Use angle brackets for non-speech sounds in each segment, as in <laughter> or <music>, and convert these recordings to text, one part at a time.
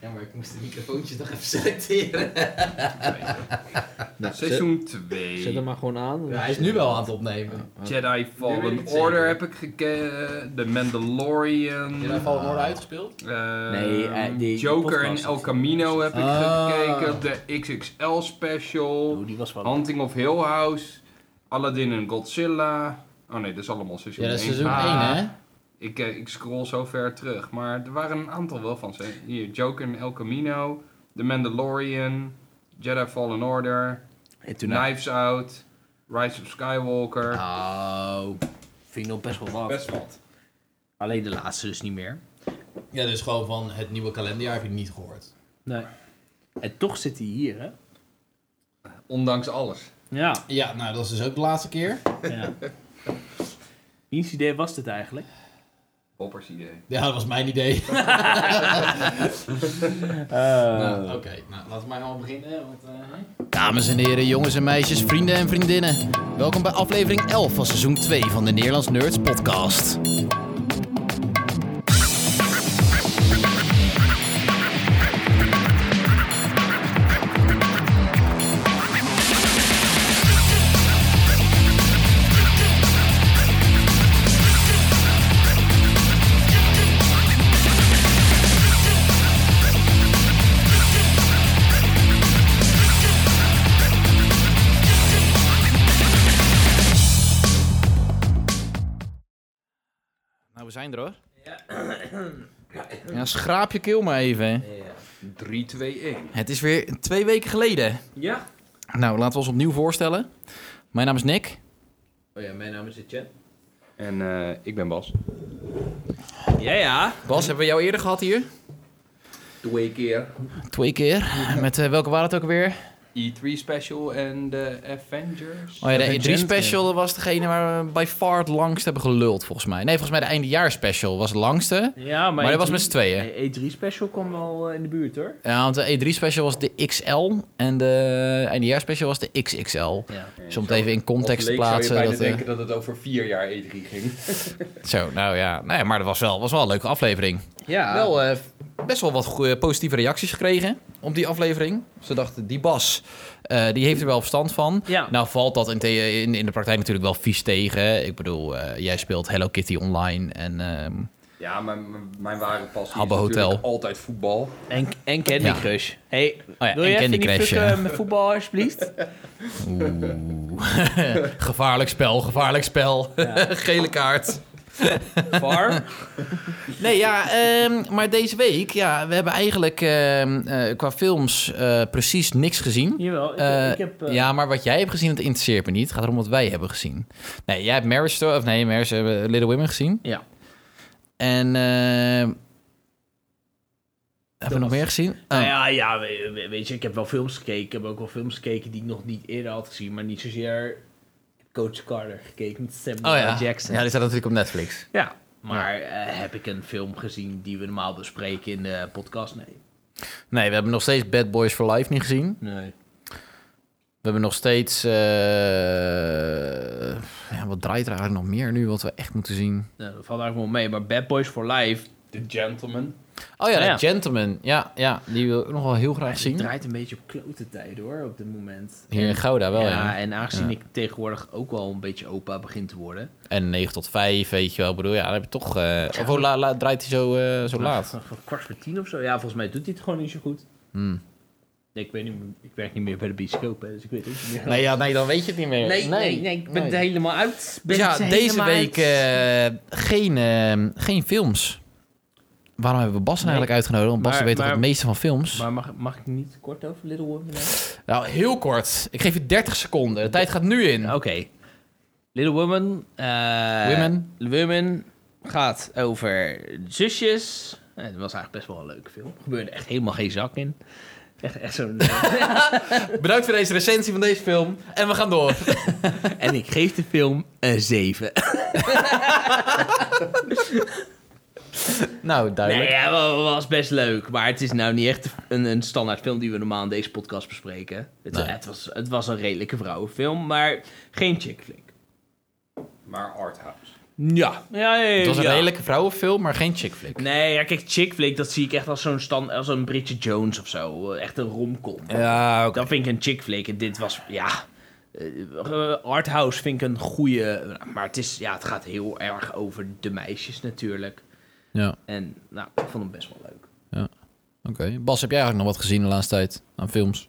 Ja, maar ik moest de microfoontjes nog even selecteren. Nou, Seizoen Zet, 2. zet hem maar gewoon aan. Ja, hij is nu wel aan het opnemen. Jedi Fallen. Order heb ik gekeken. The Mandalorian. Je hebt al worden uitgespeeld? Ehm, Nee, eh, die Joker en. El Camino heb ik Ah. gekeken. De XXL special. Oh, die was wel... Hunting of Hill House. Aladdin en Godzilla. Oh nee, dat is allemaal seizoen Ja, dat is 1. seizoen Ah, 1, hè? Ik, eh, ik scroll zo ver terug. Maar er waren een aantal wel van ze. Hier, Joker en El Camino. The Mandalorian. Jedi Fallen Order. En toen Knives Out. Rise of Skywalker. Oh, vind ik nog best wel wat. Best wat. Alleen de laatste dus niet meer. Ja, dus gewoon van het nieuwe kalenderjaar heb je niet gehoord. Nee. En toch zit hij hier, hè? Ondanks alles. Ja. Ja, nou, dat is dus ook de laatste keer. ja. Wiens idee was dit eigenlijk? Poppers idee. Ja, dat was mijn idee. Uh, <laughs> Nou, Oké, nou, laten we maar gewoon beginnen. Want, eh, Dames en heren, jongens en meisjes, vrienden en vriendinnen. Welkom bij aflevering 11 van seizoen 2 van de Nederlands Nerds podcast. Zijn er hoor. Ja, schraap je keel maar even. hè. 3, 2, 1. Het is weer twee weken geleden. ja. Nou, laten we ons opnieuw voorstellen. Mijn naam is Nick. Oh ja, mijn naam is Etienne. En eh, ik ben Bas. Ja, ja. Bas, hebben we jou eerder gehad hier? Twee keer. Twee keer. Met eh, welke waren het ook weer? E3 special en de Avengers. Oh ja, de Avengers, E3 special dat was degene waar we by far het langst hebben geluld, volgens mij. Nee, volgens mij de eindejaars special was het langste. Ja, maar, Maar dat was met z'n tweeën. E3 special kwam wel eh, in de buurt, hoor. Ja, want de E3 special was de XL en de eindejaars special was de XXL. Ja. Dus om het even in context te plaatsen. zou je Dat, bijna eh, denken dat het over vier jaar E3 ging. Zo, nou ja. Nee, maar dat was wel, was wel een leuke aflevering. Ja. Wel eh, best wel wat positieve reacties gekregen op die aflevering. Ze dachten, die Bas, eh, die heeft er wel verstand van. Ja. Nou valt dat in, the- in, in de praktijk natuurlijk wel vies tegen. Ik bedoel, eh, jij speelt Hello Kitty online en... ehm, Ja, maar m- mijn ware passie Habbo is natuurlijk Hotel. altijd voetbal. En, en Candy Ja. Crush. Hey, Oh ja, wil en je even Candy Crush, ja. met voetbal, alsjeblieft? Oeh. <laughs> gevaarlijk spel, gevaarlijk spel. <laughs> Gele kaart. Var? Nee, ja, ehm, maar deze week, ja, we hebben eigenlijk ehm, eh, qua films eh, precies niks gezien. Jawel, ik, Eh, ik heb... eh, Ja, maar wat jij hebt gezien, dat interesseert me niet. Het gaat erom wat wij hebben gezien. Nee, jij hebt Marriage Story, of nee, Marriage, eh, Little Women gezien. Ja. En, eh hebben we nog meer gezien? Oh. Nou ja, ja we- weet je, ik heb wel films gekeken. Ik heb ook wel films gekeken die ik nog niet eerder had gezien. Maar niet zozeer... Coach Carter gekeken met Samuel Oh ja. Jackson. ja, die staat natuurlijk op Netflix. Ja, maar eh, heb ik een film gezien die we normaal bespreken in de podcast? Nee. Nee, we hebben nog steeds Bad Boys for Life niet gezien. Nee. We hebben nog steeds... eh, ja, wat draait er eigenlijk nog meer nu, wat we echt moeten zien? Nou, dat valt eigenlijk wel mee. Maar Bad Boys for Life The Gentleman. Oh ja, Ja, ja. The Gentleman. Ja, ja, die wil ik nog wel heel graag zien. draait een beetje op klote tijden hoor, op dit moment. Hier in Gouda wel, ja, ja. en aangezien Ja. ik tegenwoordig ook wel een beetje opa begin te worden. En 9 tot 5, weet je wel. Ik bedoel, ja, dan heb je toch... eh of hoe la- la- draait hij zo, eh, zo laat? Van kwart voor tien of zo. Ja, volgens mij doet hij het gewoon niet zo goed. Hmm. Nee, ik weet niet, ik werk niet meer bij de bioscoop, hè, dus ik weet het niet meer. Nee, ja, nee, dan weet je het niet meer. nee, nee, nee, ik ben nee. er helemaal uit. Ben Dus ja, deze week uit. eh, geen, geen films. Waarom hebben we Bas Nee. eigenlijk uitgenodigd? Want Bas Maar- weet toch het meeste van films? Maar mag, mag ik niet kort over Little Women? Nou, heel kort. Ik geef je 30 seconden. De tijd gaat nu in. Oké. Little Women. eh, Women. Women gaat over zusjes. Eh, Het was eigenlijk best wel een leuke film. Er gebeurde echt helemaal geen zak in. Echt, echt zo'n... <laughs> Bedankt voor deze recensie van deze film. En we gaan door. <laughs> en ik geef de film een 7. <laughs> <laughs> nou, Nee, duidelijk. ja, wel- was best leuk. Maar het is nou niet echt een, een standaard film die we normaal in deze podcast bespreken. Het, Nee. het, was, het was een redelijke vrouwenfilm, maar geen chick flick. Maar Arthouse. Ja. ja, ja, ja Het was een ja. redelijke vrouwenfilm, maar geen chick flick. Nee, ja, kijk, chick flick, dat zie ik echt als zo'n stand, als een Bridget Jones of zo. Echt een romcom. Ja, oké. Dat vind ik een chick flick. En dit was, ja... eh, Arthouse vind ik een goede... Maar het, is, ja, het gaat heel erg over de meisjes natuurlijk. Ja, En nou, ik vond hem best wel leuk. oké. Bas, heb jij eigenlijk nog wat gezien de laatste tijd aan films?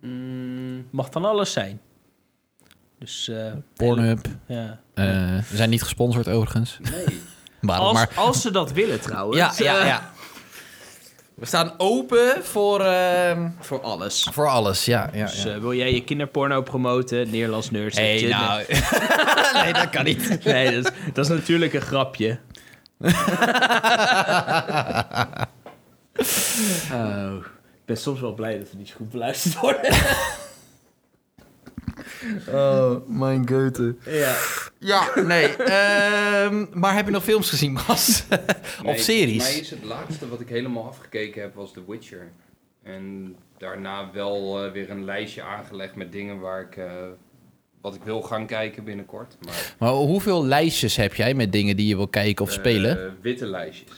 Mm, mag van alles zijn. Dus... eh, Pornhub. Ja. Eh, we zijn niet gesponsord overigens. Nee. <laughs> Waarom? Als, maar als ze dat willen trouwens. ja, ja, eh, ja. We staan open voor, ehm, Voor alles. voor alles. Ja, ja, Dus ja. wil jij je kinderporno promoten? Nederlands nerds. hey, nou. <laughs> nee, dat kan niet. Nee, dat is, dat is natuurlijk een grapje. Oh, ik ben soms wel blij dat we niet zo goed beluisterd worden. <laughs> Oh, mijn goethe. ja. Ja, nee. ehm, maar heb je nog films gezien, Bas? <laughs> Nee, of series? Voor mij is het laatste wat ik helemaal afgekeken heb, was The Witcher. En daarna wel eh, weer een lijstje aangelegd met dingen waar ik, eh, wat ik wil gaan kijken binnenkort. Maar, Maar hoeveel lijstjes heb jij met dingen die je wil kijken of eh, spelen? witte lijstjes.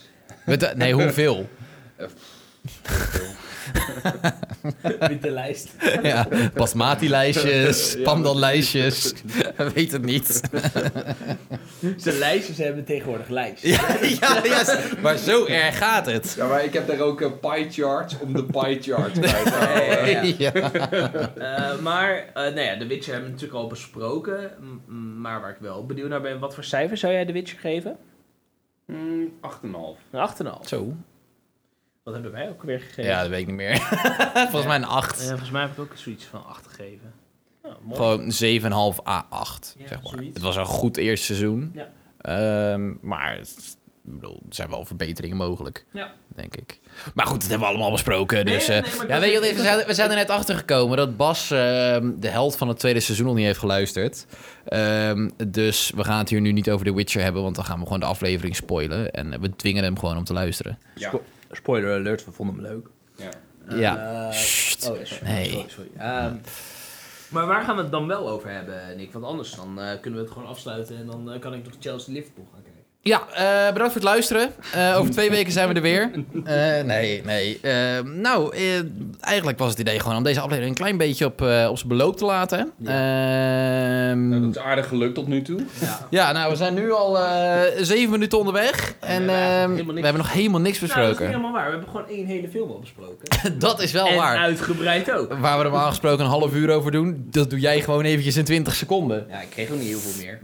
Weet je- nee, hoeveel? <laughs> <laughs> Witte lijst. ja, basmati-lijstjes, Ja. pandan-lijstjes. <laughs> Weet het niet. <laughs> Zijn lijstjes hebben tegenwoordig lijst. ja, ja, ja, maar zo erg gaat het. Ja, maar ik heb daar ook een pie charts om de pie charts bij. Ja. Eh, maar, eh nou ja, The Witcher hebben we natuurlijk al besproken. Maar waar ik wel benieuwd naar ben, wat voor cijfer zou jij The Witcher geven? Hmm, 8,5. Een 8,5. Zo. Wat hebben wij ook weer gegeven? Ja, dat weet ik niet meer. <laughs> Volgens mij een 8. Eh, volgens mij heb ik ook zoiets van 8 gegeven. Ja, mooi. Gewoon 7,5 a 8. Ja, zeg maar. zoiets. Het was een goed eerste seizoen. Ja. Ehm, maar ik bedoel, er zijn wel verbeteringen mogelijk, Ja. denk ik. Maar goed, dat hebben we allemaal besproken. Dus, nee, eh, nee, ja, weet je, we, zijn, we zijn er net achter gekomen dat Bas ehm, de held van het tweede seizoen nog niet heeft geluisterd. Ehm, dus we gaan het hier nu niet over The Witcher hebben, want dan gaan we gewoon de aflevering spoilen. En we dwingen hem gewoon om te luisteren. Ja. Spo- Spoiler alert, we vonden hem leuk. ja. ja. Eh, Sst. oh, sorry. Nee. sorry, sorry. Ehm, maar waar gaan we het dan wel over hebben, Nick? Want anders dan eh, kunnen we het gewoon afsluiten en dan eh, kan ik nog Chelsea Liverpool gaan kijken. Ja, eh, bedankt voor het luisteren. Eh, over twee weken zijn we er weer. Eh, nee, nee. Nou, eh, eigenlijk was het idee gewoon om deze aflevering een klein beetje op, eh, op zijn beloop te laten. Ehm, Nou, dat is aardig gelukt tot nu toe. Ja. ja, nou, we zijn nu al eh, zeven minuten onderweg. En eigenlijk ehm, we hebben nog helemaal niks Nou, dat is niet besproken. helemaal waar. We hebben gewoon één hele film al besproken. <laughs> dat is wel en waar. uitgebreid ook. Waar we normaal gesproken een half uur over doen, dat doe jij gewoon eventjes in 20 seconden. Ja, ik kreeg ook niet heel veel meer.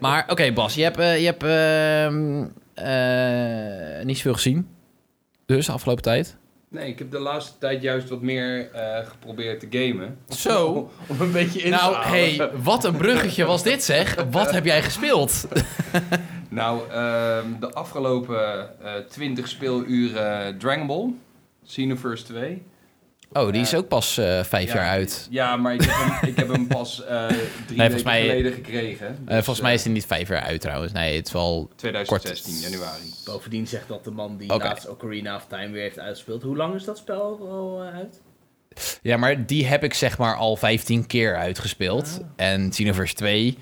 Maar oké, Bas, je hebt, je hebt ehm, eh, niet zoveel gezien. Dus, afgelopen tijd. Nee, ik heb de laatste tijd juist wat meer eh, geprobeerd te gamen. <laughs> Zo. Om een beetje in te Nou, halen. hey, wat een bruggetje was dit zeg. Wat heb jij gespeeld? <laughs> Nou, ehm, de afgelopen eh 20 speeluren Dragon Ball, Xenoverse 2. Oh, die is ook pas eh, vijf Ja, jaar uit. Ja, maar ik heb hem, ik heb hem pas eh <laughs> drie weken mij- geleden gekregen. Eh, Dus, volgens mij is hij niet vijf jaar uit trouwens. Nee, het is wel... 2016, januari. Bovendien zegt dat de man die Oké. laatst Ocarina of Time weer heeft uitgespeeld. Hoe lang is dat spel al uit? Ja, maar die heb ik zeg maar al 15 keer uitgespeeld. En Xenoverse 2,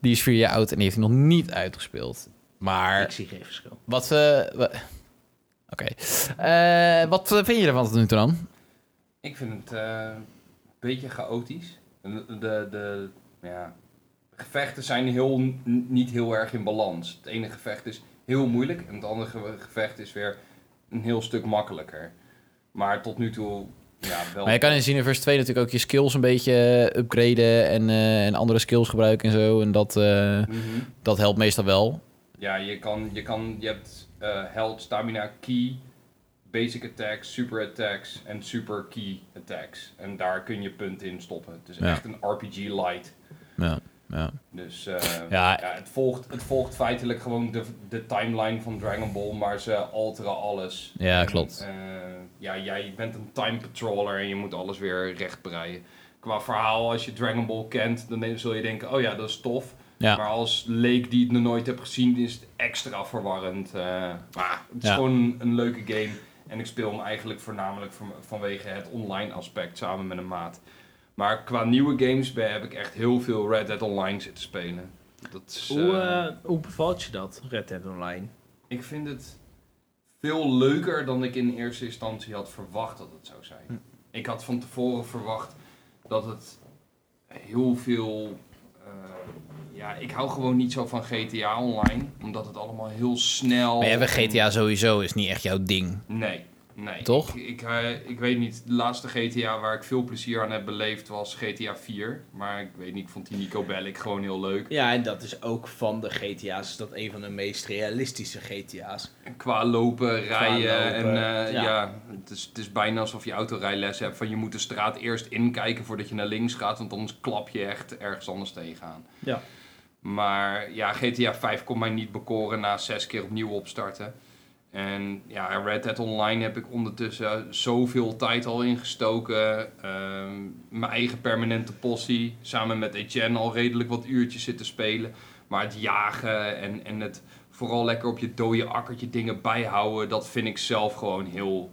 die is vier jaar oud en die heeft hij nog niet uitgespeeld. Maar Ik zie geen verschil. wat... eh, wa- Oké. Eh, wat vind je ervan tot nu toe dan? Ik vind het eh, een beetje chaotisch. De, de, de, ja, de gevechten zijn heel, niet heel erg in balans. Het ene gevecht is heel moeilijk en het andere ge- gevecht is weer een heel stuk makkelijker. Maar tot nu toe, ja, wel... Maar je kan in Xenoverse 2 natuurlijk ook je skills een beetje eh, upgraden en, eh, en andere skills gebruiken en zo. En dat, Mhm. dat helpt meestal wel. Ja, je, kan, je, kan, je hebt eh health, stamina, key, basic attacks, super attacks en super key attacks. En daar kun je punten in stoppen. Het is Ja. echt een RPG light. Ja, ja. Dus eh, Ja. ja. het, volgt, het volgt feitelijk gewoon de, de timeline van Dragon Ball, maar ze alteren alles. Ja, En, klopt. eh, ja, jij bent een time patroller en je moet alles weer recht breien. Qua verhaal, als je Dragon Ball kent, dan zul je denken, oh ja, dat is tof. Ja. Maar als leek die het nog nooit hebt gezien, is het extra verwarrend. eh. maar het is Ja. gewoon een leuke game. En ik speel hem eigenlijk voornamelijk van- vanwege het online aspect samen met een maat. Maar qua nieuwe games ben- heb ik echt heel veel Red Dead Online zitten spelen. Dat is, Hoe, eh, eh, hoe bevalt je dat, Red Dead Online? Ik vind het veel leuker dan ik in eerste instantie had verwacht dat het zou zijn. Hm. Ik had van tevoren verwacht dat het heel veel. Ja, ik hou gewoon niet zo van GTA Online, omdat het allemaal heel snel. Maar ja, bij en- GTA sowieso is niet echt jouw ding. Nee, nee. Toch? Ik, ik, eh, ik weet niet, de laatste GTA waar ik veel plezier aan heb beleefd was GTA 4. Maar ik weet niet, ik vond die Nico Bellic gewoon heel leuk. Ja, en dat is ook van de GTA's, is dat een van de meest realistische GTA's. Qua lopen, rijden lopen, en eh, ja. ja, het, is, het is bijna alsof je autorijles hebt. Van je moet de straat eerst inkijken voordat je naar links gaat, want anders klap je echt ergens anders tegenaan. Ja. Maar ja, GTA 5 kon mij niet bekoren na zes keer opnieuw opstarten. En ja, Red Dead Online heb ik ondertussen zoveel tijd al ingestoken. Ehm, mijn eigen permanente possie, samen met Etienne al redelijk wat uurtjes zitten spelen. Maar het jagen en, en het vooral lekker op je dode akkertje dingen bijhouden, dat vind ik zelf gewoon heel,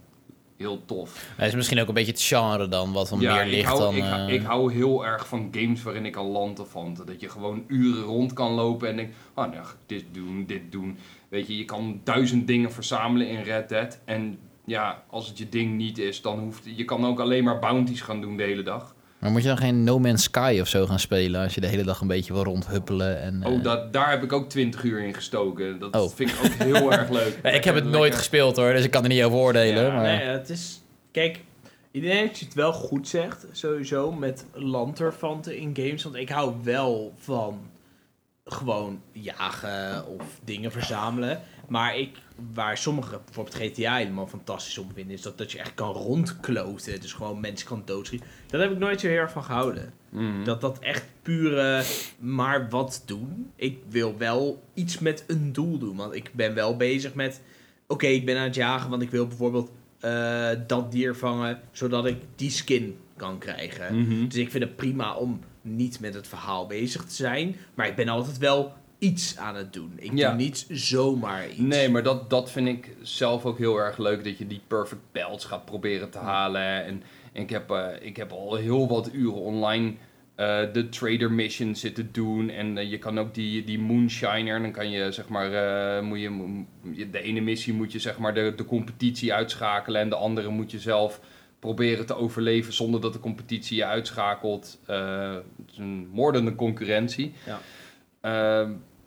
heel tof. Het is misschien ook een beetje het genre dan, wat dan meer ik ligt hou, dan... ik, hou- eh, ik hou heel erg van games waarin ik kan landen van. Dat je gewoon uren rond kan lopen en denk, oh nou, ik dit doen, dit doen. Weet je, je kan duizend dingen verzamelen in Red Dead. En ja, als het je ding niet is, dan hoeft je kan ook alleen maar bounties gaan doen de hele dag. Maar moet je dan geen No Man's Sky of zo gaan spelen als je de hele dag een beetje wil rondhuppelen? En, eh, Oh, dat, daar heb ik ook 20 uur in gestoken. Dat Oh. vind ik ook heel erg leuk. <laughs> Ja, ik heb het nooit gespeeld hoor, dus ik kan er niet over oordelen. Ja, maar... Nee, het is... Kijk, ik denk dat je het wel goed zegt, sowieso, met lanterfanten in games. Want ik hou wel van gewoon jagen of dingen verzamelen. Maar ik, waar sommige, bijvoorbeeld GTA helemaal fantastisch om vinden, is dat, dat je echt kan rondkloten. Dus gewoon mensen kan doodschieten. Dat heb ik nooit zo heel erg van gehouden. Mhm. Dat dat echt pure maar wat doen. Ik wil wel iets met een doel doen. Want ik ben wel bezig met... Oké, ik ben aan het jagen, want ik wil bijvoorbeeld eh, dat dier vangen... zodat ik die skin kan krijgen. Mhm. Dus ik vind het prima om niet met het verhaal bezig te zijn. Maar ik ben altijd wel iets aan het doen. Ik Ja. doe niet zomaar iets. Nee, maar dat, dat vind ik zelf ook heel erg leuk. Dat je die perfect belts gaat proberen te halen. En, en ik, heb, eh, ik heb al heel wat uren online eh, de trader mission zitten doen. En eh, je kan ook die, die moonshiner. Dan kan je zeg maar. moet je, de ene missie moet je zeg maar de, de competitie uitschakelen. En de andere moet je zelf proberen te overleven zonder dat de competitie je uitschakelt. Het is een moordende concurrentie. Ja.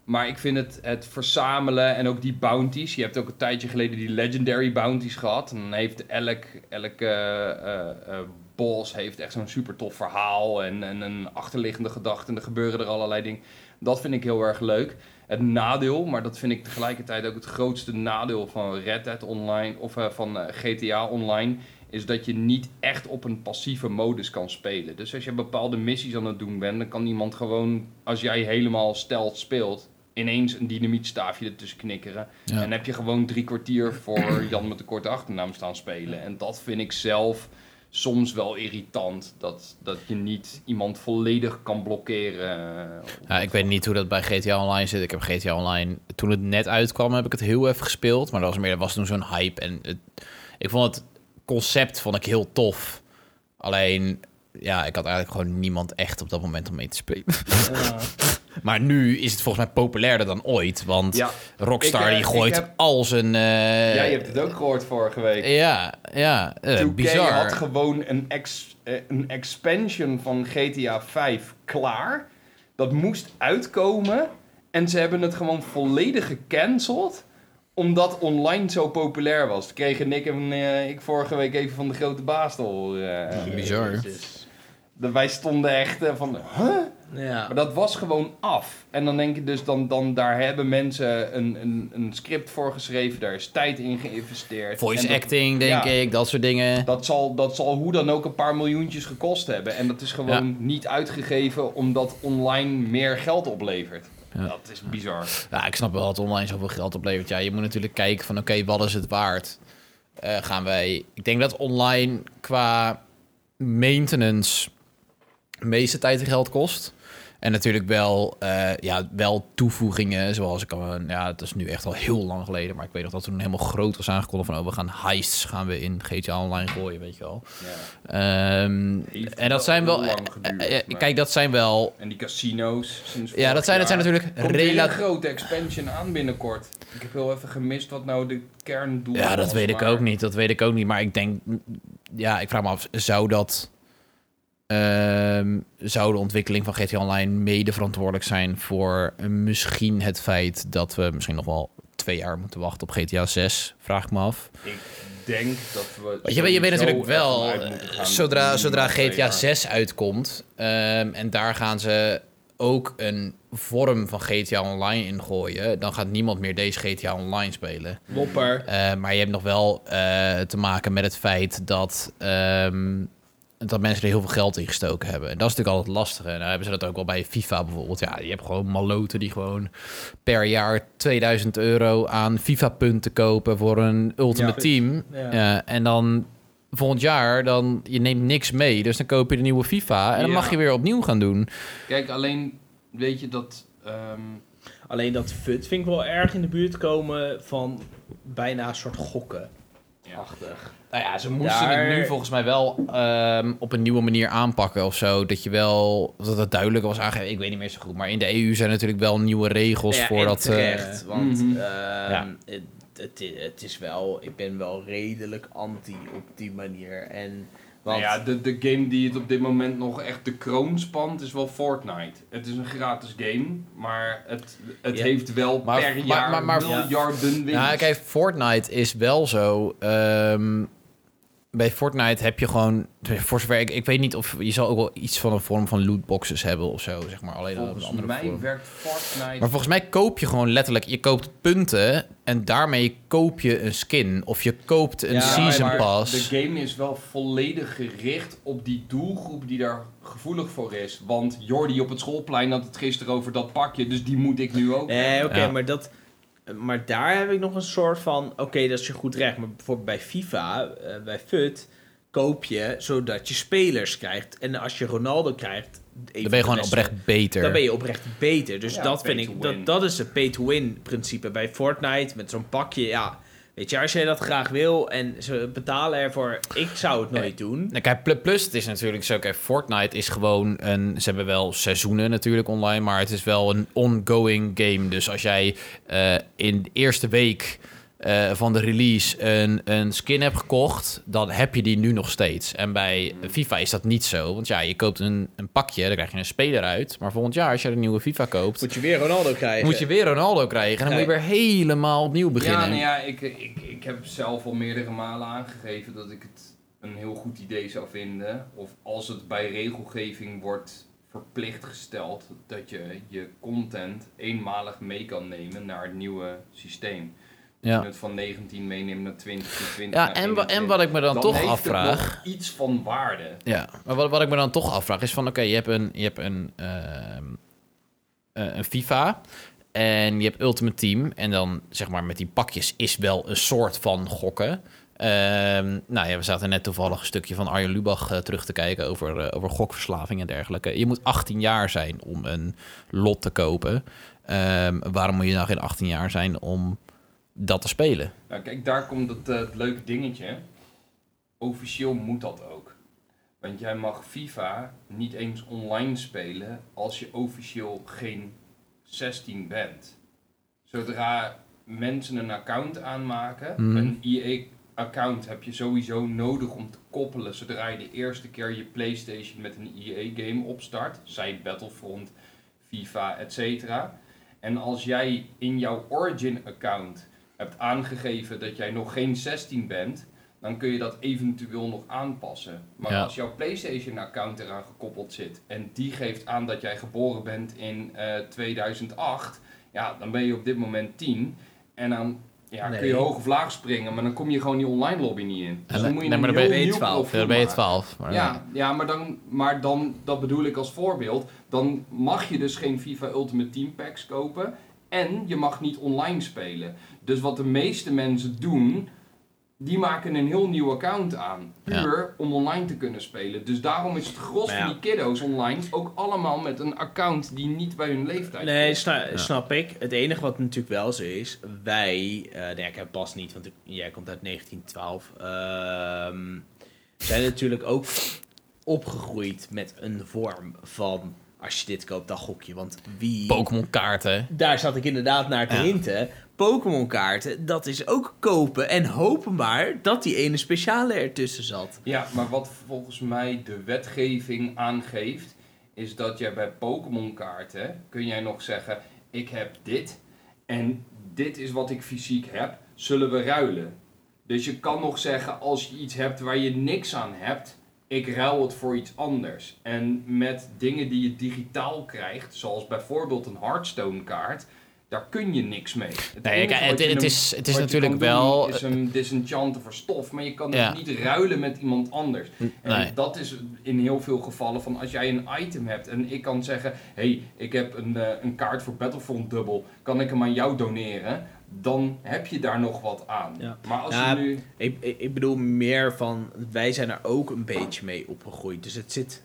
Maar ik vind het, het verzamelen en ook die bounties. Je hebt ook een tijdje geleden die legendary bounties gehad. En dan heeft elk, elk eh, eh, eh, boss heeft echt zo'n super tof verhaal en, en een achterliggende gedachte. En er gebeuren er allerlei dingen. Dat vind ik heel erg leuk. Het nadeel, maar dat vind ik tegelijkertijd ook het grootste nadeel van Red Dead Online of van GTA Online, is dat je niet echt op een passieve modus kan spelen. Dus als je bepaalde missies aan het doen bent, dan kan iemand gewoon, als jij helemaal stealth speelt, ineens een dynamietstaafje ertussen knikkeren. Ja. En heb je gewoon drie kwartier voor Jan met de korte achternaam staan spelen. En dat vind ik zelf soms wel irritant. Dat, dat je niet iemand volledig kan blokkeren. Ja, ik weet niet hoe dat bij GTA Online zit. Ik heb GTA Online, toen het net uitkwam, heb ik het heel even gespeeld. Maar dat was meer, dat was toen zo'n hype. En het, ik vond het concept vond ik heel tof. Alleen, ja, ik had eigenlijk gewoon niemand echt op dat moment om mee te spelen. Ja. <laughs> Maar nu is het volgens mij populairder dan ooit. Want Ja, Rockstar Ik, eh, die gooit heb- al zijn... eh, jij hebt het ook gehoord vorige week. Ja, ja, 2K bizar. had gewoon een, ex, een expansion van GTA 5 klaar. Dat moest uitkomen. En ze hebben het gewoon volledig gecanceld. Omdat online zo populair was. Toen kregen Nick en ik vorige week even van de grote baas te horen. eh. Bizar. Jezus. Wij stonden echt eh, van, huh? Ja. Maar dat was gewoon af. En dan denk je dus, dan, dan daar hebben mensen een, een, een script voor geschreven. Daar is tijd in geïnvesteerd. Voice dat- acting, denk ja. ik, dat soort dingen. Dat zal, dat zal hoe dan ook een paar miljoentjes gekost hebben. En dat is gewoon niet uitgegeven omdat online meer geld oplevert. Ja. Dat is bizar. Ja, ik snap wel dat online zoveel geld oplevert. Ja, je moet natuurlijk kijken van, oké, wat is het waard? Eh, gaan wij... Ik denk dat online qua maintenance meeste tijd geld kost. En natuurlijk wel, eh, ja, wel toevoegingen, zoals ik al, ja, het is nu echt al heel lang geleden, maar ik weet nog dat toen helemaal groot was aangekondigd van, oh, we gaan heists gaan we in GTA Online gooien, weet je wel. Ja. Ehm, en dat zijn wel, geduurd, eh, eh, kijk, dat zijn wel, En die casino's sinds ja, dat zijn, dat zijn natuurlijk relatief. grote expansion aan binnenkort. Ik heb heel even gemist wat nou de kerndoel Ja, dat was, weet ik ook niet. Dat weet ik ook niet. Maar ik denk, ja, ik vraag me af, zou dat. Ehm, zou de ontwikkeling van GTA Online mede verantwoordelijk zijn voor eh, misschien het feit dat we misschien nog wel twee jaar moeten wachten op GTA 6? Vraag ik me af. Ik denk dat we. Je, weet- je weet natuurlijk wel, zodra, zodra GTA jaar. 6 uitkomt, ehm, en daar gaan ze ook een vorm van GTA Online in gooien, dan gaat niemand meer deze GTA Online spelen. Wopper. Eh, maar je hebt nog wel eh, te maken met het feit dat, ehm, dat mensen er heel veel geld in gestoken hebben. En dat is natuurlijk altijd lastig. En dan hebben ze dat ook wel bij FIFA bijvoorbeeld. Ja, je hebt gewoon maloten die gewoon per jaar 2000 euro aan FIFA-punten kopen voor een Ultimate Ja. Team. Ja. Ja, en dan volgend jaar, dan, je neemt niks mee. Dus dan koop je de nieuwe FIFA en dan mag je weer opnieuw gaan doen. Kijk, alleen weet je dat. ehm, Alleen dat fut vind ik wel erg in de buurt komen van bijna een soort gokken. Achtig. Nou ja, ze moesten Daar- het nu volgens mij wel ehm, op een nieuwe manier aanpakken of zo. Dat je wel, dat het duidelijk was aangegeven. Ik weet niet meer zo goed. Maar in de EU zijn natuurlijk wel nieuwe regels Ja, voor en dat. eh, terecht, want Mhm. ehm, Ja. het, het is wel, ik ben wel redelijk anti op die manier. En, want, Nou ja, de, de game die het op dit moment nog echt de kroon spant is wel Fortnite. Het is een gratis game, maar het, het Ja. heeft wel Maar- per maar- jaar maar- miljarden winst. Ja, kijk, Fortnite is wel zo. ehm, bij Fortnite heb je gewoon, voor zover ik, ik weet niet of je zal ook wel iets van een vorm van lootboxes hebben of zo, zeg maar. Alleen Volgens andere mij vorm. werkt Fortnite... Maar volgens mij koop je gewoon letterlijk, je koopt punten en daarmee koop je een skin of je koopt een Ja, season maar pass. De game is wel volledig gericht op die doelgroep die daar gevoelig voor is. Want Jordi op het schoolplein had het gisteren over dat pakje, dus die moet ik nu ook. Nee, oké, Ja. maar dat... Maar daar heb ik nog een soort van... Oké, dat is je goed recht. Maar bijvoorbeeld bij FIFA, eh, bij FUT... koop je zodat je spelers krijgt. En als je Ronaldo krijgt... dan ben je gewoon beste- oprecht beter. Dan ben je oprecht beter. Dus Ja, dat vind ik... Dat, dat is het pay-to-win principe. Bij Fortnite met zo'n pakje, ja... Weet je, als jij dat graag wil en ze betalen ervoor... Ik zou het nooit doen. Nou, kijk, pl- plus het is natuurlijk zo, kijk, Fortnite is gewoon een, ze hebben wel seizoenen natuurlijk online, maar het is wel een ongoing game. Dus als jij eh, in de eerste week eh, van de release een, een skin hebt gekocht, dan heb je die nu nog steeds. En bij FIFA is dat niet zo, want ja, je koopt een, een pakje, dan krijg je een speler uit. Maar volgend jaar, als je een nieuwe FIFA koopt, Moet je weer Ronaldo krijgen. moet je weer Ronaldo krijgen. En dan moet je weer helemaal opnieuw beginnen. Ja, nou ja ik, ik, ik heb zelf al meerdere malen aangegeven dat ik het een heel goed idee zou vinden. Of als het bij regelgeving wordt verplicht gesteld dat je je content eenmalig mee kan nemen naar het nieuwe systeem. Ja. Het van 19 meenemen naar 20, van 20 Ja, naar en, wa- en 21. wat ik me dan, toch heeft het afvraag... iets van waarde. Ja, maar wat, wat ik me dan toch afvraag is van... Oké, je hebt een, je hebt een, ehm, eh, een FIFA en je hebt Ultimate Team. En dan, zeg maar, met die pakjes is wel een soort van gokken. Ehm, nou ja, we zaten net toevallig een stukje van Arjen Lubach eh, terug te kijken... Over, eh, over gokverslaving en dergelijke. Je moet 18 jaar zijn om een lot te kopen. Ehm, waarom moet je nou geen 18 jaar zijn om dat te spelen? Nou, kijk, daar komt het, eh, het leuke dingetje. Officieel moet dat ook. Want jij mag FIFA niet eens online spelen als je officieel geen 16 bent. Zodra mensen een account aanmaken, Mhm. een EA-account heb je sowieso nodig om te koppelen zodra je de eerste keer je PlayStation met een EA-game opstart, zij Battlefront, FIFA, etc. En als jij in jouw Origin-account hebt aangegeven dat jij nog geen 16 bent, dan kun je dat eventueel nog aanpassen. Maar Ja. als jouw PlayStation-account eraan gekoppeld zit en die geeft aan dat jij geboren bent in eh, 2008, ja, dan ben je op dit moment 10. En dan ja, Nee. kun je hoog of laag springen, maar dan kom je gewoon die online lobby niet in. Dus Ja, dan moet je nee, maar een dan ben heel je nieuw 12. profiel Dan ben je maken. 12. Maar Ja, ja maar, dan, maar dan, dat bedoel ik als voorbeeld, dan mag je dus geen FIFA Ultimate Team Packs kopen en je mag niet online spelen. Dus wat de meeste mensen doen, die maken een heel nieuw account aan. Ja. Puur om online te kunnen spelen. Dus daarom is het gros ja. van die kiddo's online ook allemaal met een account die niet bij hun leeftijd Nee, snap ik. Het enige wat natuurlijk wel zo is, wij, eh nee, ik heb pas niet, want ik- jij komt uit 1912, ehm, zijn natuurlijk ook opgegroeid met een vorm van, als je dit koopt, dan gok je. Want wie... Pokémon kaarten. Daar zat ik inderdaad naar te Ja. hinten. Pokémon kaarten, dat is ook kopen en hopen maar dat die ene speciale ertussen zat. Ja, maar wat volgens mij de wetgeving aangeeft, is dat jij bij Pokémon kaarten kun jij nog zeggen: ik heb dit en dit is wat ik fysiek heb, zullen we ruilen. Dus je kan nog zeggen als je iets hebt waar je niks aan hebt, ik ruil het voor iets anders. En met dingen die je digitaal krijgt, zoals bijvoorbeeld een Hearthstone kaart, daar kun je niks mee. Het Nee, kijk, wat het, het is, het is natuurlijk wel... is een disenchanten voor stof, maar je kan Ja. het niet ruilen met iemand anders. En Nee. dat is in heel veel gevallen van als jij een item hebt en ik kan zeggen: hé, hey, ik heb een, eh, een kaart voor Battlefront dubbel, kan ik hem aan jou doneren? Dan heb je daar nog wat aan. Ja. Maar als Ja, je nu. Ik, ik, ik bedoel meer van, wij zijn er ook een beetje mee opgegroeid. Dus het zit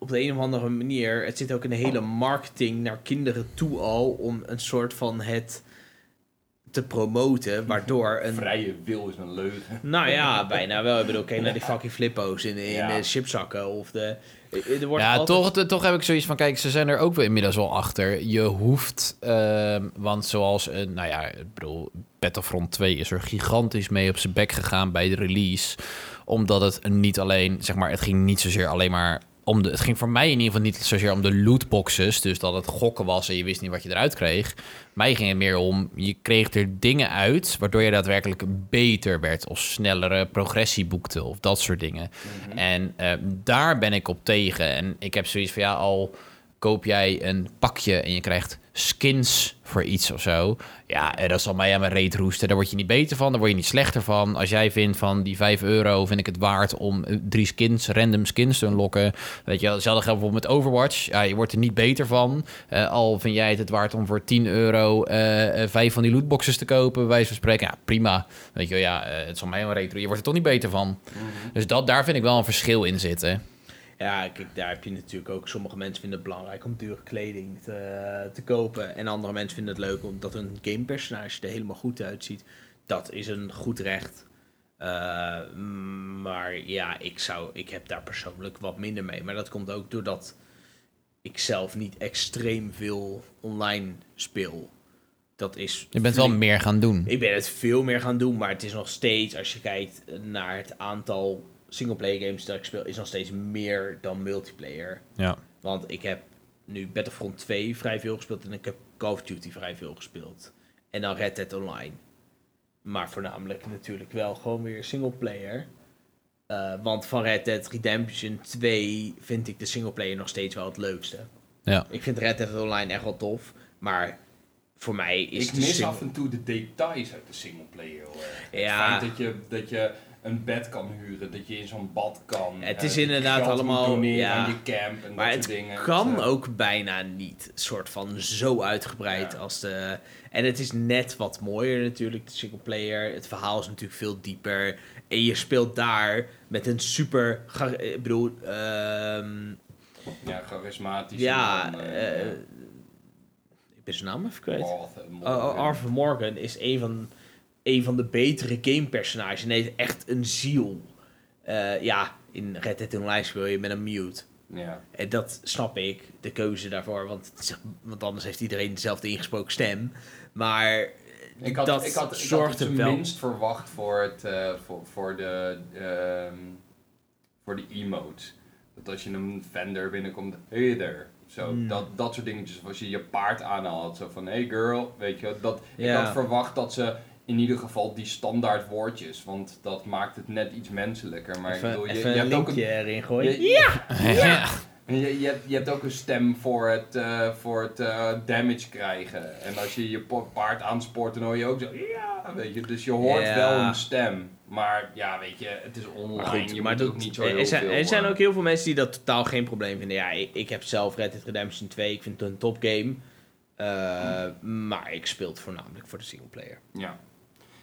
op de een of andere manier, het zit ook in de hele marketing naar kinderen toe al om een soort van het te promoten, waardoor een... Vrije wil is een leugen. Nou ja, bijna wel. Ik bedoel, kijk naar die fucking flippo's in, in Ja. de chipzakken of de... Er wordt Ja, altijd- toch, toch heb ik zoiets van, kijk, ze zijn er ook wel inmiddels wel achter. Je hoeft, ehm, want zoals, een, nou ja, ik bedoel, Battlefront 2 is er gigantisch mee op zijn bek gegaan bij de release. Omdat het niet alleen, zeg maar, het ging niet zozeer alleen maar om de, het ging voor mij in ieder geval niet zozeer om de lootboxes, dus dat het gokken was en je wist niet wat je eruit kreeg. Mij ging het meer om, je kreeg er dingen uit waardoor je daadwerkelijk beter werd of snellere progressie boekte of dat soort dingen. En eh, daar ben ik op tegen. En ik heb zoiets van ja, al koop jij een pakje en je krijgt skins voor iets of zo. Ja, eh, dat zal mij aan mijn reet roesten. Daar word je niet beter van, daar word je niet slechter van. Als jij vindt van die 5 euro vind ik het waard om eh, drie skins, random skins te unlocken. Weet je, hetzelfde geldt bijvoorbeeld met Overwatch. Ja, je wordt er niet beter van. Eh, al vind jij het het waard om voor 10 euro eh, vijf van die lootboxes te kopen, wijze van spreken. Ja, prima. Weet je, wel, ja, het zal mij aan reet roesten. Je wordt er toch niet beter van. Dus dat, daar vind ik wel een verschil in zitten. Ja, kijk, daar heb je natuurlijk ook... Sommige mensen vinden het belangrijk om dure kleding te, te kopen. En andere mensen vinden het leuk omdat een gamepersonage er helemaal goed uitziet. Dat is een goed recht. Eh, maar ja, ik, zou, ik heb daar persoonlijk wat minder mee. Maar dat komt ook doordat ik zelf niet extreem veel online speel. Dat is Je bent wel meer gaan doen. ik ben het veel meer gaan doen, maar het is nog steeds, als je kijkt naar het aantal singleplayer games dat ik speel, is nog steeds meer dan multiplayer. Ja. Want ik heb nu Battlefront 2 vrij veel gespeeld en ik heb Call of Duty vrij veel gespeeld. En dan Red Dead Online. Maar voornamelijk natuurlijk wel gewoon weer singleplayer. Eh want van Red Dead Redemption 2 vind ik de singleplayer nog steeds wel het leukste. Ja. Ik vind Red Dead Online echt wel tof, maar voor mij is ik mis af en toe de details uit de singleplayer. erg. Ja. Het feit dat je, dat je een bed kan huren, dat je in zo'n bad kan. Het eh, is inderdaad allemaal- ja. aan je camp en Maar dat het soort dingen. kan Dus, eh, ook bijna niet. soort van zo uitgebreid Ja. als de. En het is net wat mooier natuurlijk, de singleplayer. Het verhaal is natuurlijk veel dieper. En je speelt daar met een super. ga- Ik bedoel. ehm, Ja, charismatisch. ja. man, eh, eh, ik ben zijn naam even kwijt. Arthur Oh, Morgan. oh, Arthur Morgan is een van, een van de betere gamepersonages. En heeft echt een ziel. Eh, ja, in Red Dead Online speel je met een mute. Ja. En dat snap ik, de keuze daarvoor. Want, is- want anders heeft iedereen dezelfde ingesproken stem. Maar Ik had, dat ik had, ik had het wel... minst verwacht voor, het, eh, voor, voor, de, ehm, voor de emotes. Dat als je een vendor binnenkomt, hey there. Zo, Hmm. dat, dat soort dingetjes. Of als je je paard aanhaalt, zo van hey girl, weet je. Dat, Ik had verwacht dat ze in ieder geval die standaard woordjes, want dat maakt het net iets menselijker. Maar even ik bedoel, je, even je een hebt ook linkje een, erin gooien. je- ja! ja. je, je, hebt, je hebt ook een stem voor het, eh, voor het eh, damage krijgen. En als je je paard aanspoort, dan hoor je ook zo, ja, weet je. Dus je hoort wel een stem. Maar ja, weet je, het is online. Maar goed, je maar moet dat, ook niet zo heel er, zijn, veel... er zijn eh, ook heel veel mensen die dat totaal geen probleem vinden. Ja, ik, ik heb zelf Red Dead Redemption 2. Ik vind het een topgame. Eh maar ik speel het voornamelijk voor de singleplayer. Ja.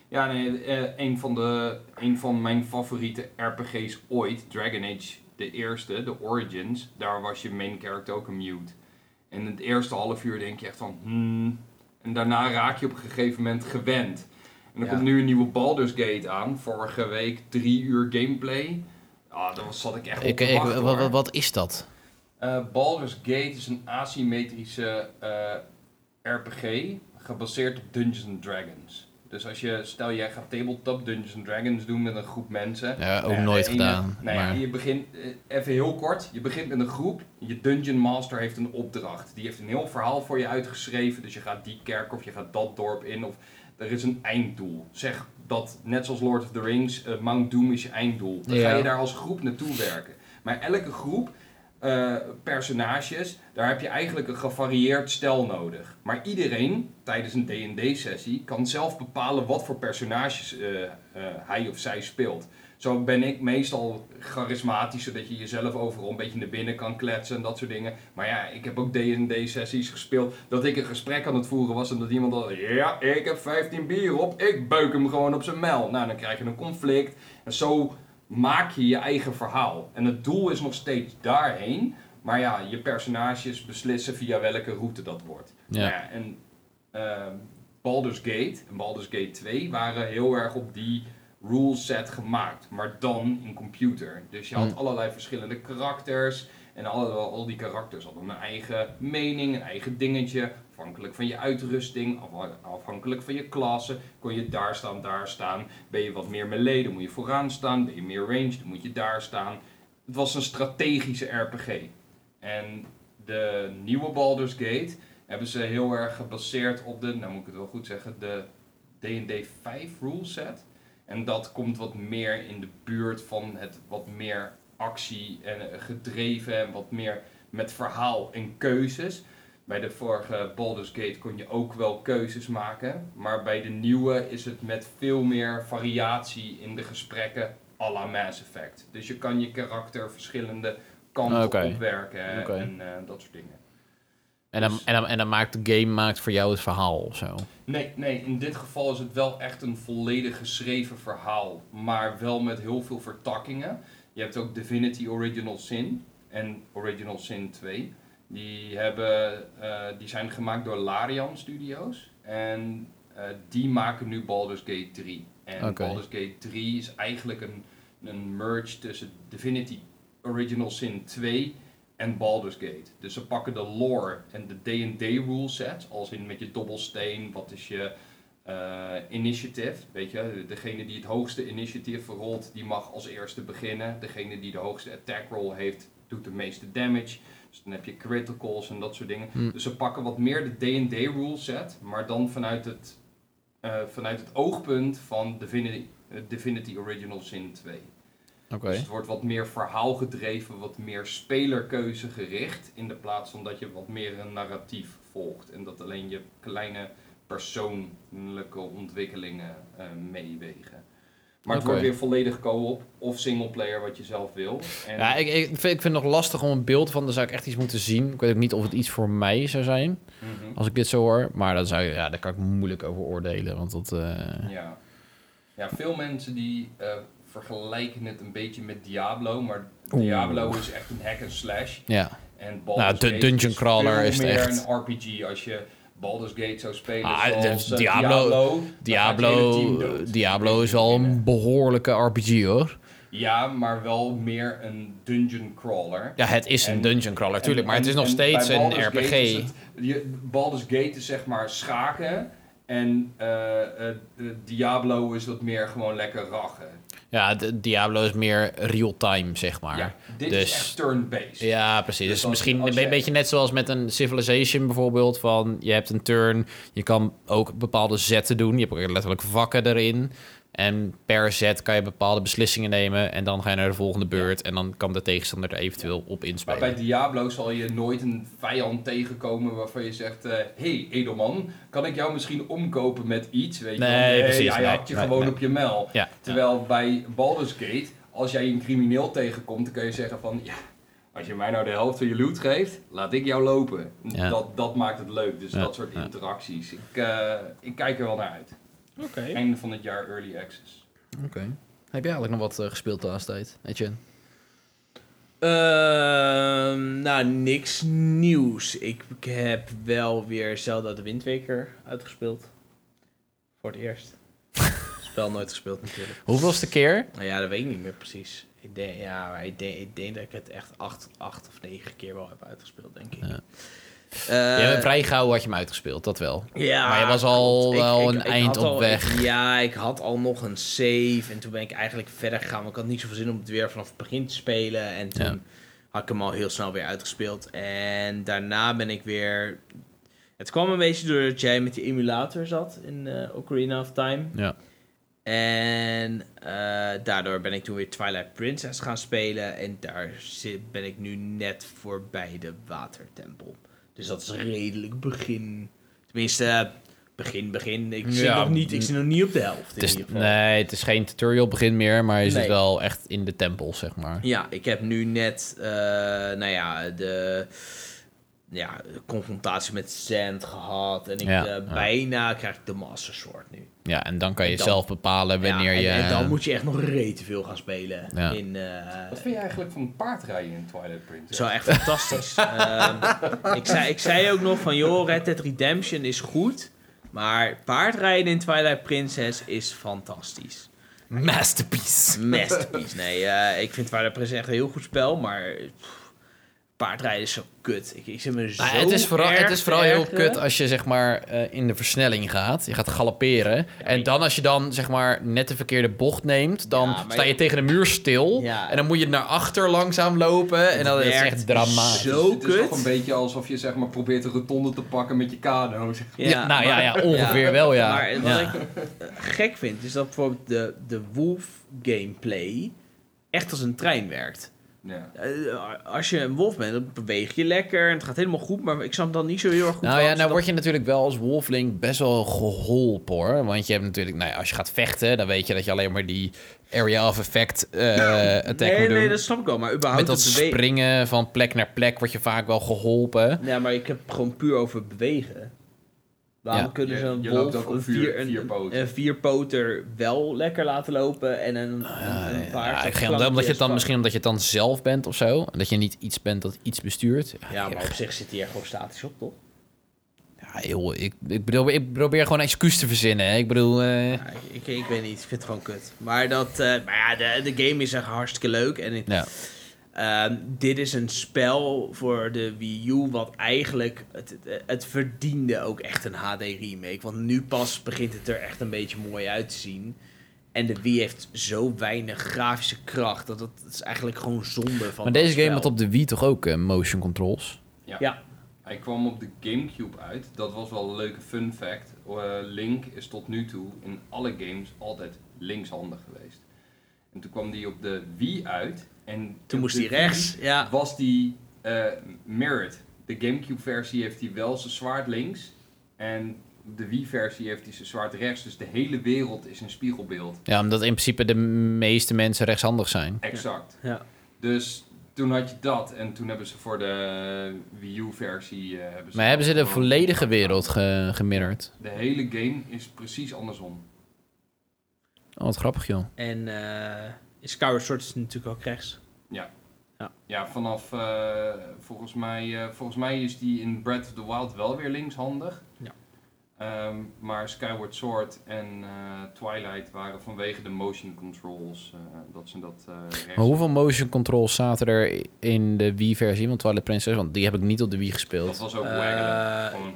Ja, nee, eh, een, van de, een van mijn favoriete RPG's ooit, Dragon Age, de eerste, de Origins, daar was je main character ook een mute. En het eerste half uur denk je echt van, hmm. En daarna raak je op een gegeven moment gewend. En er Ja. komt nu een nieuwe Baldur's Gate aan. Vorige week drie uur gameplay. Ah, daar was- zat ik echt op Ik, te ik, wachten, wat, is dat? Eh, Baldur's Gate is een asymmetrische eh, RPG gebaseerd op Dungeons and Dragons. Dus als je, stel jij gaat tabletop Dungeons and Dragons doen met een groep mensen. Ja, ook Eh, nooit gedaan. Nou ja, maar... je begint, eh, even heel kort, je begint met een groep. Je Dungeon Master heeft een opdracht. Die heeft een heel verhaal voor je uitgeschreven. Dus je gaat die kerk of je gaat dat dorp in. Of er is een einddoel. Zeg dat, net zoals Lord of the Rings, eh, Mount Doom is je einddoel. Dan Ja. ga je daar als groep naartoe werken. Maar elke groep, eh, personages, daar heb je eigenlijk een gevarieerd stel nodig. Maar iedereen, tijdens een D&D-sessie, kan zelf bepalen wat voor personages eh, eh, hij of zij speelt. Zo ben ik meestal charismatisch, zodat je jezelf overal een beetje naar binnen kan kletsen en dat soort dingen. Maar ja, ik heb ook D&D-sessies gespeeld dat ik een gesprek aan het voeren was en dat iemand al, ja, ik heb 15 bier op, ik beuk hem gewoon op zijn mel. Nou, dan krijg je een conflict. En zo maak je je eigen verhaal. En het doel is nog steeds daarheen, maar ja, je personages beslissen via welke route dat wordt. Ja. Nou ja, en ehm, Baldur's Gate en Baldur's Gate 2 waren heel erg op die rule set gemaakt, maar dan in computer. Dus je had Hmm. allerlei verschillende karakters en alle, al die karakters hadden een eigen mening, een eigen dingetje. Afhankelijk van je uitrusting, afha- afhankelijk van je klasse, kon je daar staan, daar staan. Ben je wat meer melee, dan moet je vooraan staan. Ben je meer range, dan moet je daar staan. Het was een strategische RPG. En de nieuwe Baldur's Gate hebben ze heel erg gebaseerd op de, nou moet ik het wel goed zeggen, de D&D 5 rule set. En dat komt wat meer in de buurt van het wat meer actie en gedreven en wat meer met verhaal en keuzes. Bij de vorige Baldur's Gate kon je ook wel keuzes maken, maar bij de nieuwe is het met veel meer variatie in de gesprekken à la Mass Effect. Dus je kan je karakter verschillende kanten opwerken en eh, dat soort dingen. En dan, Dus- en, dan, en dan maakt de game maakt voor jou het verhaal of zo. Nee, nee, in dit geval is het wel echt een volledig geschreven verhaal, maar wel met heel veel vertakkingen. Je hebt ook Divinity Original Sin en Original Sin 2. Die, hebben, eh, die zijn gemaakt door Larian Studios en eh, die maken nu Baldur's Gate 3. En. Baldur's Gate 3 is eigenlijk een, een merge tussen Divinity Original Sin 2 en Baldur's Gate. Dus ze pakken de lore en de D&D rule set, als in met je dobbelsteen, wat is je eh, initiative, weet je, degene die het hoogste initiative rolt, die mag als eerste beginnen. Degene die de hoogste attack roll heeft, doet de meeste damage. Dus dan heb je criticals en dat soort dingen. Hm. Dus ze pakken wat meer de D&D rule set, maar dan vanuit het, eh, vanuit het oogpunt van Divinity, eh, Divinity Original Sin 2. Oké. Dus het wordt wat meer verhaalgedreven, wat meer spelerkeuze gericht. In de plaats van dat je wat meer een narratief volgt. En dat alleen je kleine persoonlijke ontwikkelingen eh, meewegen. Maar het wordt weer volledig co-op of singleplayer wat je zelf wil. En Ja, ik, ik, vind, ik vind het nog lastig om een beeld van. Dan zou ik echt iets moeten zien. Ik weet ook niet of het iets voor mij zou zijn. Mhm. Als ik dit zo hoor. Maar dan zou ja, daar kan ik moeilijk over oordelen. Want dat. eh, Ja. ja, veel mensen die eh, vergelijken het een beetje met Diablo. Maar Oeh. Diablo is echt een hack and slash. ja. En Baldur's Nou, de dungeon is crawler veel is het meer echt. een RPG. Als je Baldur's Gate zou spelen Ah, zoals eh, Diablo- Diablo, Diablo, is al een behoorlijke RPG hoor. Ja, maar wel meer een dungeon crawler. Ja, het is een En- dungeon crawler, tuurlijk. En- Maar het is nog steeds een Gate RPG. is het- je, Baldur's Gate is zeg maar schaken. En de Diablo is wat meer gewoon lekker rachen. Ja, de, Diablo is meer real-time, zeg maar. Ja, dit dus- is echt turn-based. Ja, precies. Dus Dus misschien een be- je- beetje net zoals met een Civilization bijvoorbeeld. Van je hebt een turn, je kan ook bepaalde zetten doen. Je hebt ook letterlijk vakken erin. En per zet kan je bepaalde beslissingen nemen. En dan ga je naar de volgende beurt. En dan kan de tegenstander er eventueel op Maar inspelen. bij Diablo zal je nooit een vijand tegenkomen waarvan je zegt... Hé, hey, edelman, kan ik jou misschien omkopen met iets? Weet je? Nee, precies, hij nee, had je nee, gewoon nee. op je mel. Ja, Terwijl bij Baldur's Gate, als jij een crimineel tegenkomt, dan kun je zeggen van... Ja, als je mij nou de helft van je loot geeft, laat ik jou lopen. Ja. Dat, dat maakt het leuk, dus Ja, dat soort ja. interacties. Ik, eh, ik kijk er wel naar uit. Oké. Einde van het jaar early access. Oké. Heb jij eigenlijk nog wat eh, gespeeld de laatste tijd, Etienne? Ehm, nou, niks nieuws. Ik heb wel weer Zelda de Windweker uitgespeeld. Voor het eerst. <laughs> Spel nooit gespeeld natuurlijk. Hoeveelste keer? Nou ja, dat weet ik niet meer precies. Ik denk, ja, ik denk, ik denk dat ik het echt acht, acht of negen keer wel heb uitgespeeld, denk ik. Ja. Eh, ja, vrij gauw had je hem uitgespeeld, dat wel. Ja, Maar je was al wel een eind op al- weg. ja, ik had al nog een save en toen ben ik eigenlijk verder gegaan. Want ik had niet zoveel zin om het weer vanaf het begin te spelen. En toen Ja. had ik hem al heel snel weer uitgespeeld. En daarna ben ik weer... Het kwam een beetje doordat jij met die emulator zat in eh Ocarina of Time. Ja. En eh, daardoor ben ik toen weer Twilight Princess gaan spelen. En daar zit, ben ik nu net voorbij de watertempel. Dus dat is redelijk begin. Tenminste, begin, begin. Ik zit, Ja, nog, niet, ik zit nog niet op de helft. Het In is, ieder geval. nee, het is geen tutorial begin meer, maar je zit Nee. wel echt in de tempel, zeg maar. Ja, ik heb nu net, eh, nou ja, de, ja, confrontatie met Sand gehad. En ik, Ja, eh, ja. bijna krijg ik de Master Sword nu. Ja, en dan kan je dan- zelf bepalen wanneer ja, en, je... en dan moet je echt nog rete veel gaan spelen. Ja. In, eh, Wat vind je eigenlijk van paardrijden in Twilight Princess? Zo echt fantastisch. <laughs> Ehm, ik, zei, ik zei ook nog van, joh, Red Dead Redemption is goed. Maar paardrijden in Twilight Princess is fantastisch. Masterpiece. Masterpiece. Nee, eh, ik vind Twilight Princess echt een heel goed spel, maar pff, paardrijden is zo kut. Ik, ik zit me zo het, is vooral, erg het is vooral heel kut als je zeg maar eh, in de versnelling gaat. Je gaat galopperen. en dan als je dan zeg maar net de verkeerde bocht neemt, dan Ja, sta je je- tegen de muur stil. Ja. En dan moet je naar achter langzaam lopen. En dat is echt dramatisch. zo het is kut. toch een beetje alsof je zeg maar probeert een rotonde te pakken met je kano. zeg. Ja, nou ja, ja, ongeveer wel ja. Maar wat Ja. ik gek vind, is dat bijvoorbeeld de, de Wolf gameplay echt als een trein werkt. Ja. Eh, als je een wolf bent, dan beweeg je lekker en het gaat helemaal goed, maar ik snap dan niet zo heel erg goed. Nou ja, nou dat- word je natuurlijk wel als wolfling best wel geholpen hoor. Want je hebt natuurlijk, nou ja, als je gaat vechten, dan weet je dat je alleen maar die area of effect eh attack Nee, moet doen. nee, dat snap ik wel, maar überhaupt Met dat springen van plek naar plek word je vaak wel geholpen. Ja, maar ik heb gewoon puur over bewegen. Waarom Ja. kunnen ze een je wolf, een, vier- een, vierpoter wel lekker laten lopen en een, een, een Ja, paard... ik denk omdat je het dan misschien omdat je het dan zelf bent of zo. Dat je niet iets bent dat iets bestuurt. Ja, maar op zich zit hij er gewoon statisch op, toch? Ja, joh, ik, ik, bedoel, ik probeer gewoon een excuus te verzinnen. Hè. Ik bedoel, eh, Ja, ik, ik weet niet, ik vind het gewoon kut. Maar, dat, eh, maar ja, de, de game is echt hartstikke leuk. En ja. Ehm, dit is een spel voor de Wii U wat eigenlijk... Het, het, het verdiende ook echt een HD remake. Want nu pas begint het er echt een beetje mooi uit te zien. En de Wii heeft zo weinig grafische kracht... dat het, het is eigenlijk gewoon zonde van Maar deze game had op de Wii toch ook eh, motion controls? Ja, Hij kwam op de Gamecube uit. Dat was wel een leuke fun fact. Eh, Link is tot nu toe in alle games altijd linkshandig geweest. En toen kwam die op de Wii uit. En toen moest hij rechts. Ja, Was die eh, mirrored. De Gamecube versie heeft hij wel zijn zwaard links. En de Wii versie heeft hij zijn zwaard rechts. Dus de hele wereld is een spiegelbeeld. Ja, omdat in principe de meeste mensen rechtshandig zijn. Exact. ja. Dus toen had je dat. En toen hebben ze voor de Wii U versie... eh, hebben ze Maar hebben ze de volledige wereld ge gemirrord? De hele game is precies andersom. Oh, wat grappig joh. En Skyward Sword is natuurlijk ook rechts. Ja. Ja. Ja, vanaf eh, volgens, mij, eh, volgens mij is die in Breath of the Wild wel weer linkshandig. Ja. Ehm, maar Skyward Sword en eh, Twilight waren vanwege de motion controls eh, dat ze dat eh rechts... Maar hoeveel motion controls zaten er in de Wii-versie van Twilight Princess? Want die heb ik niet op de Wii Dat gespeeld. was ook Eh, waggelen. Gewoon.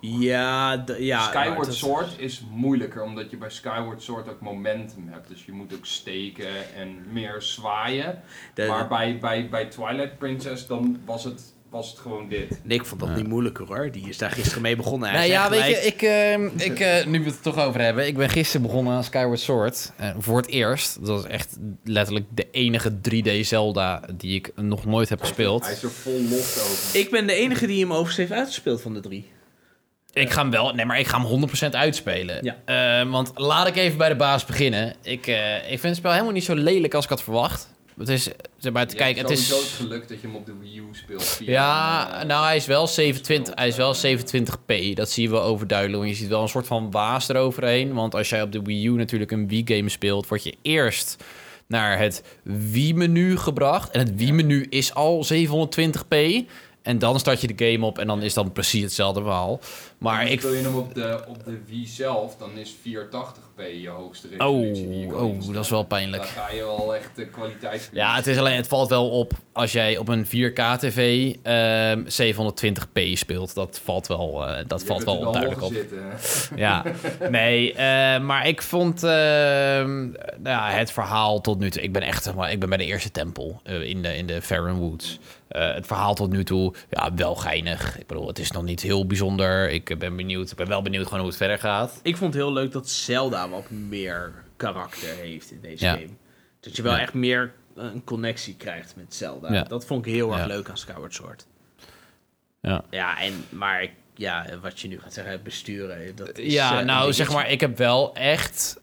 Ja, ja. Skyward dat- Sword is moeilijker, omdat je bij Skyward Sword ook momentum hebt. Dus je moet ook steken en meer zwaaien. de- maar bij, bij, bij Twilight Princess dan was het, was het gewoon dit. Nee, ik vond dat Ja. niet moeilijker hoor. Die is daar gisteren mee begonnen. Hij Nou ja, weet je, ik, eh, ik, eh, nu we het er toch over hebben. Ik ben gisteren begonnen aan Skyward Sword. Eh, voor het eerst. Dat is echt letterlijk de enige 3D Zelda die ik nog nooit heb gespeeld. Hij is er vol lof over. Ik ben de enige die hem overigens heeft uitgespeeld van de drie. Ik ga hem wel, nee, maar ik ga hem 100% uitspelen. Ja. Eh, want laat ik even bij de baas beginnen. Ik, eh, ik vind het spel helemaal niet zo lelijk als ik had verwacht. Het is, zeg maar, het, Je kijk, hebt het is... het geluk dat je hem op de Wii U speelt. Ja, eh, nou hij is wel 27, hij is wel 27p. Dat zie je wel overduidelijk. Want je ziet wel een soort van waas eroverheen. Want als jij op de Wii U natuurlijk een Wii-game speelt, word je eerst naar het Wii-menu gebracht. En het Wii-menu is al 720p. En dan start je de game op en dan is dan precies hetzelfde verhaal. Maar ik... Speel je hem op de, op de Wii zelf, dan is 480p je hoogste Oh, resolutie. die je oh, dat is wel pijnlijk. Dan ga je wel echt de kwaliteit. Ja, het is alleen, het valt wel op als jij op een 4K-tv ehm 720p speelt. Dat valt wel, eh, dat Je valt wel duidelijk op. zitten. <laughs> Ja, nee, eh, maar ik vond ehm, nou ja, het verhaal tot nu toe. Ik ben echt, zeg maar, ik ben bij de eerste tempel eh, in de, in de Farron Woods. Eh, het verhaal tot nu toe, ja, wel geinig. Ik bedoel, het is nog niet heel bijzonder. Ik ben benieuwd, ik ben wel benieuwd gewoon hoe het verder gaat. Ik vond het heel leuk dat Zelda wat meer karakter heeft in deze Ja. game. Dat je wel Ja. echt meer eh, een connectie krijgt met Zelda. Ja. Dat vond ik heel erg leuk aan Skyward Sword. Ja. Ja, en, maar ik- ja, wat je nu gaat zeggen, besturen. Dat is, Ja, eh, nou zeg maar, ik heb wel echt.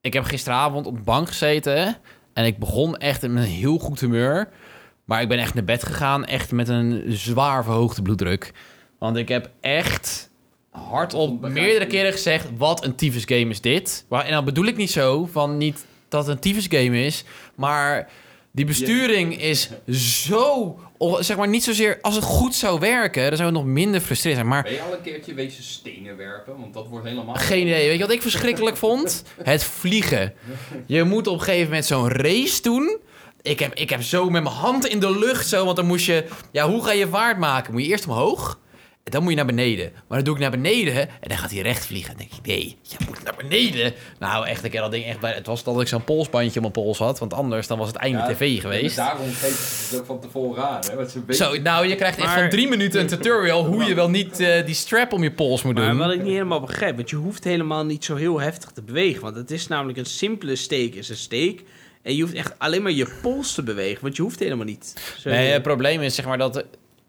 Ik heb gisteravond op de bank gezeten. En ik begon echt met een heel goed humeur. Maar ik ben echt naar bed gegaan, echt met een zwaar verhoogde bloeddruk. Want ik heb echt hardop meerdere keren gezegd: wat een tyfus game is dit? En dan bedoel ik niet zo van niet dat het een tyfus game is, maar die besturing is zo. Zeg maar niet zozeer als het goed zou werken, dan zou het nog minder frustrerend zijn. Maar Ben je al een keertje wezen stenen werpen? Want dat wordt helemaal... geen idee. Weet je wat ik verschrikkelijk vond? <laughs> Het vliegen. Je moet op een gegeven moment zo'n race doen. Ik heb, ik heb zo met mijn hand in de lucht zo, want dan moest je... Ja, hoe ga je vaart maken? Moet je eerst omhoog? En dan moet je naar beneden. Maar dan doe ik naar beneden en dan gaat hij recht vliegen. Dan denk ik, nee, je moet naar beneden. Nou, echt, ik heb dat ding echt bij... Het was dat ik zo'n polsbandje op mijn pols had, want anders dan was het einde Ja, tv geweest. Daarom ze het ook van tevoren aan, hè? Zo, nou, je krijgt echt Maar- van drie minuten een tutorial hoe je wel niet eh, die strap om je pols moet Maar doen. wat ik niet helemaal begrijp, want je hoeft helemaal niet zo heel heftig te bewegen. Want het is namelijk een simpele steek is een steek. En je hoeft echt alleen maar je pols te bewegen, want je hoeft helemaal niet. Zo, Nee, het probleem is zeg maar dat...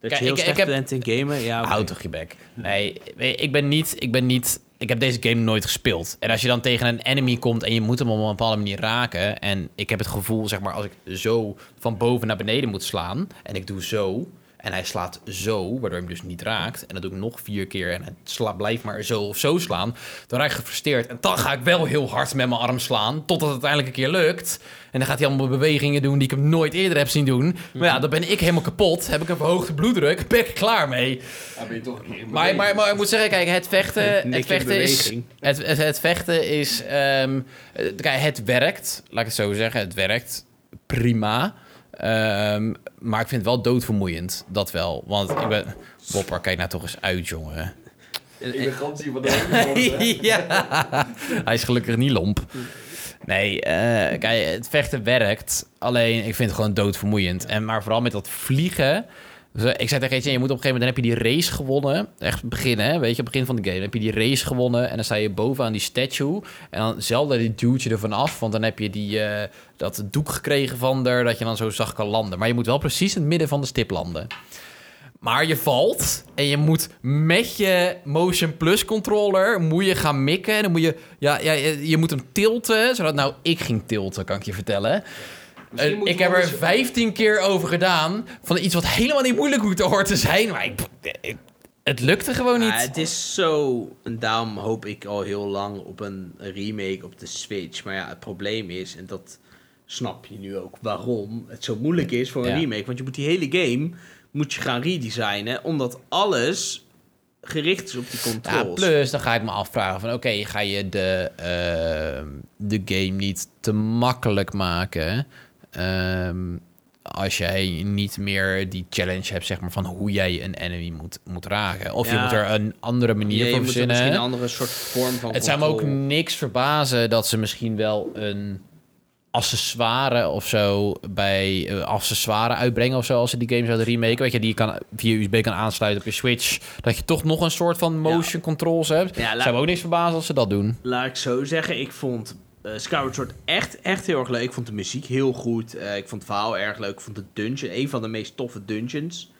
dat kijk, je heel ik- ik heb- bent in gamen. Ja. Houd toch je bek. Nee, ik ben niet... Ik ben niet... Ik heb deze game nooit gespeeld. En als je dan tegen een enemy komt en je moet hem op een bepaalde manier raken... en ik heb het gevoel, zeg maar, als ik zo van boven naar beneden moet slaan... en ik doe zo en hij slaat zo, waardoor hij hem dus niet raakt... en dat doe ik nog vier keer en het sla, blijft maar zo of zo slaan... dan raak ik gefrustreerd. En dan ga ik wel heel hard met mijn arm slaan... totdat het uiteindelijk een keer lukt... En dan gaat hij allemaal bewegingen doen die ik hem nooit eerder heb zien doen. Maar ja, dan ben ik helemaal kapot. Heb ik een verhoogde bloeddruk. Ben ik klaar mee. Ja, ben je toch een keer in Maar, maar, maar ik moet zeggen, kijk, het vechten, het vechten is... het, het vechten is... ehm, eh, kijk, het werkt. Laat ik het zo zeggen. Het werkt prima. Ehm, maar ik vind het wel doodvermoeiend. Dat wel. Want ik ben... Wopper, kijk nou toch eens uit, jongen. Ik ben van de <laughs> ja. Hij is gelukkig niet lomp. Nee, eh, kijk, het vechten werkt. Alleen, ik vind het gewoon doodvermoeiend. En, maar vooral met dat vliegen... Dus, eh, ik zei tegen Etienne, je moet op een gegeven moment... dan heb je die race gewonnen. Echt beginnen, weet je, begin van de game. Dan heb je die race gewonnen en dan sta je bovenaan die statue. En dan zelden die duwt je ervan af. Want dan heb je die, eh, dat doek gekregen van er... dat je dan zo zacht kan landen. Maar je moet wel precies in het midden van de stip landen. Maar je valt en je moet met je Motion Plus controller moet je gaan mikken. En dan moet je, ja, ja, je, je moet hem tilten. Zodat, nou, ik ging tilten, kan ik je vertellen. Ik heb er anders- 15 keer over gedaan. Van iets wat helemaal niet moeilijk moet hoort te zijn. Maar ik, ik- het lukte gewoon niet. Ja, het is zo. En daarom hoop ik al heel lang op een remake op de Switch. Maar ja, het probleem is, en dat snap je nu ook waarom het zo moeilijk is voor een Ja. remake. Want je moet die hele game moet je gaan redesignen, omdat alles gericht is op die Ja, controls. plus dan ga ik me afvragen van... oké, ga je de, ehm, de game niet te makkelijk maken... ehm, als jij niet meer die challenge hebt, zeg maar, van hoe jij een enemy moet, moet raken. Of je moet er een andere manier Ja, voor er verzinnen. misschien een andere soort vorm van Het zou me ook niks verbazen dat ze misschien wel een accessoire of zo bij eh, accessoire uitbrengen of zo als ze die game zouden remaken. Weet je, die je kan via USB kan aansluiten op je Switch. Dat je toch nog een soort van motion controls hebt. Ja, laat- zou me ook niks verbazen als ze dat doen. Laat ik zo zeggen, ik vond eh Skyward Sword echt, echt heel erg leuk. Ik vond de muziek heel goed. Eh, ik vond het verhaal erg leuk. Ik vond de dungeon, een van de meest toffe dungeons,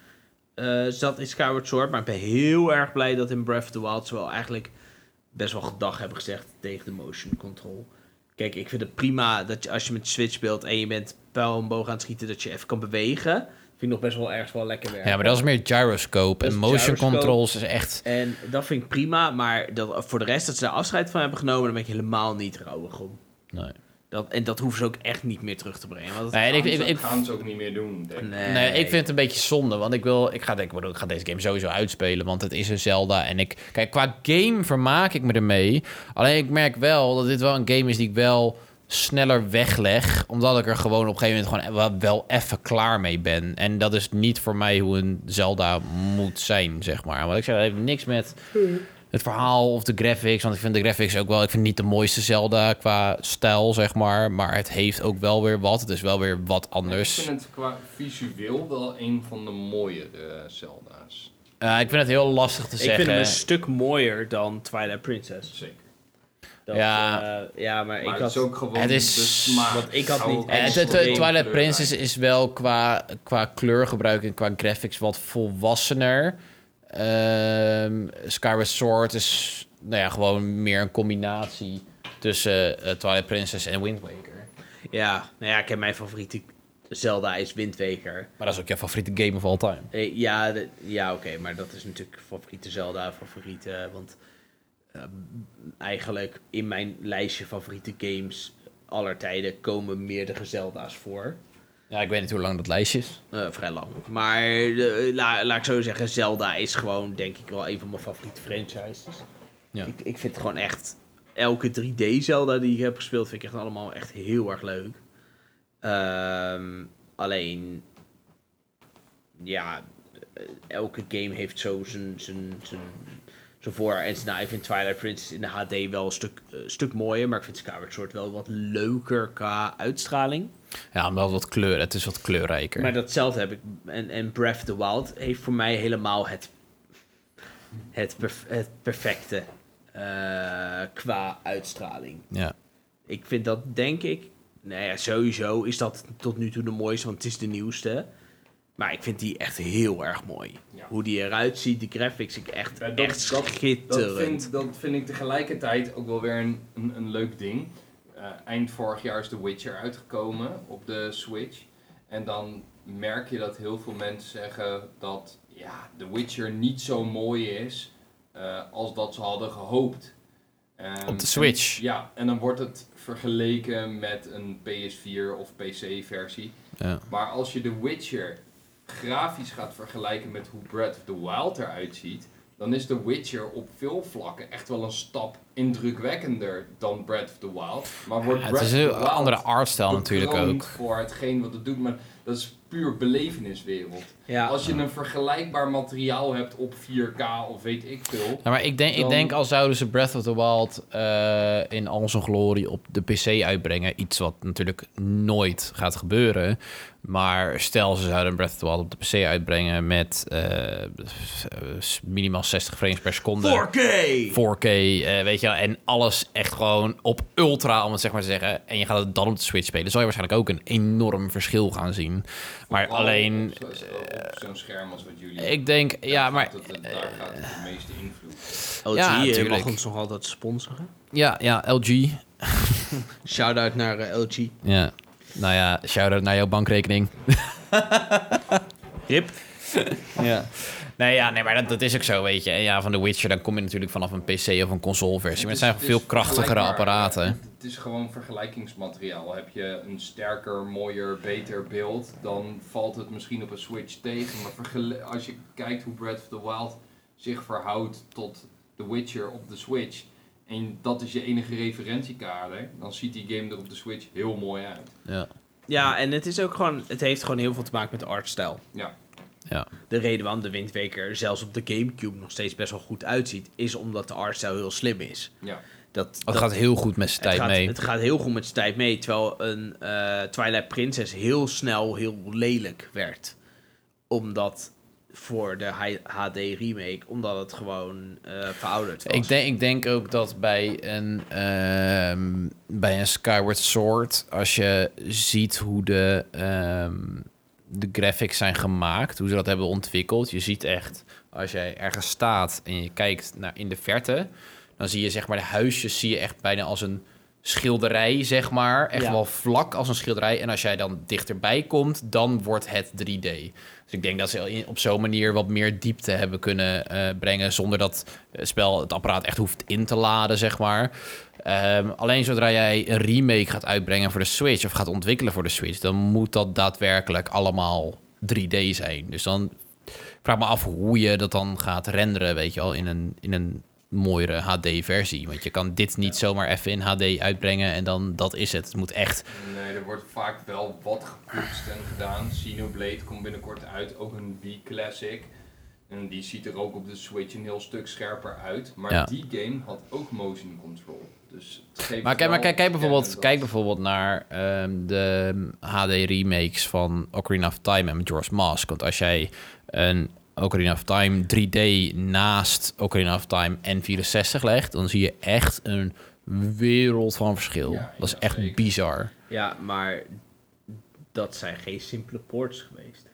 eh, zat in Skyward Sword. Maar ik ben heel erg blij dat in Breath of the Wild ze wel eigenlijk best wel gedag hebben gezegd tegen de motion control. Kijk, ik vind het prima dat je als je met Switch speelt en je bent pijl en boog aan het schieten, dat je even kan bewegen. Vind ik nog best wel ergens wel lekker werken. Ja, maar dat is meer gyroscope. En motion gyroscope. controls is echt... En dat vind ik prima, maar dat, voor de rest dat ze daar afscheid van hebben genomen, daar ben ik helemaal niet rouwig om. Nee. Dat, en dat hoeven ze ook echt niet meer terug te brengen. Want Nee, ik, gaan, ik, ze, ik, gaan ze ook niet meer doen, denk ik. nee. Nee, ik vind het een beetje zonde, want ik wil, ik ga, denk, ik ga deze game sowieso uitspelen, want het is een Zelda en ik, kijk, qua game vermaak ik me ermee. Alleen ik merk wel dat dit wel een game is die ik wel sneller wegleg, omdat ik er gewoon op een gegeven moment gewoon wel, wel even klaar mee ben. En dat is niet voor mij hoe een Zelda moet zijn, zeg maar. Want ik zeg, het heeft niks met het verhaal of de graphics, want ik vind de graphics ook wel, ik vind het niet de mooiste Zelda qua stijl, zeg maar, maar het heeft ook wel weer wat. Het is wel weer wat anders. Ik vind het qua visueel wel een van de mooiere Zelda's. Uh, ik vind het heel lastig te ik zeggen. vind hem een stuk mooier dan Twilight Princess. Zeker. Dat, Ja. ja, ja, maar, Maar ik het had... is ook gewoon Het is-. Want ik had niet Eh, het- het- Twilight. Princess is wel qua, qua kleurgebruik en qua graphics wat volwassener. Ehm Skyward Sword is nou ja, gewoon meer een combinatie tussen eh, Twilight Princess en Wind Waker. Ja, nou ja, ik heb mijn favoriete Zelda is Wind Waker. Maar dat is ook jouw favoriete game of all time. Eh, Ja, de- ja oké, maar dat is natuurlijk favoriete Zelda, favoriete... Want eh, eigenlijk in mijn lijstje favoriete games aller tijden komen meerdere Zelda's voor. Ja, ik weet niet hoe lang dat lijstje is. Eh, vrij lang. Maar la- laat ik zo zeggen, Zelda is gewoon denk ik wel een van mijn favoriete franchises. Ja. Ik, ik vind gewoon echt... Elke 3D Zelda die ik heb gespeeld vind ik echt allemaal echt heel erg leuk. Ehm, alleen... Ja, elke game heeft zo zijn, zijn, zijn, voor- en na. Ik vind Twilight Princess in de HD wel een stuk, eh, stuk mooier, maar ik vind Skyward Sword wel wat leuker qua uitstraling. Ja, het wat kleur, het is wat kleurrijker. Maar datzelfde heb ik. En, en Breath of the Wild heeft voor mij helemaal het, het, perf- het perfecte eh, qua uitstraling. Ja. Ik vind dat, denk ik. Nou ja, sowieso is dat tot nu toe de mooiste, want het is de nieuwste. Maar ik vind die echt heel erg mooi. Ja. Hoe die eruit ziet, die graphics, ik echt, Ja, dat- echt schitterend. Dat vind, dat vind ik tegelijkertijd ook wel weer een, een, een leuk ding. Eh, eind vorig jaar is The Witcher uitgekomen op de Switch. En dan merk je dat heel veel mensen zeggen dat ja, The Witcher niet zo mooi is eh, als dat ze hadden gehoopt. Ehm, Op de Switch? en- ja, en dan wordt het vergeleken met een PS4 of PC-versie. Ja. Maar als je The Witcher grafisch gaat vergelijken met hoe Breath of the Wild eruit ziet, dan is The Witcher op veel vlakken echt wel een stap indrukwekkender dan Breath of the Wild. Maar wordt het Breath is een andere artstijl natuurlijk ook. voor hetgeen wat het doet, maar dat is puur beleveniswereld. Ja, Als je een vergelijkbaar materiaal hebt op 4K of weet ik veel, Ja, maar ik denk, ik denk al zouden ze Breath of the Wild eh, in al zijn glorie op de PC uitbrengen. Iets wat natuurlijk nooit gaat gebeuren. Maar stel ze zouden Breath of the Wild op de PC uitbrengen met eh, minimaal 60 frames per seconde. 4K! 4K, eh, weet je wel, en alles echt gewoon op ultra, om het zeg maar te zeggen. En je gaat het dan op de Switch spelen, zal je waarschijnlijk ook een enorm verschil gaan zien. Maar alleen, zo- op zo'n scherm als wat jullie ik denk, ja, gaat maar het- daar gaat het de meeste invloed. LG Ja, eh, mag ons nog altijd sponsoren. ja, ja, LG, <laughs> Shout-out naar eh, LG. Ja, nou ja, shout-out naar jouw bankrekening. <laughs> Rip. <laughs> Ja. Nee, ja, nee, maar dat, dat is ook zo, weet je. En ja, van The Witcher, dan kom je natuurlijk vanaf een PC of een consoleversie. Maar het zijn veel krachtigere apparaten. Het is gewoon vergelijkingsmateriaal. Heb je een sterker, mooier, beter beeld, dan valt het misschien op een Switch tegen. Maar als je kijkt hoe Breath of the Wild zich verhoudt tot The Witcher op de Switch, en dat is je enige referentiekader, dan ziet die game er op de Switch heel mooi uit. Ja. Ja, en het is ook gewoon, het heeft gewoon heel veel te maken met de artstijl. Ja, Ja. De reden waarom de Wind Waker zelfs op de Gamecube nog steeds best wel goed uitziet, is omdat de artstijl heel slim is. ja. Dat, Het dat- gaat heel goed met zijn het tijd gaat, mee. Het gaat heel goed met zijn tijd mee, terwijl een eh, Twilight Princess heel snel heel lelijk werd. Omdat voor de HD remake, omdat het gewoon eh, verouderd was. Ik denk, ik denk ook dat bij een, ehm, bij een Skyward Sword, als je ziet hoe de, ehm, de graphics zijn gemaakt, hoe ze dat hebben ontwikkeld, je ziet echt, als jij ergens staat en je kijkt naar in de verte, dan zie je zeg maar de huisjes zie je echt bijna als een schilderij, zeg maar. Echt Ja. wel vlak als een schilderij. En als jij dan dichterbij komt, dan wordt het 3D. Dus ik denk dat ze op zo'n manier wat meer diepte hebben kunnen eh, brengen... zonder dat het spel het apparaat echt hoeft in te laden, zeg maar. Ehm, alleen zodra jij een remake gaat uitbrengen voor de Switch... of gaat ontwikkelen voor de Switch... dan moet dat daadwerkelijk allemaal 3D zijn. Dus dan vraag me af hoe je dat dan gaat renderen, weet je wel... in een, in een mooiere HD-versie. Want je kan dit niet zomaar even in HD uitbrengen... en dan dat is het. Het moet echt... Nee, er wordt vaak wel wat gepoetst en gedaan. Xenoblade komt binnenkort uit, ook een Wii-classic. En die ziet er ook op de Switch een heel stuk scherper uit. Maar Ja. die game had ook motion control. Dus het geeft Maar kijk, maar kijk, kijk, bijvoorbeeld, kijk bijvoorbeeld naar ehm, de HD-remakes van Ocarina of Time en Majora's Mask. Want als jij een Ocarina of Time 3D naast Ocarina of Time N64 legt... dan zie je echt een wereld van verschil. Ja, dat is ja, echt zeker. bizar. Ja, maar dat zijn geen simpele ports geweest.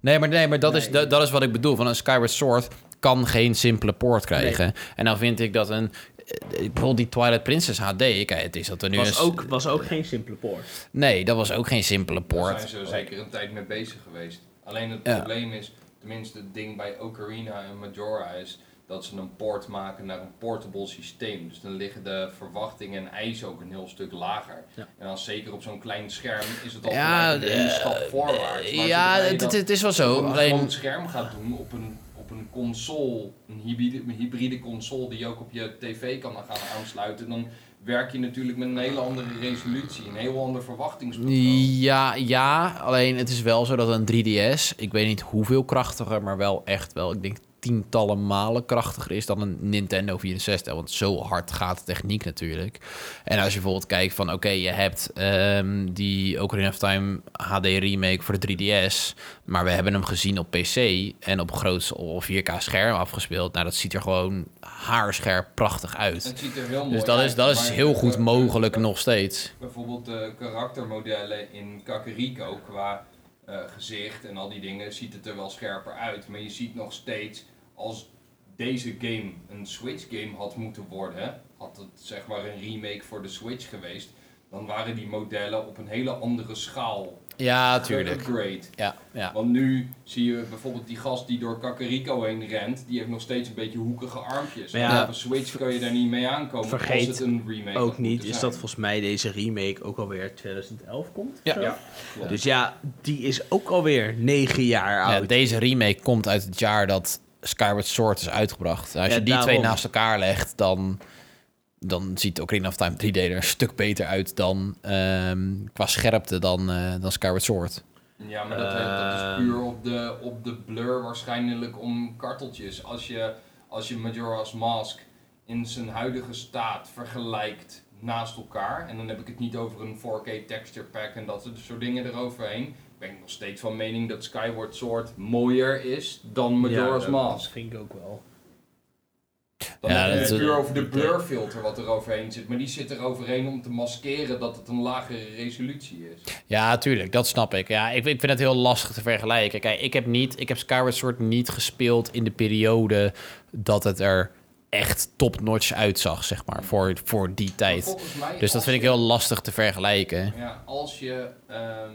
Nee, maar, nee, maar dat, is, dat, dat is wat ik bedoel. Van een Skyward Sword kan geen simpele poort krijgen. En dan vind ik dat een... eh, Bijvoorbeeld die Twilight Princess HD. Kijk, het is dat er nu Was is... ook, was ook geen simpele port. Nee, dat was ook geen simpele Daar poort. zijn ze zeker een tijd mee bezig geweest. Alleen het Ja. probleem is, tenminste het ding bij Ocarina en Majora is dat ze een port maken naar een portable systeem. Dus dan liggen de verwachtingen en eisen ook een heel stuk lager. Ja. En dan zeker op zo'n klein scherm is het al Ja, een eh, stap voorwaarts. Maar ja, je het, is wel zo. een Alleen, groot scherm gaat doen op een, op een console, een hybride, een hybride console die je ook op je tv kan gaan aansluiten, dan werk je natuurlijk met een hele andere resolutie, een heel ander verwachtingspatroon. ja, ja, alleen het is wel zo dat een 3DS, ik weet niet hoeveel krachtiger, maar wel echt wel, ik denk tientallen malen krachtiger is dan een Nintendo 64. Want zo hard gaat de techniek natuurlijk. En als je bijvoorbeeld kijkt van, oké, je hebt ehm, die Ocarina of Time HD remake voor de 3DS, maar we hebben hem gezien op PC en op groot of 4K scherm afgespeeld. Nou, dat ziet er gewoon haarscherp prachtig uit. Het ziet er heel mooi Dus dat is, dat is heel goed de- mogelijk de- nog steeds. Bijvoorbeeld de karaktermodellen in Kakariko qua eh, gezicht en al die dingen ziet het er wel scherper uit. Maar je ziet nog steeds als deze game een Switch game had moeten worden, had het zeg maar een remake voor de Switch geweest, dan waren die modellen op een hele andere schaal Ja, tuurlijk. upgrade. Ja, ja. Want nu zie je bijvoorbeeld die gast die door Kakariko heen rent, die heeft nog steeds een beetje hoekige armpjes. Maar ja, op een Switch kun je daar niet mee aankomen vergeet als het een remake Ook niet is dat volgens mij deze remake ook alweer 2011 komt. Ja. Dus ja, die is ook alweer 9 jaar Ja, oud. deze remake komt uit het jaar dat Skyward Sword is uitgebracht. Als Ja, je die twee naast elkaar legt, dan, dan ziet Ocarina of Time 3D er een stuk beter uit dan ehm, qua scherpte dan, eh, dan Skyward Sword. Ja, maar dat, dat is puur op de, op de blur waarschijnlijk om karteltjes. Als je, als je Majora's Mask in zijn huidige staat vergelijkt naast elkaar, en dan heb ik het niet over een 4K texture pack en dat soort dingen eroverheen, ben nog steeds van mening dat Skyward Sword mooier is dan Majora's dat Mask. vind ik ook wel. Dan Ja, heb je dat- het puur over de blurfilter wat er overheen zit, maar die zit er overheen om te maskeren dat het een lagere resolutie is. Ja, tuurlijk, dat snap ik. Ja, ik, ik vind het heel lastig te vergelijken. Kijk, ik heb, niet, ik heb Skyward Sword niet gespeeld in de periode dat het er echt top-notch uitzag, zeg maar, voor, voor die tijd. mij, Dus dat vind ik heel lastig te vergelijken. Ja, als je ehm,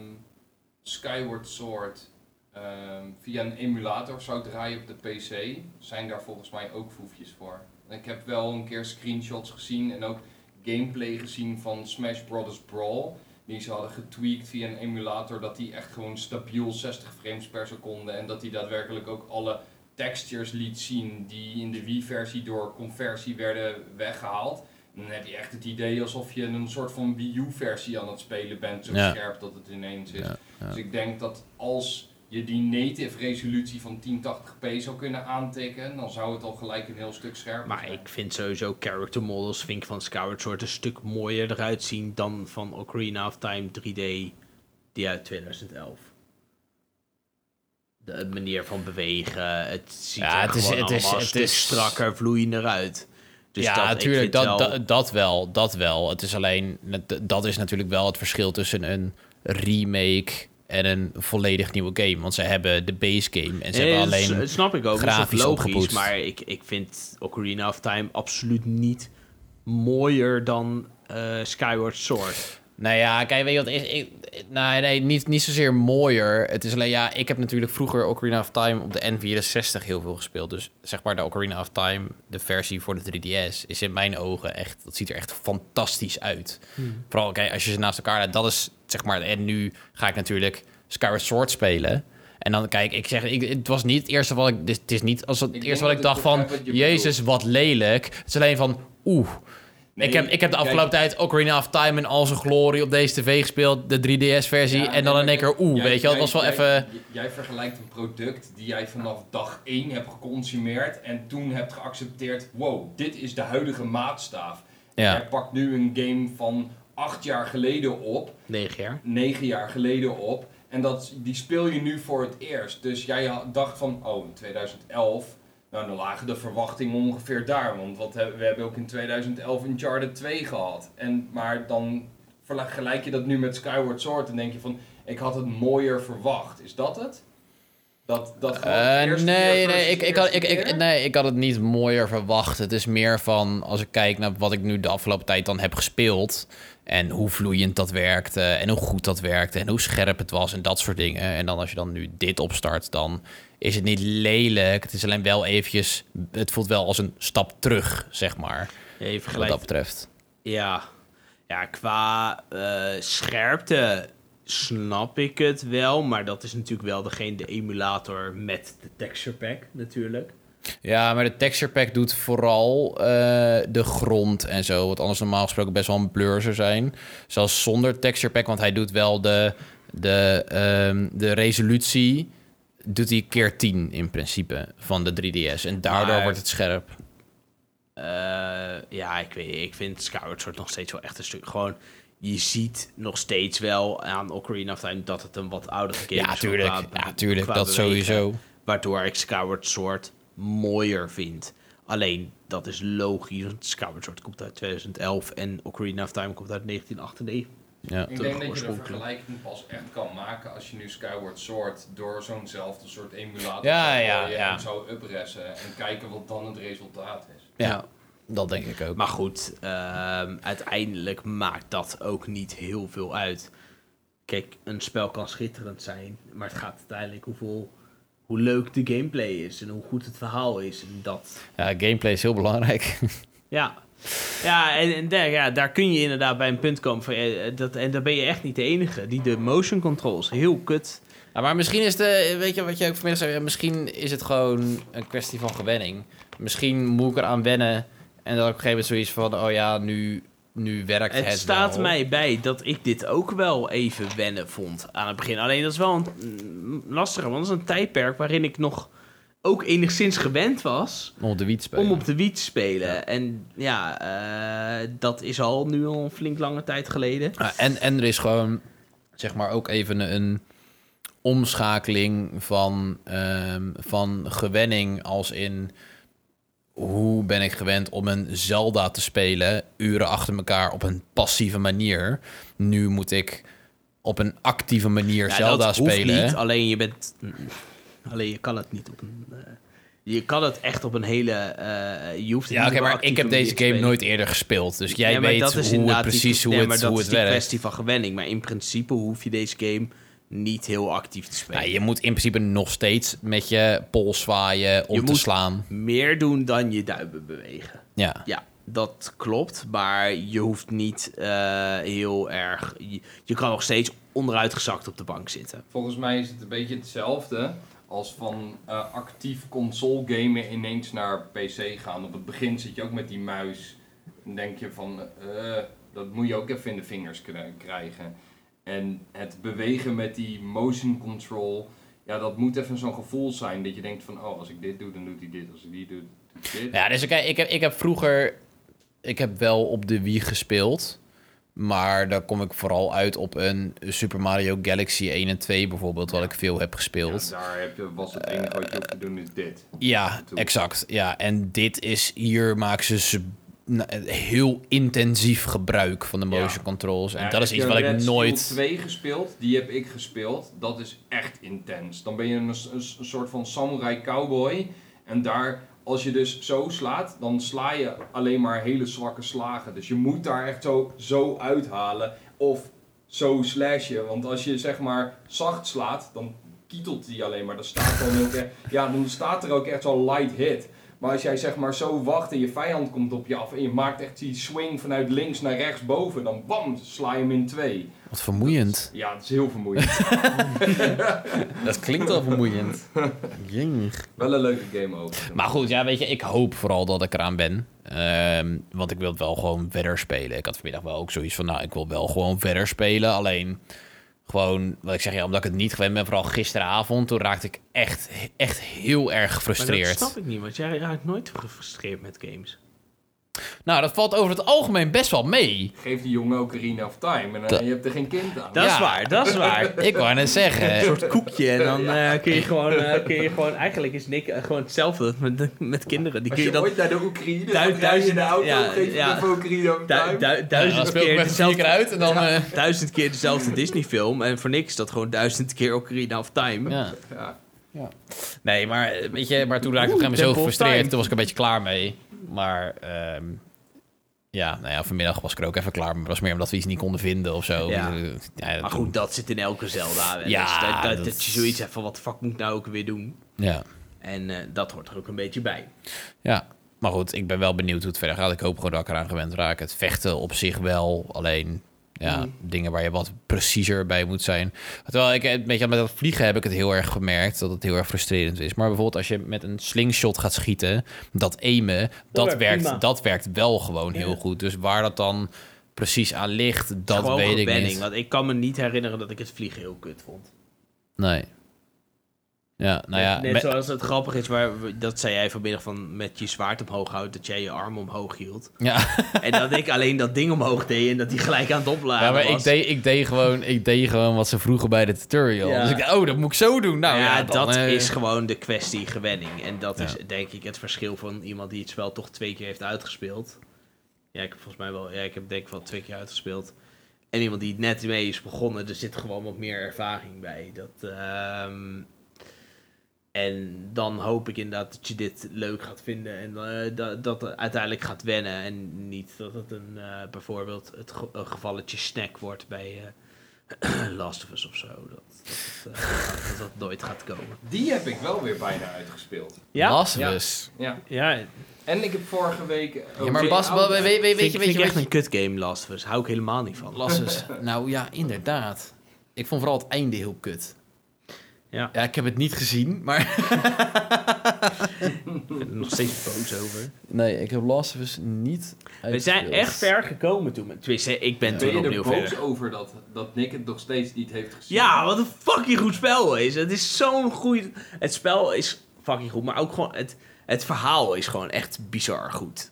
Skyward Sword ehm, via een emulator zou draaien op de PC, zijn daar volgens mij ook foefjes voor. Ik heb wel een keer screenshots gezien en ook gameplay gezien van Smash Bros. Brawl. Die ze hadden getweakt via een emulator dat die echt gewoon stabiel 60 frames per seconde en dat die daadwerkelijk ook alle textures liet zien die in de Wii-versie door conversie werden weggehaald. En dan heb je echt het idee alsof je een soort van Wii U-versie aan het spelen bent, zo Ja. scherp dat het ineens is. Ja, ja. Dus ik denk dat als je die native resolutie van 1080p zou kunnen aantikken, dan zou het al gelijk een heel stuk scherper Maar zijn. ik vind sowieso character models vind ik van Skyward Sword een stuk mooier eruit zien dan van Ocarina of Time 3D die uit 2011. De manier van bewegen, het ziet Ja, er het is- het is- het stuk is- strakker, vloeiender uit. Dus ja, dat, ik natuurlijk, dat, wel- dat, dat wel, dat wel. Het is alleen, dat- dat is natuurlijk wel het verschil tussen een remake en een volledig nieuwe game. Want ze hebben de base game en ze Nee, hebben is- alleen... dat snap ik ook, is grafisch ook logisch, opgepoetst. maar ik, ik vind Ocarina of Time absoluut niet mooier dan eh, Skyward Sword. Nou ja, kijk, weet je wat is? Ik, nou, nee, niet, niet zozeer mooier. Het is alleen, ja, ik heb natuurlijk vroeger Ocarina of Time op de N64 heel veel gespeeld. Dus zeg maar de Ocarina of Time, de versie voor de 3DS, is in mijn ogen echt, dat ziet er echt fantastisch uit. Vooral, kijk, als je ze naast elkaar legt, dat is zeg maar, en nu ga ik natuurlijk Skyward Sword spelen. En dan kijk, ik zeg, ik, het was niet het eerste wat ik, het is niet als het, Ik eerste wat ik dacht van, begrijp wat je jezus, wat lelijk. Het is alleen van, oeh. Nee, ik, heb, ik heb de kijk- afgelopen tijd Ocarina of Time in al zijn glorie op deze tv gespeeld, de 3DS-versie. Ja, en dan in één keer, oeh, weet je wel, het was wel jij- even... Jij vergelijkt een product die jij vanaf dag 1 hebt geconsumeerd en toen hebt geaccepteerd, wow, dit is de huidige maatstaaf. Ja. Jij pakt nu een game van 8 jaar geleden op, 9 jaar. 9 jaar geleden op, en dat, die speel je nu voor het eerst. Dus jij dacht van, oh, in 2011, nou dan lagen de verwachtingen ongeveer daar. Want wat hebben, we hebben ook in 2011 Uncharted 2 gehad. En, maar dan vergelijk je dat nu met Skyward Sword en denk je van, ik had het mooier verwacht. Is dat het? Dat, dat Eh, nee, nee ik, ik had, ik, ik, nee, ik had het niet mooier verwacht. Het is meer van, als ik kijk naar wat ik nu de afgelopen tijd dan heb gespeeld... en hoe vloeiend dat werkte en hoe goed dat werkte... en hoe scherp het was en dat soort dingen. En dan als je dan nu dit opstart, dan is het niet lelijk. Het is alleen wel eventjes... Het voelt wel als een stap terug, zeg maar, Ja, je wat dat betreft. Ja, ja qua eh, scherpte snap ik het wel, maar dat is natuurlijk wel degene, de emulator met de texture pack natuurlijk. Ja, maar de texture pack doet vooral eh, de grond en zo. Wat anders normaal gesproken best wel een blur zou zijn. Zelfs zonder texture pack, want hij doet wel de, de, ehm, de resolutie. Doet hij keer 10 in principe van de 3DS. En daardoor Maar- wordt het scherp. Eh, ja, ik weet ik vind Skyward Sword nog steeds wel echt een stuk, gewoon... Je ziet nog steeds wel aan Ocarina of Time dat het een wat oudere game Ja, is. tuurlijk. qua- Ja, tuurlijk. Dat bewegen. sowieso. Waardoor ik Skyward Sword mooier vind. Alleen, dat is logisch, want Skyward Sword komt uit 2011 en Ocarina of Time komt uit 1998. Ja. Ik denk dat je de vergelijking pas echt kan maken als je nu Skyward Sword door zo'nzelfde soort emulator Ja, zou ja, ja. en zou upressen en kijken wat dan het resultaat is. ja, dat denk ik ook. Maar goed, ehm, uiteindelijk maakt dat ook niet heel veel uit. Kijk, een spel kan schitterend zijn, maar het gaat uiteindelijk hoeveel, hoe leuk de gameplay is en hoe goed het verhaal is. En dat, Ja, gameplay is heel belangrijk. <laughs> ja. Ja, en, en daar, ja, daar kun je inderdaad bij een punt komen van, eh, dat, en daar ben je echt niet de enige. Die de motion controls, heel kut. Ja, maar misschien is de, weet je wat je ook vanmiddag zei, misschien is het gewoon een kwestie van gewenning. Misschien moet ik eraan wennen en dat op een gegeven moment zoiets van, oh ja, nu, nu werkt het Het staat wel. mij bij dat ik dit ook wel even wennen vond aan het begin. Alleen dat is wel een mm, lastige, want dat is een tijdperk waarin ik nog ook enigszins gewend was Om op de wiet te spelen. om op de wiet te spelen. En ja, eh, dat is al nu al een flink lange tijd geleden. Ah, en, en er is gewoon, zeg maar, ook even een, een omschakeling van, ehm, van gewenning als in... Hoe ben ik gewend om een Zelda te spelen, uren achter elkaar op een passieve manier. Nu moet ik op een actieve manier Ja, Zelda dat hoeft spelen. niet, alleen je bent... Alleen je kan het niet op een... eh, je kan het echt op een hele... eh, je hoeft het Ja, oké, een maar ik heb deze game spelen. nooit eerder gespeeld. Dus jij Ja, maar weet dat is hoe het die- precies hoe het, maar dat hoe is het die werkt. kwestie van gewenning. Maar in principe hoef je deze game niet heel actief te spelen. Nou, je moet in principe nog steeds met je pols zwaaien om Je te moet- slaan. Meer doen dan je duimen bewegen. Ja. Ja, dat klopt. Maar je hoeft niet eh, heel erg... Je, je kan nog steeds onderuitgezakt op de bank zitten. Volgens mij is het een beetje hetzelfde als van eh, actief console gamen ineens naar PC gaan. Op het begin zit je ook met die muis en denk je van, eh, dat moet je ook even in de vingers kri- krijgen. En het bewegen met die motion control, ja, dat moet even zo'n gevoel zijn dat je denkt van, oh, als ik dit doe, dan doet hij dit. Als ik die doe, doet hij dit. Ja, dus kijk, ik heb, ik heb vroeger... Ik heb wel op de Wii gespeeld. Maar daar kom ik vooral uit op een Super Mario Galaxy 1 en 2 bijvoorbeeld, wat ik veel heb gespeeld. Ja, daar heb je, was het enige wat je hoeft te doen is dit. Ja, exact. Ja, en dit is hier maken ze nou, heel intensief gebruik van de motion Ja. controls. En dat is heb iets wat ik nooit. Steel 2 gespeeld, die heb ik gespeeld. Dat is echt intens. Dan ben je een soort van samurai cowboy. En daar als je dus zo slaat, dan sla je alleen maar hele zwakke slagen. Dus je moet daar echt zo, zo uithalen. Of zo slashen. Want als je zeg maar zacht slaat, dan kietelt die alleen maar. Dan staat, dan ook ja, dan staat er ook echt zo'n light hit. Maar als jij zeg maar zo wacht en je vijand komt op je af en je maakt echt die swing vanuit links naar rechts boven, dan bam, sla je hem in twee. Wat vermoeiend. Ja, het is heel vermoeiend. <laughs> Dat klinkt al vermoeiend. Jing. Wel een leuke game ook. Maar goed, ja, weet je, ik hoop vooral dat ik eraan ben. Ehm, want ik wil het wel gewoon verder spelen. Ik had vanmiddag wel ook zoiets van, nou, ik wil wel gewoon verder spelen. Alleen, gewoon, wat ik zeg, ja, omdat ik het niet gewend ben, vooral gisteravond, toen raakte ik echt, echt heel erg Maar dat gefrustreerd. snap ik niet, want jij raakt nooit gefrustreerd met games. Nou, dat valt over het algemeen best wel mee. Geef die jongen ook Arena of Time en Dat- je hebt er geen kind aan. Dat Ja. is waar, dat is waar. <laughs> Ik wou net Een zeggen. soort koekje en dan eh, kun je gewoon, eh, kun je gewoon, eigenlijk is Nick eh, gewoon hetzelfde met, met kinderen. Die Als kun je je dan ooit naar de Oekraïne rijden in de auto, ja, geef je ja. even Oekraïne of du- Time. du- dan duizend, keer dezelfde, uit en dan... eh, duizend keer dezelfde Disney film. En voor niks is dat gewoon duizend keer Ocarina of Time. ja. Ja. Nee, maar weet je, maar toen raakte ik op een gegeven moment zo gefrustreerd. Time. Toen was ik een beetje klaar mee. Maar ehm, ja, nou ja, vanmiddag was ik er ook even klaar. Maar dat was meer omdat we iets niet konden vinden of zo. Ja. Eh, ja, Maar goed, dat zit in elke Zelda. Ja, Dus dat, dat, je zoiets hebt van, wat de fuck moet ik nou ook weer doen? Ja. En eh, dat hoort er ook een beetje bij. ja, maar goed, ik ben wel benieuwd hoe het verder gaat. Ik hoop gewoon dat ik eraan gewend raak. Het vechten op zich wel, alleen ja, Mm. dingen waar je wat preciezer bij moet zijn. Terwijl ik een beetje met dat vliegen heb ik het heel erg gemerkt dat het heel erg frustrerend is. Maar bijvoorbeeld als je met een slingshot gaat schieten, dat aimen, dat, werkt werkt, prima. dat werkt wel gewoon heel Ja. goed. Dus waar dat dan precies aan ligt, dat Gewoon weet ik niet. Want ik kan me niet herinneren dat ik het vliegen heel kut vond. Nee. Ja, nou ja, net net met- zoals het grappig is, waar, dat zei jij vanmiddag van met je zwaard omhoog houdt, dat jij je arm omhoog hield. ja. <laughs> en dat ik alleen dat ding omhoog deed en dat die gelijk aan het opladen Ja, maar was. ik deed, ik, deed gewoon, ik deed gewoon wat ze vroegen bij de tutorial. Ja. Dus ik dacht, oh, dat moet ik zo doen. Nou ja, ja, dan, dat eh, is gewoon de kwestie gewenning. En dat Ja. is denk ik het verschil van iemand die het spel toch twee keer heeft uitgespeeld. Ja, ik heb volgens mij wel, ja, ik heb denk ik wel twee keer uitgespeeld. En iemand die net mee is begonnen, er zit gewoon wat meer ervaring bij. Dat, ehm, en dan hoop ik inderdaad dat je dit leuk gaat vinden en eh, dat, dat het uiteindelijk gaat wennen. En niet dat het een, eh, bijvoorbeeld het ge- een gevalletje snack wordt bij eh, <clears throat> Last of Us of zo. Dat dat, dat dat nooit gaat komen. Die heb ik wel weer bijna uitgespeeld. Ja, Last of Ja. Us. Ja. ja En ik heb vorige week... Ja, maar Bas, oude- weet, weet, weet, je, vind weet je, ik echt een kut game Last of Us. Hou ik helemaal niet van. Last of Us. <laughs> Nou ja, inderdaad. Ik vond vooral het einde heel kut. Ja. Ja, ik heb het niet gezien, maar... Ik ben er nog steeds boos over. Nee, ik heb Last of Us niet We zijn echt ver gekomen toen. Tenminste, ik ben Ja. toen Ben je er opnieuw boos verder. over dat, dat Nick het nog steeds niet heeft gezien? Ja, wat een fucking goed spel is. Het is zo'n goed... Het spel is fucking goed, maar ook gewoon... Het, het verhaal is gewoon echt bizar goed.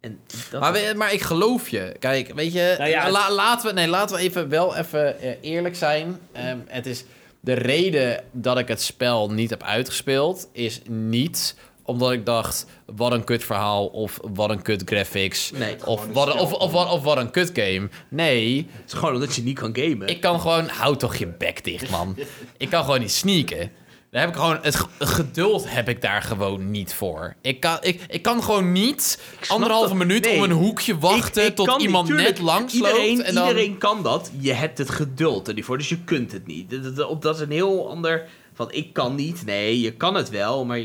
En dat Maar, we- maar ik geloof je. Kijk, weet je, Nou ja, la- laten, we, nee, laten we even wel even eh, eerlijk zijn. Ehm, het is de reden dat ik het spel niet heb uitgespeeld, is niet omdat ik dacht, wat een kut verhaal of wat een kut graphics. Nee, Of wat, of, of, wat, of wat een kut game. Nee, het is gewoon omdat je niet kan gamen. ik kan gewoon... Hou toch je bek dicht, man. <laughs> ik kan gewoon niet sneaken. Daar heb ik gewoon... Het ge- geduld heb ik daar gewoon niet voor. Ik kan, ik, ik kan gewoon niet anderhalve dat. minuut Nee. om een hoekje wachten Ik- ik tot niet, iemand net langs loopt. Iedereen, En dan... iedereen kan dat. Je hebt het geduld er niet voor, dus je kunt het niet. Dat, dat, op- dat is een heel ander... Van, ik kan niet. Nee, je kan het wel, maar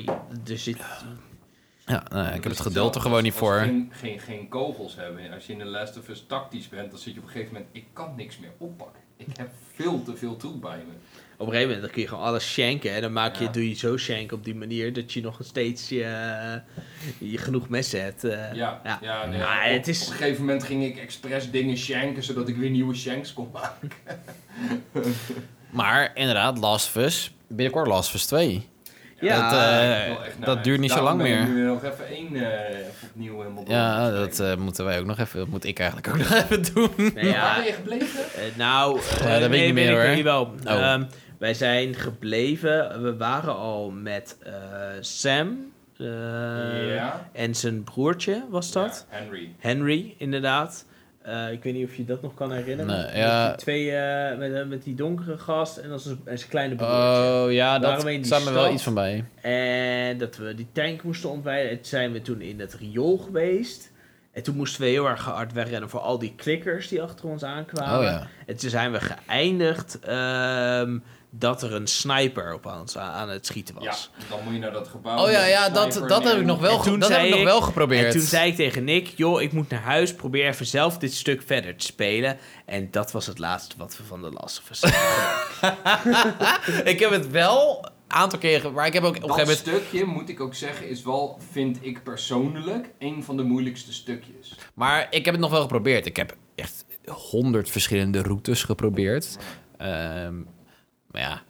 er zit... Ja, nou, ik heb het geduld er gewoon niet als- voor. geen, geen kogels hebben. Als je in de Last of Us tactisch bent, dan zit je op een gegeven moment... Ik kan niks meer oppakken. Ik heb veel te veel troep bij me. Op een gegeven moment dan kun je gewoon alles shanken. En dan maak je, Ja. doe je zo shank op die manier dat je nog steeds je, je genoeg messen hebt. eh. Ja, ja. ja. nee, Maar op, het is- op een gegeven moment ging ik expres dingen shanken, zodat ik weer nieuwe shanks kon maken. <laughs> Maar inderdaad, Last of Us. Binnenkort Last of Us 2. Ja, dat, eh, echt dat huis. duurt niet zo lang meer. nu nog even één eh, even opnieuw helemaal. Ja, dat eh, moeten wij ook nog even... Dat moet ik eigenlijk ook <laughs> nog even doen. Nee, Waar ja, ben je gebleven? eh, nou, eh, dat weet ik niet meer, hoor. ik wel. Oh. Ehm, wij zijn gebleven. We waren al met eh, Sam eh, ja. en zijn broertje, was dat? Ja, Henry. Henry, inderdaad. Eh, ik weet niet of je dat nog kan herinneren. Nee, Met die twee, eh, met, met die donkere gast en dan zijn en zijn kleine broertje. Oh ja, Waren dat we staat me wel iets van bij. En dat we die tank moesten ontwijden. En toen zijn we toen in het riool geweest. En toen moesten we heel erg hard wegrennen voor al die klikkers die achter ons aankwamen. Oh ja. En toen zijn we geëindigd ehm, dat er een sniper op ons aan, het schieten Ja, was. dan moet je naar dat gebouw. Oh ja, ja dat, dat heb ik nog wel, toen dat heb ik nog wel geprobeerd. En toen zei ik tegen Nick, joh, ik moet naar huis, probeer even zelf dit stuk verder te spelen. En dat was het laatste wat we van de Last of Us <laughs> ik heb het wel een aantal keren, maar ik heb ook op een gegeven moment... stukje, moet ik ook zeggen, is wel, vind ik persoonlijk, een van de moeilijkste stukjes. Maar ik heb het nog wel geprobeerd. Ik heb echt honderd verschillende routes geprobeerd. Ehm, maar ja,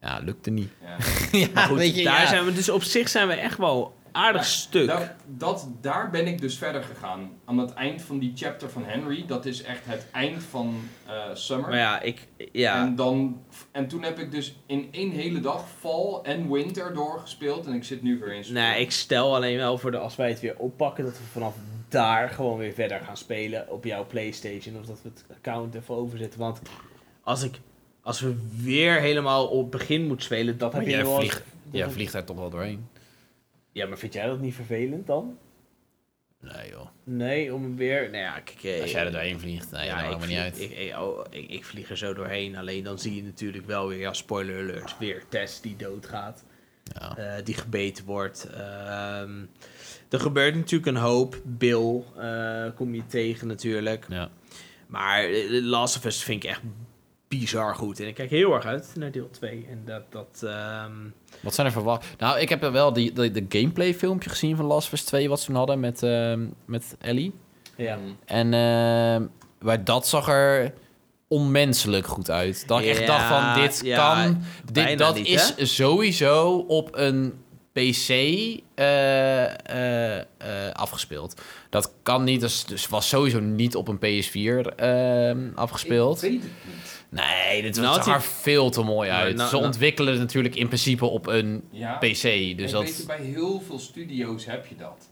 ja, lukte niet. Ja. <laughs> ja, Maar goed, weet je, daar ja. zijn we dus op zich zijn we echt wel aardig stuk. Dat, dat, daar ben ik dus verder gegaan. Aan het eind van die chapter van Henry, dat is echt het eind van eh, Summer. Maar ja, ik, ja, En, dan, en toen heb ik dus in één hele dag Fall en Winter doorgespeeld. En ik zit nu weer in nou, ik stel alleen wel voor de, als wij het weer oppakken, dat we vanaf daar gewoon weer verder gaan spelen op jouw Playstation. Of dat we het account even overzetten. Want als ik, als we weer helemaal op begin moeten spelen, dat heb je wel- vliegt, jij vliegt daar toch wel doorheen? Ja, maar vind jij dat niet vervelend dan? Nee joh. Nee, om weer. Nou ja, kijk. eh, Als jij er doorheen vliegt, nee, ja, maakt me niet uit. vlieg- Ik, ik, oh, ik, ik vlieg er zo doorheen. Alleen dan zie je natuurlijk wel weer, ja, spoiler alert, weer Tess die doodgaat. Ja. eh, die gebeten wordt. Ehm, er gebeurt natuurlijk een hoop. Bill eh, kom je tegen natuurlijk. Ja. Maar Last of Us vind ik echt bizar goed. En ik kijk heel erg uit naar deel 2. En dat... dat ehm, Wat zijn er verwacht? Nou, ik heb er wel die, die, de gameplay filmpje gezien van Last of Us 2, wat ze toen hadden met, ehm, met Ellie. ja. Mm. En ehm, maar dat zag er onmenselijk goed uit. Dat ik echt dacht van, dit ja, kan... Dit, bijna dat niet, is sowieso op een PC eh, eh, eh, afgespeeld. Dat kan niet, dus, dus was sowieso niet op een PS4 ehm, afgespeeld. Ik weet het niet. Nee, dit Nou, zag die- er veel te mooi Nou, uit. nou, Ze nou- ontwikkelen het natuurlijk in principe op een Ja, PC. Dus ik dat... weet je, bij heel veel studio's heb je dat.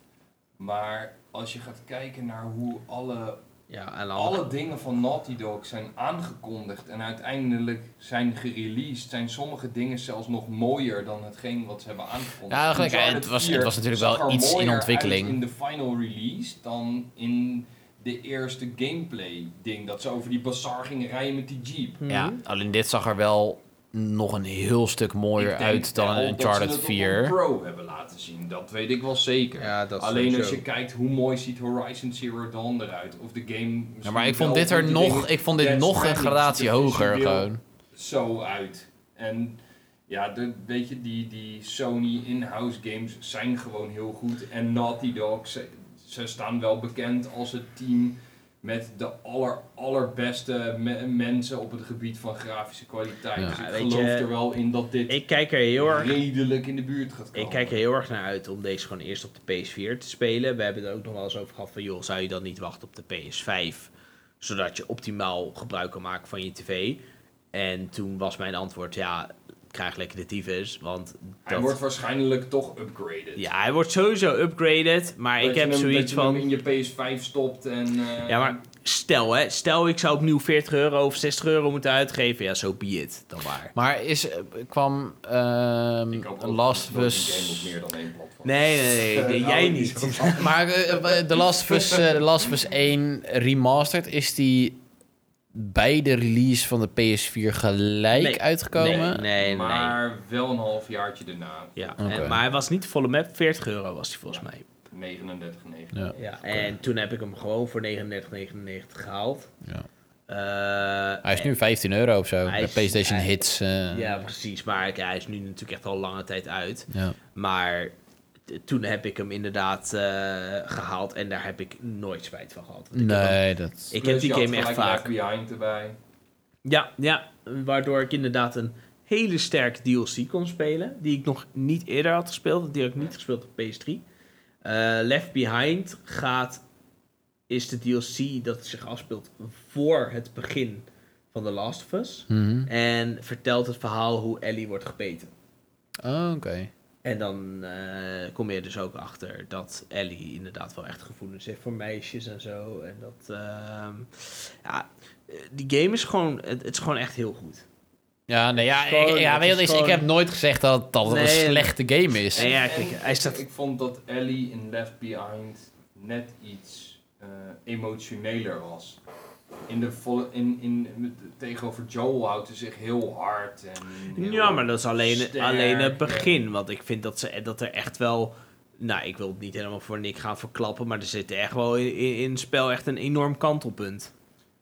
Maar als je gaat kijken naar hoe alle, ja, en alle dingen van Naughty Dog zijn aangekondigd en uiteindelijk zijn gereleased, zijn sommige dingen zelfs nog mooier dan hetgeen wat ze hebben aangekondigd. Ja, gelijk, het was- 4 het was natuurlijk wel iets in ontwikkeling. in de final release dan in de eerste gameplay ding. Dat ze over die bazaar gingen rijden met die jeep. Mhm. Ja, alleen dit zag er wel nog een heel stuk mooier uit dan een dat ze Uncharted het op 4. een Pro hebben laten zien. Dat weet ik wel zeker. Ja, dat Alleen als je kijkt hoe mooi ziet Horizon Zero Dawn eruit. Of de game. Ja, misschien maar ik vond dit er nog, ik vond dit Death nog een gradatie er hoger gewoon. Zo uit. En ja, de, weet je, die, die Sony in-house games zijn gewoon heel goed. En Naughty Dog, ze, staan wel bekend als het team met de aller, allerbeste me- mensen op het gebied van grafische kwaliteit. Ja. Dus ik Weet geloof je, er wel in dat dit Ik kijk er heel erg redelijk in de buurt gaat komen. Ik kijk er heel erg naar uit om deze gewoon eerst op de PS4 te spelen. We hebben het ook nog wel eens over gehad van, joh, zou je dan niet wachten op de PS5? Zodat je optimaal gebruik kan maken van je tv. En toen was mijn antwoord, ja, krijg lekker de tyfus, want Hij dat... wordt waarschijnlijk toch upgraded. Ja, hij wordt sowieso upgraded, maar Dat ik je heb hem- zoiets dat je hem van... in je PS5 stopt en... eh, Ja, maar stel hè, stel ik zou opnieuw 40 euro of 60 euro moeten uitgeven. Ja, zo so be it, dan maar. Maar is, eh, kwam ehm ook Last of Us... die game op meer dan één platform. Nee, nee, nee, <laughs> nee, nou, jij niet. Maar eh, de Last of Us, eh, The Last of Us 1 remastered, is die bij de release van de PS4 gelijk Nee. uitgekomen? Nee, nee, nee. Maar wel een halfjaartje daarna. Ja, Oké. en, maar hij was niet volle map, 40 euro was hij volgens mij. 39,9. Ja. Ja, en toen heb ik hem gewoon voor 39,99 gehaald. Ja. Eh, Hij is nu 15 euro of zo. Hij Bij is- PlayStation hij- Hits. eh, Ja, precies. Maar hij is nu natuurlijk echt al lange tijd uit. ja. Maar toen heb ik hem inderdaad eh, gehaald en daar heb ik nooit spijt van gehad. Ik heb Nee, dat... ik heb die je had game echt vaak. Behind erbij. Ja, ja, waardoor ik inderdaad een hele sterke DLC kon spelen. Die ik nog niet eerder had gespeeld. Die had ik niet gespeeld op PS3. Eh, Left Behind gaat, is de DLC dat zich afspeelt voor het begin van The Last of Us. Mhm. En vertelt het verhaal hoe Ellie wordt gebeten. Oh, oké. En dan eh, kom je dus ook achter dat Ellie inderdaad wel echt gevoelens heeft voor meisjes en zo. En dat, ehm, ja, eh, die game is gewoon, het, het is gewoon echt heel goed. Ja, nee, ja, Gewoon, ik, ja weet je ik heb nooit gezegd dat, dat het een Nee, slechte game is. En ja, En kijk, hij staat... Ik vond dat Ellie in Left Behind net iets eh, emotioneler was. In de volle, in, in, tegenover Joel houdt ze zich heel hard. En heel Ja, maar dat is alleen, sterk alleen het begin. Want ik vind dat, ze, dat er echt wel... Nou, ik wil het niet helemaal voor Nick gaan verklappen... maar er zit echt wel in, in, in het spel echt een enorm kantelpunt.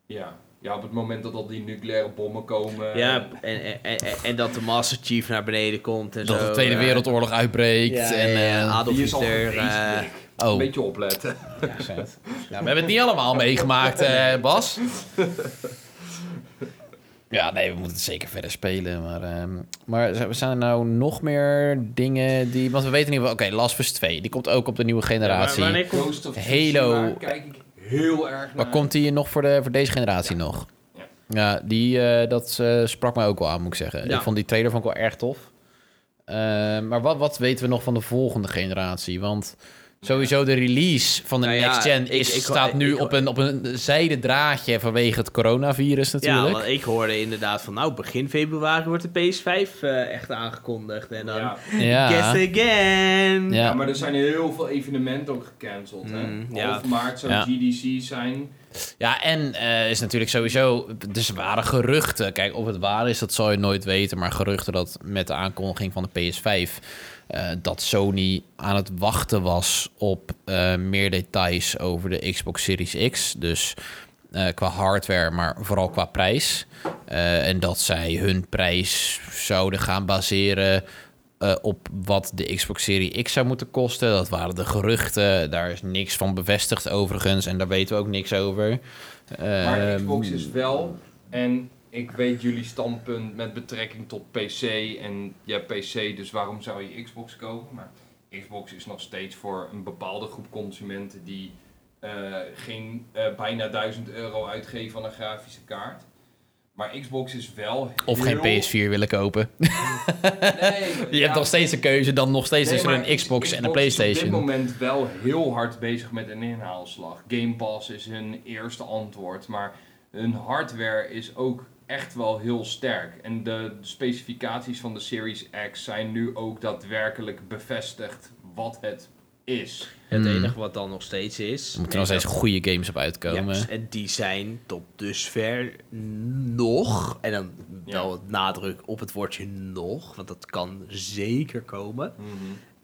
Ja. ja, op het moment dat al die nucleaire bommen komen. Ja, en, en, en, en dat de Master Chief naar beneden komt en dat zo. de Tweede eh, Wereldoorlog uitbreekt. Ja, en, ja, ja, eh, Adolf al Hitler. geweest, eh. Oh, Een beetje opletten. ja. Ja, we hebben het niet allemaal meegemaakt, eh, Bas. Ja, nee, we moeten het zeker verder spelen. Maar, ehm, maar zijn er nou nog meer dingen die... Want we weten niet... Oké, Last of Us 2, die komt ook op de nieuwe generatie. Ja, maar wanneer komt- Halo. Kijk ik heel erg naar. Maar komt die nog voor, de, voor deze generatie nog? Ja. Ja, die, eh, dat eh, sprak mij ook wel aan, moet ik zeggen. Ja. Ik vond die trailer vond ik wel erg tof. Eh, maar wat, wat weten we nog van de volgende generatie? Want sowieso de release van de Nou ja, next gen is, ik- staat nu ik- op, een, op een zijden draadje vanwege het coronavirus Ja, natuurlijk. want ik hoorde inderdaad van... Nou, begin februari wordt de PS5 eh, echt aangekondigd. En dan... Ja. Ja. Guess again! Ja. Ja, maar er zijn heel veel evenementen ook gecanceld. hè? Mm, Half ja. maart zou Ja. GDC zijn. Ja, en eh, is natuurlijk sowieso... Dus er waren geruchten. Kijk, of het waar is, dat zal je nooit weten. Maar geruchten dat met de aankondiging van de PS5... eh, dat Sony aan het wachten was op eh, meer details over de Xbox Series X. Dus eh, qua hardware, maar vooral qua prijs. En dat zij hun prijs zouden gaan baseren... op wat de Xbox Series X zou moeten kosten. Dat waren de geruchten. Daar is niks van bevestigd overigens. En daar weten we ook niks over. Maar Ehm, Xbox is wel, en ik weet jullie standpunt met betrekking tot PC. En ja, PC, dus waarom zou je Xbox kopen? Maar Xbox is nog steeds voor een bepaalde groep consumenten die eh, geen eh, bijna 1000 euro uitgeven aan een grafische kaart. Maar Xbox is wel. Of heel- geen PS4 willen kopen. <laughs> Nee, Je ja, hebt nog steeds een keuze. Dan nog steeds Nee, is er een Xbox en een is op dit PlayStation. moment wel heel hard bezig met een inhaalslag. Game Pass is hun eerste antwoord, maar hun hardware is ook echt wel heel sterk. En de specificaties van de Series X zijn nu ook daadwerkelijk bevestigd wat het is. Het Hmm. enige wat dan nog steeds is... Er moeten nog steeds goede games op uitkomen. Ja, en die zijn tot dusver nog, en dan wel het nadruk op het woordje nog, want dat kan zeker komen.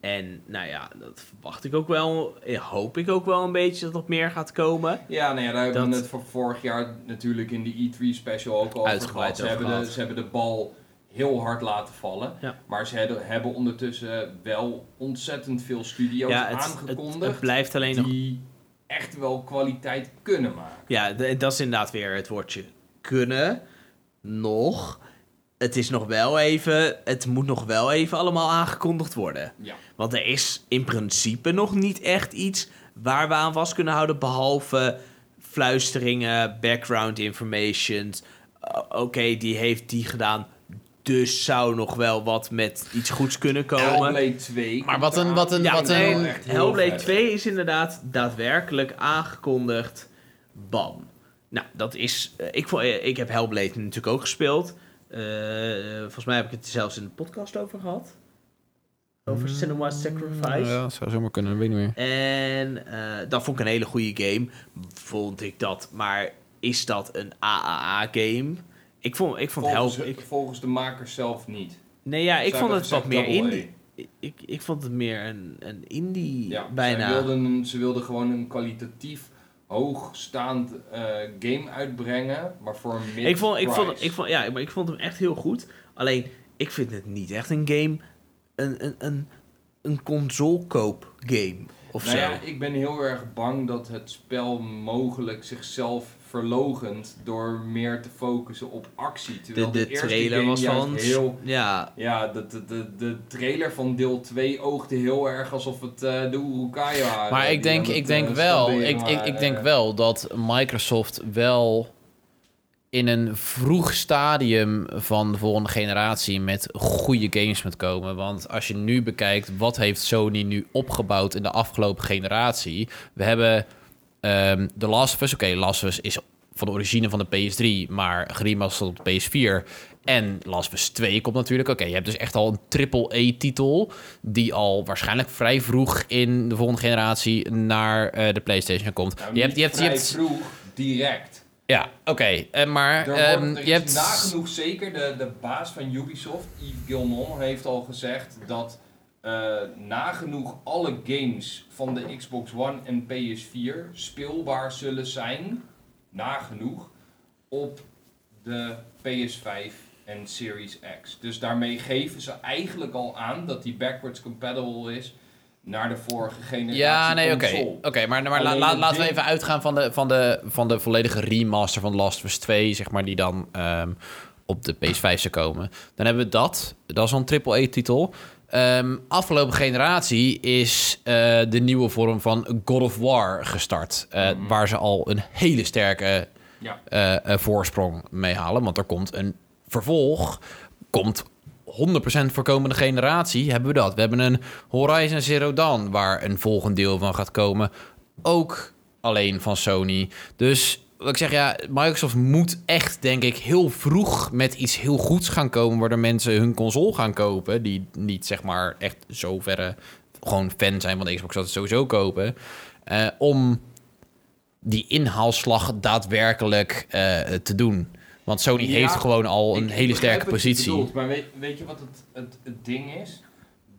En nou ja, dat verwacht ik ook wel, hoop ik ook wel een beetje dat er meer gaat komen. Ja, nou ja, daar hebben we het voor vorig jaar natuurlijk in de E3 special ook al over gehad. Ze hebben, de, ze hebben de bal heel hard laten vallen. Ja. Maar ze hebben, ondertussen wel ontzettend veel studio's Ja, het, het, aangekondigd het blijft alleen nog... die echt wel kwaliteit kunnen maken. Ja, dat is inderdaad weer het woordje kunnen. Nog. Het is nog wel even, het moet nog wel even allemaal aangekondigd worden. Ja. Want er is in principe nog niet echt iets waar we aan vast kunnen houden, behalve fluisteringen, background information. Uh, Oké, die heeft die gedaan, dus zou nog wel wat met iets goeds kunnen komen. Hellblade 2. Maar wat een- wat een- Ja, wat nee, een- Hellblade vet. 2 is inderdaad daadwerkelijk aangekondigd. Bam. Nou, dat is... eh, ik, eh, ik heb Hellblade natuurlijk ook gespeeld. Eh, volgens mij heb ik het er zelfs in de podcast over gehad. Over Cinema Sacrifice. Ja, dat zou zomaar kunnen, dat weet ik niet meer. En eh, dat vond ik een hele goede game. Vond ik dat. Maar is dat een AAA-game? Ik vond, ik vond volgens, Hell... Ik, volgens de makers zelf niet. nee, ja, ik vond het wat meer indie. Ik, ik vond het meer een, een indie Ja, bijna. Ze wilden, ze wilden gewoon een kwalitatief hoogstaand eh, game uitbrengen, maar voor een mid Ik vond, ik, vond, ik, vond, ja, maar ik vond hem echt heel goed. Alleen, ik vind het niet echt een game. Een, een, een, een console-koop game. Of Nou zo. ja, ik ben heel erg bang dat het spel mogelijk zichzelf verlogent door meer te focussen op actie. Terwijl de, de eerste trailer game was van. heel... Ja, Ja, de, de, de, de trailer van deel 2 oogde heel erg alsof het eh, de Urukaya. Maar ik denk, ik denk eh, wel, ik, ik, ik denk wel dat Microsoft wel in een vroeg stadium van de volgende generatie met goede games moet komen. Want als je nu bekijkt, wat heeft Sony nu opgebouwd in de afgelopen generatie? We hebben ehm The Last of Us. Oké, Last of Us is van de origine van de PS3, maar geremasterd op de PS4. En Last of Us 2 komt natuurlijk. Oké, je hebt dus echt al een triple-A-titel... die al waarschijnlijk vrij vroeg in de volgende generatie naar eh, de PlayStation komt. Nou, je hebt, je hebt, je vrij hebt, vroeg, direct. Ja, oké. eh, maar Er, ehm, wordt, er je hebt... nagenoeg zeker, de, de baas van Ubisoft, Yves Gilmon, heeft al gezegd dat eh, nagenoeg alle games van de Xbox One en PS4 speelbaar zullen zijn, nagenoeg, op de PS5 en Series X. Dus daarmee geven ze eigenlijk al aan dat die backwards compatible is naar de vorige generatie Ja, nee, oké. Oké, maar, maar la- la- laten we even uitgaan van de, van, de, van de volledige remaster van Last of Us 2, zeg maar, die dan ehm, op de PS5 zou komen. Dan hebben we dat. Dat is een triple-A-titel. Ehm, afgelopen generatie is eh, de nieuwe vorm van God of War gestart. eh, Mhm. Waar ze al een hele sterke Ja. eh, voorsprong mee halen. Want er komt een vervolg. Komt 100% voor komende generatie hebben we dat. We hebben een Horizon Zero Dawn waar een volgend deel van gaat komen. Ook alleen van Sony. Dus wat ik zeg, ja, Microsoft moet echt, denk ik, heel vroeg met iets heel goeds gaan komen... waardoor mensen hun console gaan kopen... die niet, zeg maar, echt zo verre gewoon fan zijn van Xbox... dat het sowieso kopen... eh, om die inhaalslag daadwerkelijk eh, te doen. Want Sony Ja, heeft gewoon al een hele sterke positie. bedoelt, maar weet, weet je wat het, het, het ding is?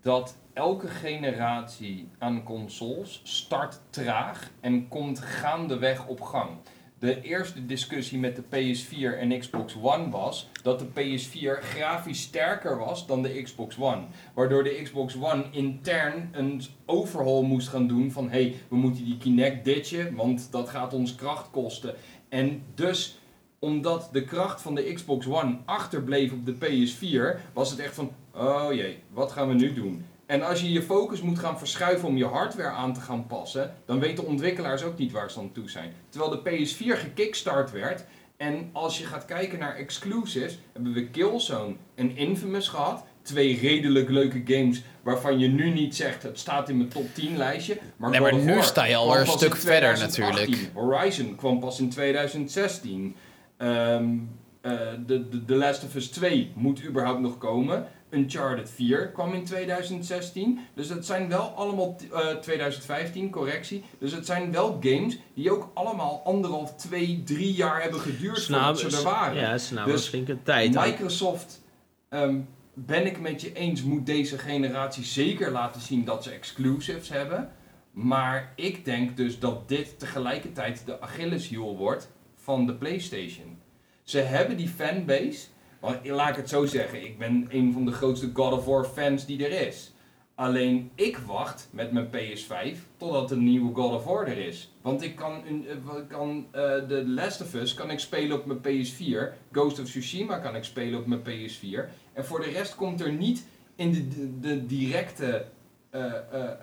Dat elke generatie aan consoles start traag en komt gaandeweg op gang. De eerste discussie met de PS4 en Xbox One was dat de PS4 grafisch sterker was dan de Xbox One. Waardoor de Xbox One intern een overhaul moest gaan doen van hé, hey, we moeten die Kinect ditchen, want dat gaat ons kracht kosten. En dus omdat de kracht van de Xbox One achterbleef op de PS4, was het echt van, oh jee, wat gaan we nu doen? En als je je focus moet gaan verschuiven om je hardware aan te gaan passen, dan weten ontwikkelaars ook niet waar ze aan toe zijn. Terwijl de PS4 gekickstart werd, en als je gaat kijken naar exclusives, hebben we Killzone en Infamous gehad. Twee redelijk leuke games waarvan je nu niet zegt het staat in mijn top 10 lijstje. Maar, Nee, maar nu sta je al een stuk verder 2018. natuurlijk. Horizon kwam pas in 2016. Eh, de, de, The Last of Us 2 moet überhaupt nog komen. Uncharted 4 kwam in 2016. Dus dat zijn wel allemaal... t- eh, 2015, correctie. Dus het zijn wel games die ook allemaal anderhalf, twee, drie jaar hebben geduurd voordat ze er waren. Ja, ze namen Dus een tijd. Microsoft, ehm, ben ik met je eens, moet deze generatie zeker laten zien dat ze exclusives hebben. Maar ik denk dus dat dit tegelijkertijd de Achilleshiel wordt van de PlayStation. Ze hebben die fanbase. Laat ik het zo zeggen, ik ben een van de grootste God of War fans die er is. Alleen ik wacht met mijn PS5 totdat een nieuwe God of War er is. Want ik kan, eh, kan eh, de Last of Us kan ik spelen op mijn PS4. Ghost of Tsushima kan ik spelen op mijn PS4. En voor de rest komt er niet in de, de, de directe eh,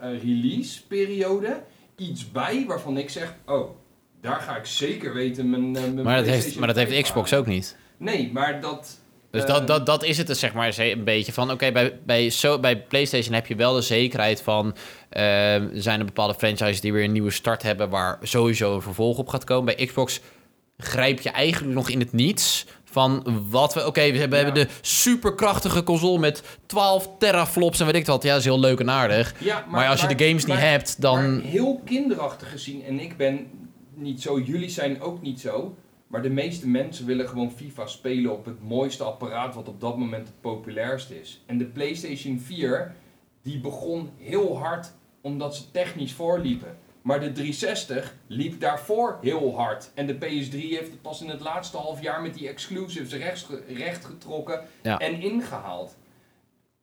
release periode iets bij waarvan ik zeg, oh, daar ga ik zeker weten mijn, eh, mijn Maar dat heeft, maar dat heeft 5 Xbox aan. ook niet. Nee, maar dat... Dus eh, dat, dat, dat is het dus, zeg maar, een beetje van... Oké, bij, bij, zo, bij PlayStation heb je wel de zekerheid van... eh, er zijn er bepaalde franchises die weer een nieuwe start hebben... waar sowieso een vervolg op gaat komen. Bij Xbox grijp je eigenlijk nog in het niets... van wat we... Oké, we hebben, Ja. de superkrachtige console met 12 teraflops en weet ik wat. Ja, dat is heel leuk en aardig. Ja, Maar, als je de games niet hebt, dan... Heel kinderachtig gezien, en ik ben niet zo, jullie zijn ook niet zo. Maar de meeste mensen willen gewoon FIFA spelen op het mooiste apparaat wat op dat moment het populairst is. En de PlayStation 4, die begon heel hard omdat ze technisch voorliepen. Maar de 360 liep daarvoor heel hard. En de PS3 heeft het pas in het laatste half jaar met die exclusives rechts, rechtgetrokken Ja. en ingehaald.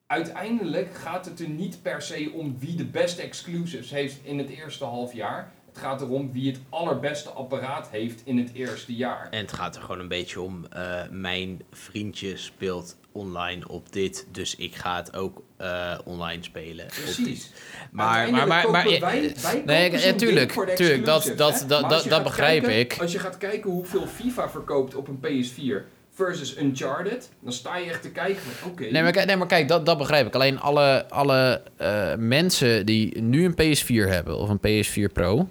Uiteindelijk gaat het er niet per se om wie de beste exclusives heeft in het eerste half jaar. Het gaat erom wie het allerbeste apparaat heeft in het eerste jaar. En het gaat er gewoon een beetje om, eh, mijn vriendje speelt online op dit, dus ik ga het ook eh, online spelen. Precies. Maar, maar- maar- maar- Uiteindelijk kopen wij, wij Nee, ja, tuurlijk, dat- dat- dat- dat- dat begrijp kijken- ik. Als je gaat kijken hoeveel FIFA verkoopt op een PS4 versus Uncharted, dan sta je echt te kijken van oké. Nee, maar, kijk- nee, maar kijk, dat, dat begrijp ik. Alleen alle, alle eh, mensen die nu een PS4 hebben of een PS4 Pro,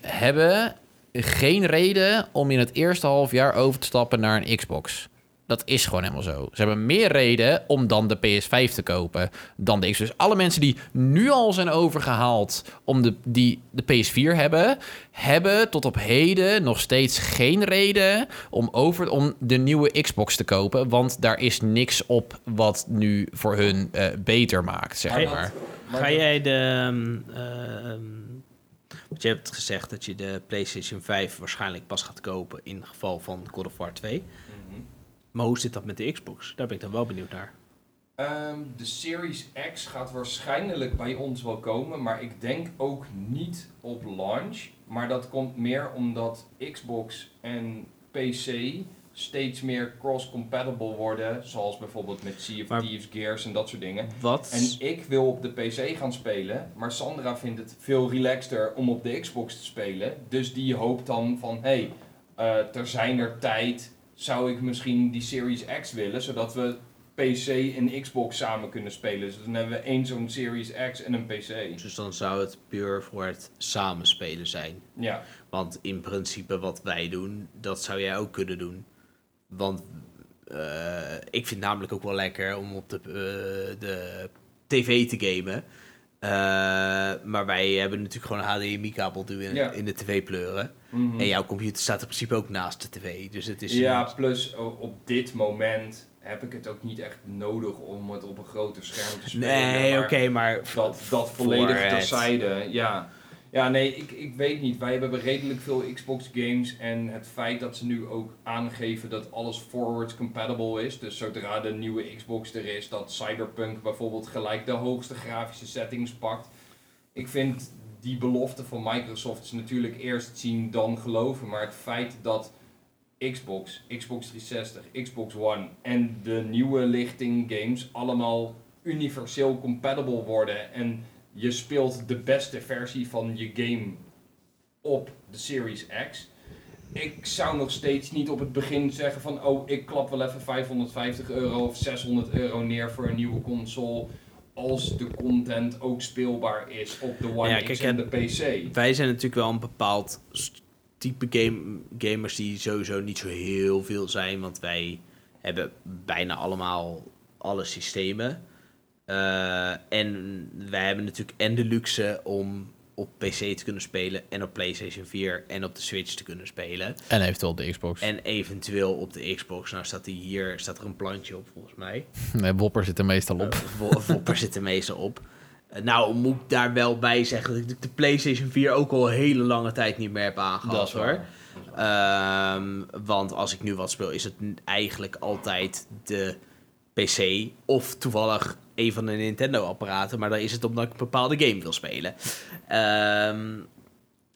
Hebben geen reden om in het eerste half jaar over te stappen naar een Xbox. Dat is gewoon helemaal zo. Ze hebben meer reden om dan de PS5 te kopen dan de Xbox. Dus alle mensen die nu al zijn overgehaald om de, die de PS4 hebben, hebben tot op heden nog steeds geen reden om, over, om de nieuwe Xbox te kopen. Want daar is niks op wat nu voor hun eh, beter maakt, zeg Maar Ga jij de... ehm, ehm, want je hebt gezegd dat je de PlayStation 5 waarschijnlijk pas gaat kopen in geval van God of War 2. Mhm. Maar hoe zit dat met de Xbox? Daar ben ik dan wel benieuwd naar. Ehm, de Series X gaat waarschijnlijk bij ons wel komen, maar ik denk ook niet op launch. Maar dat komt meer omdat Xbox en PC steeds meer cross-compatible worden, zoals bijvoorbeeld met Sea of Maar- Thieves, Gears en dat soort dingen. Wat? En ik wil op de PC gaan spelen, maar Sandra vindt het veel relaxter om op de Xbox te spelen. Dus die hoopt dan van, hé, hey, eh, ter zijner tijd zou ik misschien die Series X willen, zodat we PC en Xbox samen kunnen spelen. Dus dan hebben we één zo'n Series X en een PC. Dus dan zou het puur voor het samenspelen zijn. Ja, Want in principe wat wij doen, dat zou jij ook kunnen doen. Want eh, ik vind het namelijk ook wel lekker om op de, eh, de tv te gamen. Eh, maar wij hebben natuurlijk gewoon een HDMI-kabel in, Ja. in de tv pleuren. Mhm. En jouw computer staat in principe ook naast de tv. Dus het is... ja plus op dit moment heb ik het ook niet echt nodig om het op een groter scherm te spelen. Nee, maar- oké, maar... dat, dat volledig terzijde, ja. Ja, nee, ik, ik weet niet. Wij hebben redelijk veel Xbox games en het feit dat ze nu ook aangeven dat alles forwards compatible is. Dus zodra de nieuwe Xbox er is, dat Cyberpunk bijvoorbeeld gelijk de hoogste grafische settings pakt. Ik vind die belofte van Microsoft is natuurlijk eerst zien dan geloven, maar het feit dat Xbox, Xbox 360, Xbox One en de nieuwe lichting games allemaal universeel compatible worden en je speelt de beste versie van je game op de Series X. Ik zou nog steeds niet op het begin zeggen van oh ik klap wel even 550 euro of 600 euro neer voor een nieuwe console als de content ook speelbaar is op de One Ja, X kijk, en de PC. Wij zijn natuurlijk wel een bepaald type game, gamers die sowieso niet zo heel veel zijn. Want wij hebben bijna allemaal alle systemen. Eh, en wij hebben natuurlijk en de luxe om op PC te kunnen spelen. En op PlayStation 4 en op de Switch te kunnen spelen. En eventueel de Xbox. En eventueel op de Xbox. Nou staat die hier staat er een plantje op volgens mij. <laughs> Nee, Wopper zit er meestal op. Wo- Wopper zit er meestal op. Eh, nou, moet ik daar wel bij zeggen dat ik de PlayStation 4 ook al een hele lange tijd niet meer heb aangehad hoor. Ehm, want als ik nu wat speel, is het eigenlijk altijd de PC of toevallig een van de Nintendo-apparaten. Maar dan is het omdat ik een bepaalde game wil spelen. Ehm,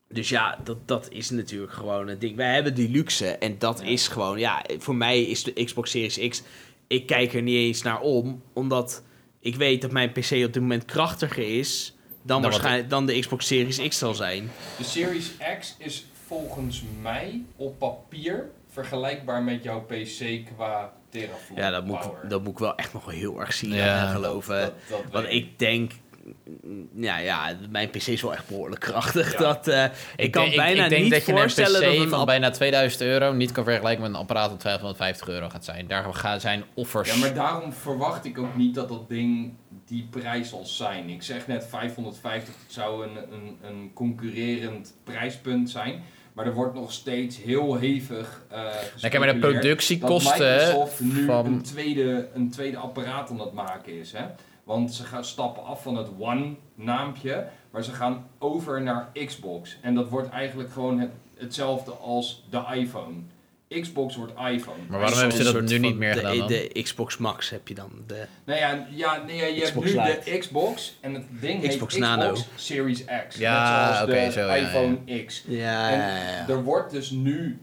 dus ja, dat, dat is natuurlijk gewoon een ding. Wij hebben die luxe en dat Ja. is gewoon, ja, voor mij is de Xbox Series X. Ik kijk er niet eens naar om, omdat ik weet dat mijn PC op dit moment krachtiger is dan, waarschijnlijk dan de Xbox Series X zal zijn. De Series X is volgens mij op papier vergelijkbaar met jouw PC qua teraflop Ja, dat moet, power. ik- dat moet ik wel echt nog heel erg zien Ja. en geloven. Dat- dat Want ik denk, mm, ja, ja, mijn PC is wel echt behoorlijk krachtig. Ja. Dat, eh, ik, kan denk- bijna ik denk niet dat je voorstellen een dat PC van bijna 2000 euro niet kan vergelijken met een apparaat dat 550 euro gaat zijn. Daar gaan zijn offers. Ja, maar daarom verwacht ik ook niet dat dat ding die prijs zal zijn. Ik zeg net 550, dat zou een, een, een concurrerend prijspunt zijn. Maar er wordt nog steeds heel hevig Nou, kijk, maar de dat productiekosten Microsoft nu van- een, tweede, een tweede apparaat aan het maken is. Hè? Want ze gaan stappen af van het One-naampje, maar ze gaan over naar Xbox. En dat wordt eigenlijk gewoon het, hetzelfde als de iPhone. Xbox wordt iPhone. Maar waarom hebben ze dat nu niet meer de, gedaan dan? De Xbox Max heb je dan. De, Nou ja, ja, nee, ja, je Xbox hebt nu Lite. de Xbox en het ding Xbox heet Nano. Xbox Series X. Ja, net zoals oké, de zo, ja, iPhone X. ja, En ja, ja. er wordt dus nu,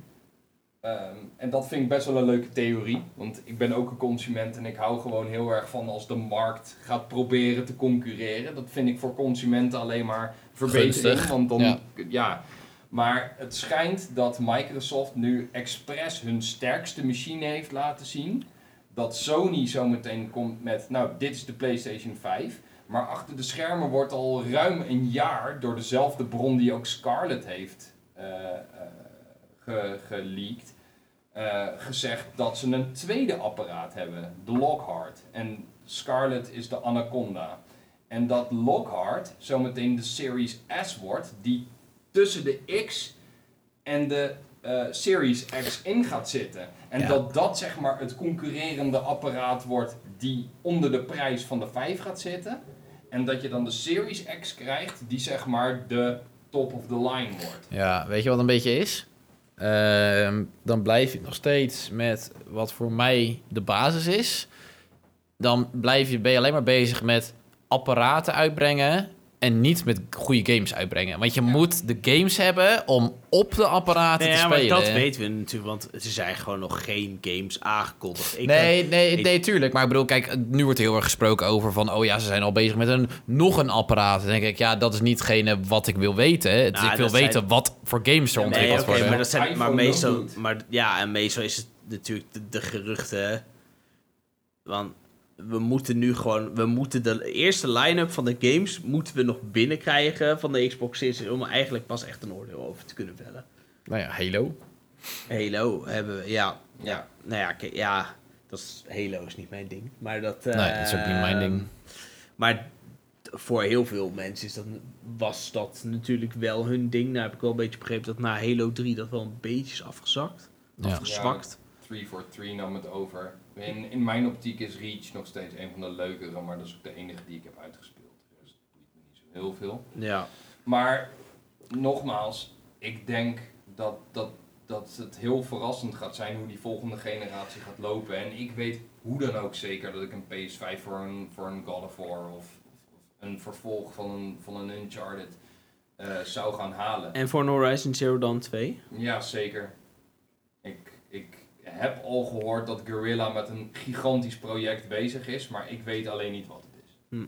ehm, en dat vind ik best wel een leuke theorie, want ik ben ook een consument en ik hou gewoon heel erg van als de markt gaat proberen te concurreren. Dat vind ik voor consumenten alleen maar verbetering, Gunstig, want dan, ja. Maar het schijnt dat Microsoft nu expres hun sterkste machine heeft laten zien. Dat Sony zometeen komt met, nou, dit is de PlayStation 5. Maar achter de schermen wordt al ruim een jaar door dezelfde bron die ook Scarlett heeft ge- geleakt. eh, gezegd dat ze een tweede apparaat hebben, de Lockhart. En Scarlett is de Anaconda. En dat Lockhart zometeen de Series S wordt, die tussen de X en de eh, Series X in gaat zitten. En Ja. dat dat zeg maar het concurrerende apparaat wordt die onder de prijs van de 5 gaat zitten. En dat je dan de Series X krijgt, die zeg maar de top of the line wordt. Ja, weet je wat een beetje is? Ehm, dan blijf je nog steeds met wat voor mij de basis is. Dan blijf je, ben je alleen maar bezig met apparaten uitbrengen en niet met goede games uitbrengen. Want je moet de games hebben om op de apparaten Nee, te ja, maar spelen. dat weten we natuurlijk, want er zijn gewoon nog geen games aangekondigd. Ik nee, nee, ik- nee, tuurlijk. Maar ik bedoel, kijk, nu wordt er heel erg gesproken over van... oh ja, ze zijn al bezig met een, nog een apparaat. Dan denk ik, ja, dat is nietgene wat ik wil weten. Het- Nou, ik wil zijn- weten wat voor games er Nee, ontwikkeld Nee, worden. maar, dat zijn, maar meestal, maar ja, en meestal is het natuurlijk de, de geruchten. Want we moeten nu gewoon, we moeten de eerste line-up van de games moeten we nog binnenkrijgen van de Xbox Series om er eigenlijk pas echt een oordeel over te kunnen vellen. Nou ja, Halo. Halo hebben we, ja, Ja. nou ja, ja, dat is Halo is niet mijn ding, maar dat. nee, dat is ook niet mijn ehm, ding. Maar voor heel veel mensen is dat, was dat natuurlijk wel hun ding. Nou heb ik wel een beetje begrepen dat na Halo 3 dat wel een beetje is afgezakt. Ja. Afgezwakt. 3 for 3 nam het over. In, in mijn optiek is Reach nog steeds een van de leukere, maar dat is ook de enige die ik heb uitgespeeld. Dus dat boeit me niet zo heel veel. Ja. Maar nogmaals, ik denk dat, dat, dat het heel verrassend gaat zijn hoe die volgende generatie gaat lopen. En ik weet hoe dan ook zeker dat ik een PS5 voor een, voor een God of War of, of een vervolg van een, van een Uncharted eh, zou gaan halen. En voor een Horizon Zero Dawn 2? Ja, zeker. Ik, ik heb al gehoord dat Guerrilla met een gigantisch project bezig is, maar ik weet alleen niet wat het is. Hm.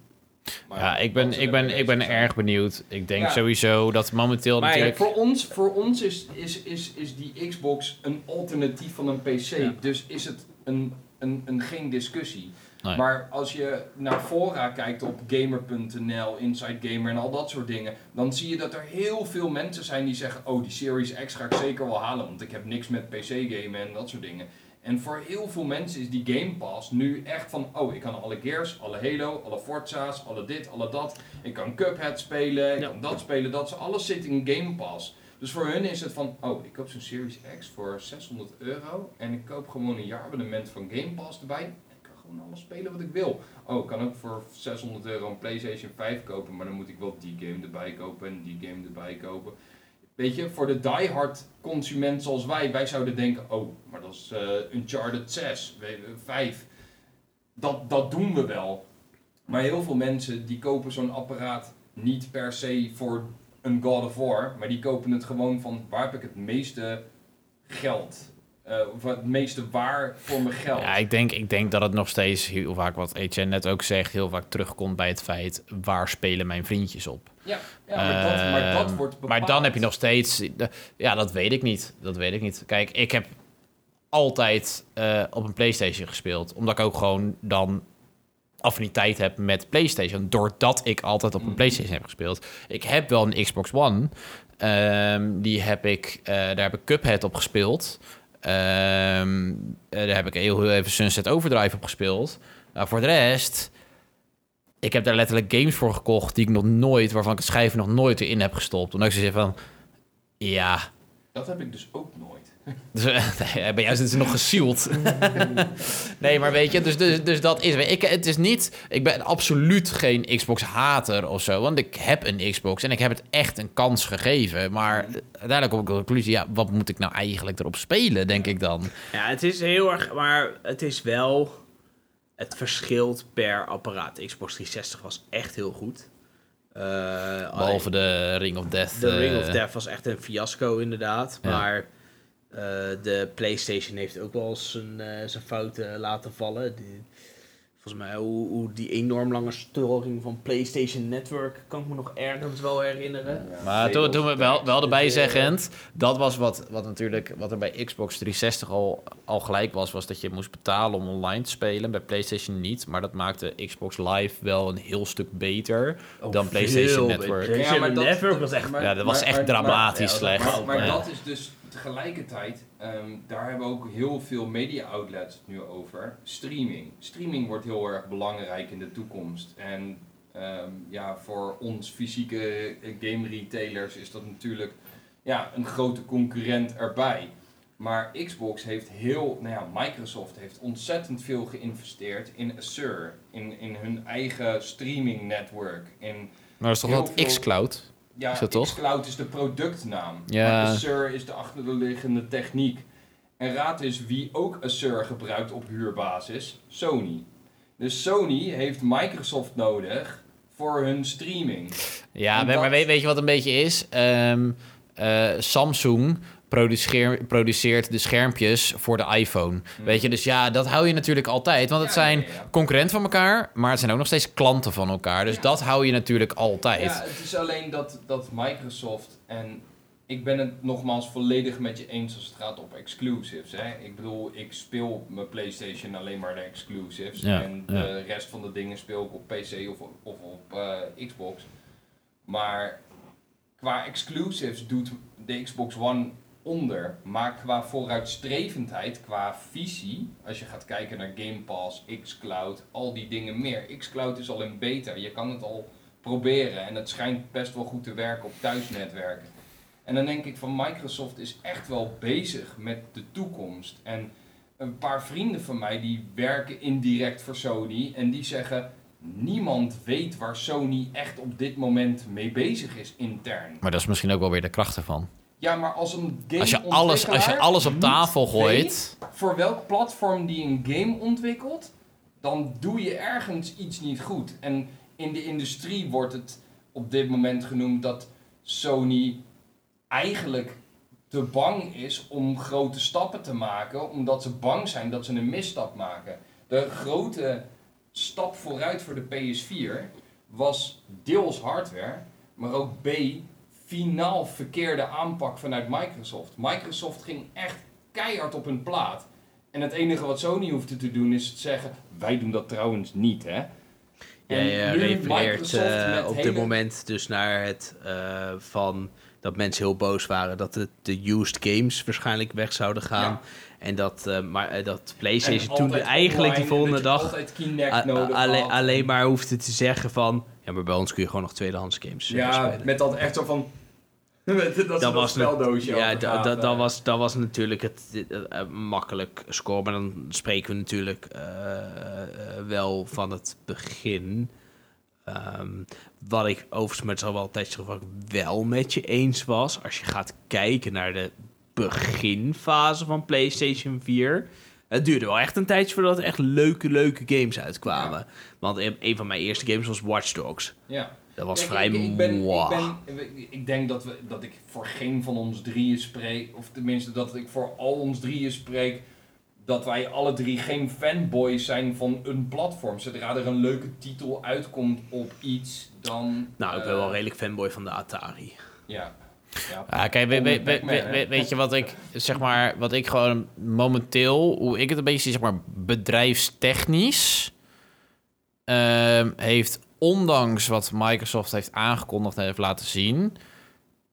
Maar Ja, ik ben, ik ben, ik ben zijn. erg benieuwd. Ik denk Ja. sowieso dat momenteel Maar natuurlijk... Voor ons, voor ons is, is, is, is die Xbox een alternatief van een PC. Ja. Dus is het een, een, een, geen discussie. Nee. Maar als je naar fora kijkt op gamer.nl, Inside Gamer en al dat soort dingen, dan zie je dat er heel veel mensen zijn die zeggen: Oh, die Series X ga ik zeker wel halen, want ik heb niks met PC-gamen en dat soort dingen. En voor heel veel mensen is die Game Pass nu echt van: Oh, ik kan alle Gears, alle Halo, alle Forza's, alle dit, alle dat. Ik kan Cuphead spelen, ik Ja. kan dat spelen, dat. ze Alles zit in Game Pass. Dus voor hun is het van, oh, ik koop zo'n Series X voor 600 euro en ik koop gewoon een jaarabonnement van Game Pass erbij. Gewoon alles spelen wat ik wil. Oh, ik kan ook voor 600 euro een PlayStation 5 kopen, maar dan moet ik wel die game erbij kopen en die game erbij kopen. Weet je, voor de diehard consument zoals wij, wij zouden denken, oh, maar dat is eh Uncharted 6, weet je, 5. Dat, dat doen we wel. Maar heel veel mensen die kopen zo'n apparaat niet per se voor een God of War, maar die kopen het gewoon van waar heb ik het meeste geld, eh, of het meeste waar voor mijn geld. Ja, ik denk, ik denk dat het nog steeds heel vaak, wat Etienne net ook zegt, heel vaak terugkomt bij het feit, waar spelen mijn vriendjes op? Ja, ja maar, dat, maar dat wordt bepaald. Maar dan heb je nog steeds... Ja, dat weet ik niet. Dat weet ik niet. Kijk, ik heb altijd eh, op een PlayStation gespeeld. Omdat ik ook gewoon dan affiniteit heb met PlayStation. Doordat ik altijd op een Mhm. PlayStation heb gespeeld. Ik heb wel een Xbox One. Ehm, die heb ik... eh, daar heb ik Cuphead op gespeeld. Ehm, eh, daar heb ik heel, heel even Sunset Overdrive op gespeeld. Nou, voor de rest... Ik heb daar letterlijk games voor gekocht die ik nog nooit, waarvan ik het schijven nog nooit erin heb gestopt. Omdat ik ze van, ja, Dat heb ik dus ook nooit. <laughs> Dus, eh, nee, bij jou zitten ze nog gesield. <laughs> nee, maar weet je, dus, dus, dus dat is... Ik, het is niet... Ik ben absoluut geen Xbox-hater of zo. Want ik heb een Xbox en ik heb het echt een kans gegeven. Maar uiteindelijk kom ik tot de conclusie... Ja, wat moet ik nou eigenlijk erop spelen, denk ik dan? Ja, het is heel erg, maar het is wel. Het verschilt per apparaat. De Xbox 360 was echt heel goed. Eh, Behalve de Ring of Death. de Ring of eh, Death was echt een fiasco, inderdaad. Ja. Maar eh, de PlayStation heeft ook wel zijn, eh, zijn fouten laten vallen. Die, volgens mij, hoe, hoe die enorm lange storing van PlayStation Network kan ik me nog ergens wel herinneren. Ja, Maar toen, toen we wel, wel erbij Dus, eh, zeggend, dat was wat, wat natuurlijk wat er bij Xbox 360 al, al gelijk was, was dat je moest betalen om online te spelen. Bij PlayStation niet, maar dat maakte Xbox Live wel een heel stuk beter dan PlayStation Network. beter. PlayStation Network was echt- Ja, dat was echt dramatisch maar- slecht. Maar, maar Ja. dat is dus tegelijkertijd, ehm, daar hebben ook heel veel media outlets het nu over. Streaming. Streaming wordt heel erg belangrijk in de toekomst. En ehm, ja, voor ons fysieke eh, game retailers is dat natuurlijk ja, een grote concurrent erbij. Maar Xbox heeft heel, nou ja, Microsoft heeft ontzettend veel geïnvesteerd in Azure, in, in hun eigen streaming network, in Maar dat is toch wat veel- xCloud? Ja, Is dat toch? xCloud is de productnaam. Ja. Azure is de achterliggende techniek. En raad eens wie ook Azure gebruikt op huurbasis? Sony. Dus Sony heeft Microsoft nodig voor hun streaming. Ja, En maar dat- weet, weet je wat een beetje is? Ehm, eh, Samsung produceer- produceert de schermpjes voor de iPhone. Weet je, dus ja, dat hou je natuurlijk altijd. Want het zijn concurrenten van elkaar, maar het zijn ook nog steeds klanten van elkaar. Dus dat hou je natuurlijk altijd. Ja, het is alleen dat, dat Microsoft en ik ben het nogmaals volledig met je eens als het gaat op exclusives. Hè. Ik bedoel, ik speel mijn PlayStation alleen maar de exclusives. Ja, en ja. de rest van de dingen speel ik op PC of, of op eh, Xbox. Maar qua exclusives doet de Xbox One onder. Maar qua vooruitstrevendheid, qua visie, als je gaat kijken naar Game Pass, xCloud, al die dingen meer. xCloud is al in beta, je kan het al proberen en het schijnt best wel goed te werken op thuisnetwerken. En dan denk ik van Microsoft is echt wel bezig met de toekomst. En een paar vrienden van mij die werken indirect voor Sony en die zeggen niemand weet waar Sony echt op dit moment mee bezig is intern. Maar dat is misschien ook wel weer de kracht ervan. Ja, maar als een game Als je alles, als je alles op tafel gooit. voor welk platform die een game ontwikkelt, dan doe je ergens iets niet goed. En in de industrie wordt het op dit moment genoemd dat Sony eigenlijk te bang is om grote stappen te maken, omdat ze bang zijn dat ze een misstap maken. De grote stap vooruit voor de PS4 was deels hardware, maar ook B, finaal verkeerde aanpak vanuit Microsoft. Microsoft ging echt keihard op hun plaat. En het enige wat Sony hoefde te doen is te zeggen: wij doen dat trouwens niet, hè? Jij eh, refereert eh, op dit moment dus naar het eh, van dat mensen heel boos waren dat de, de used games waarschijnlijk weg zouden gaan. Ja. En dat, maar, dat PlayStation toen eigenlijk de online, volgende dag alleen, alleen maar hoefde te zeggen van... Ja, maar bij ons kun je gewoon nog tweedehands games eh, Ja, spelen. met dat echt zo van. <laughs> dat, dat, was speldoosje. Ja, dat, dat, dat, eh. was, dat was natuurlijk het eh, eh, makkelijk score. Maar dan spreken we natuurlijk wel van het begin. Ehm, wat ik overigens met z'n wel een wel met je eens was. Als je gaat kijken naar de beginfase van PlayStation 4. Het duurde wel echt een tijdje voordat er echt leuke, leuke games uitkwamen. Want een, een van mijn eerste games was Watch Dogs. Ja. Dat was vrij ik, ik, ben, ik, ben, ik denk dat, we, dat ik voor geen van ons drieën spreek, of tenminste dat ik voor al ons drieën spreek, dat wij alle drie geen fanboys zijn van een platform. Zodra er een leuke titel uitkomt op iets, dan... Nou, ik ben eh, wel redelijk fanboy van de Atari. Ja. ja. Ah, kijk, weet, je wat ik, zeg maar, wat ik gewoon momenteel, hoe ik het een beetje zie, zeg maar, bedrijfstechnisch, ehm, heeft ondanks wat Microsoft heeft aangekondigd en heeft laten zien,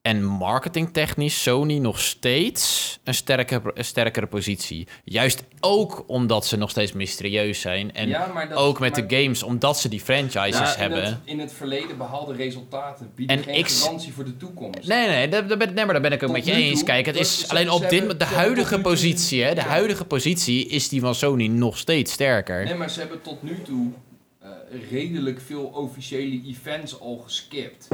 En marketingtechnisch Sony nog steeds een, sterke, een sterkere positie. Juist ook omdat ze nog steeds mysterieus zijn. En Ja, maar dat- ook met maar- de games, omdat ze die franchises in hebben. het, in het verleden behaalde resultaten bieden En geen ik- garantie voor de toekomst. Nee, nee, daar, daar ben, nee, maar daar ben ik ook met je eens. toe, Kijk, het is alleen op dit, de huidige positie, hè, de Ja. huidige positie is die van Sony nog steeds sterker. Nee, maar ze hebben tot nu toe redelijk veel officiële events al geskipt.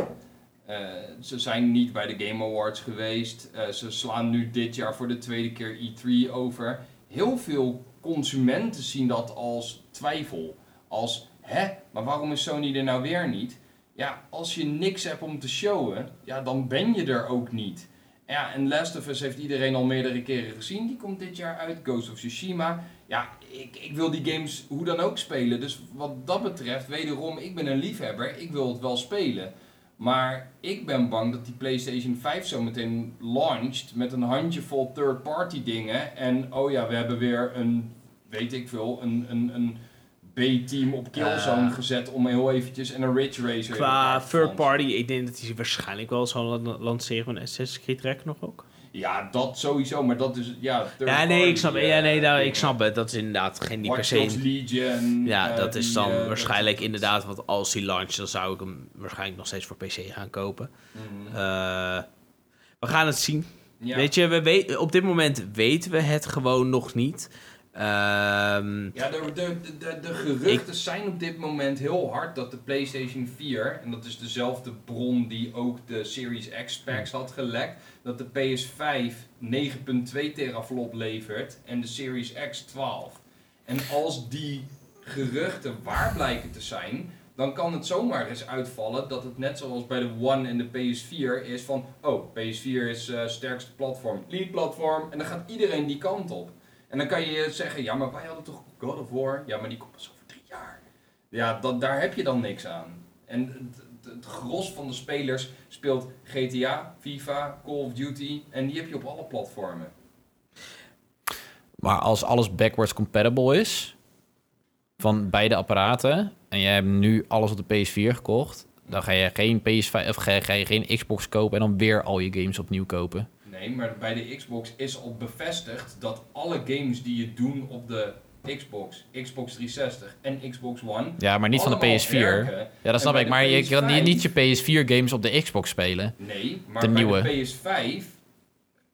Eh, ze zijn niet bij de Game Awards geweest. Eh, ze slaan nu dit jaar voor de tweede keer E3 over. Heel veel consumenten zien dat als twijfel. Als, hè, maar waarom is Sony er nou weer niet? Ja, als je niks hebt om te showen, ja, dan ben je er ook niet. Ja, en Last of Us heeft iedereen al meerdere keren gezien. Die komt dit jaar uit. Ghost of Tsushima. Ja, ik, ik wil die games hoe dan ook spelen. Dus wat dat betreft, wederom, ik ben een liefhebber. Ik wil het wel spelen. Maar ik ben bang dat die PlayStation 5 zo meteen launched met een handjevol third-party dingen. En oh ja, we hebben weer een, weet ik veel, een, een, een B-team op Killzone Eh. gezet om heel eventjes en een Ridge Racer. Qua elkaar te third flansen. party, ik denk dat hij waarschijnlijk wel zal la- lanceren van Assassin's Creed Rec nog ook. Ja, dat sowieso, maar dat is ja. third Ja, nee, ik snap, ja, nee, nou, ik snap het. Dat is inderdaad geen die per se... Legion. Ja, eh, dat is die, dan eh, waarschijnlijk inderdaad, want als hij launcht, dan zou ik hem waarschijnlijk nog steeds voor PC gaan kopen. Mhm. Eh, we gaan het zien. Ja. Weet je, we weet, op dit moment weten we het gewoon nog niet. Ehm, Ja, de, de, de, geruchten zijn op dit moment heel hard dat de PlayStation 4, en dat is dezelfde bron die ook de Series X specs had gelekt, dat de PS5 9.2 teraflop levert en de Series X 12. En als die geruchten waar blijken te zijn, dan kan het zomaar eens uitvallen dat het net zoals bij de One en de PS4 is van, oh, PS4 is eh sterkste platform, lead platform, en dan gaat iedereen die kant op. En dan kan je zeggen, ja, maar wij hadden toch God of War? Ja, maar die komt pas over drie jaar. Ja, dat, daar heb je dan niks aan. En het, gros van de spelers speelt GTA, FIFA, Call of Duty. En die heb je op alle platformen. Maar als alles backwards compatible is van beide apparaten en jij hebt nu alles op de PS4 gekocht, dan ga je geen PS5 of ga je geen Xbox kopen en dan weer al je games opnieuw kopen. Nee, maar bij de Xbox is al bevestigd dat alle games die je doen op de Xbox, Xbox 360 en Xbox One... Ja, maar niet van de allemaal PS4. werken. Ja, dat snap ik. Maar je kan PS5 niet, je PS4 games op de Xbox spelen. Nee, maar De bij nieuwe. de PS5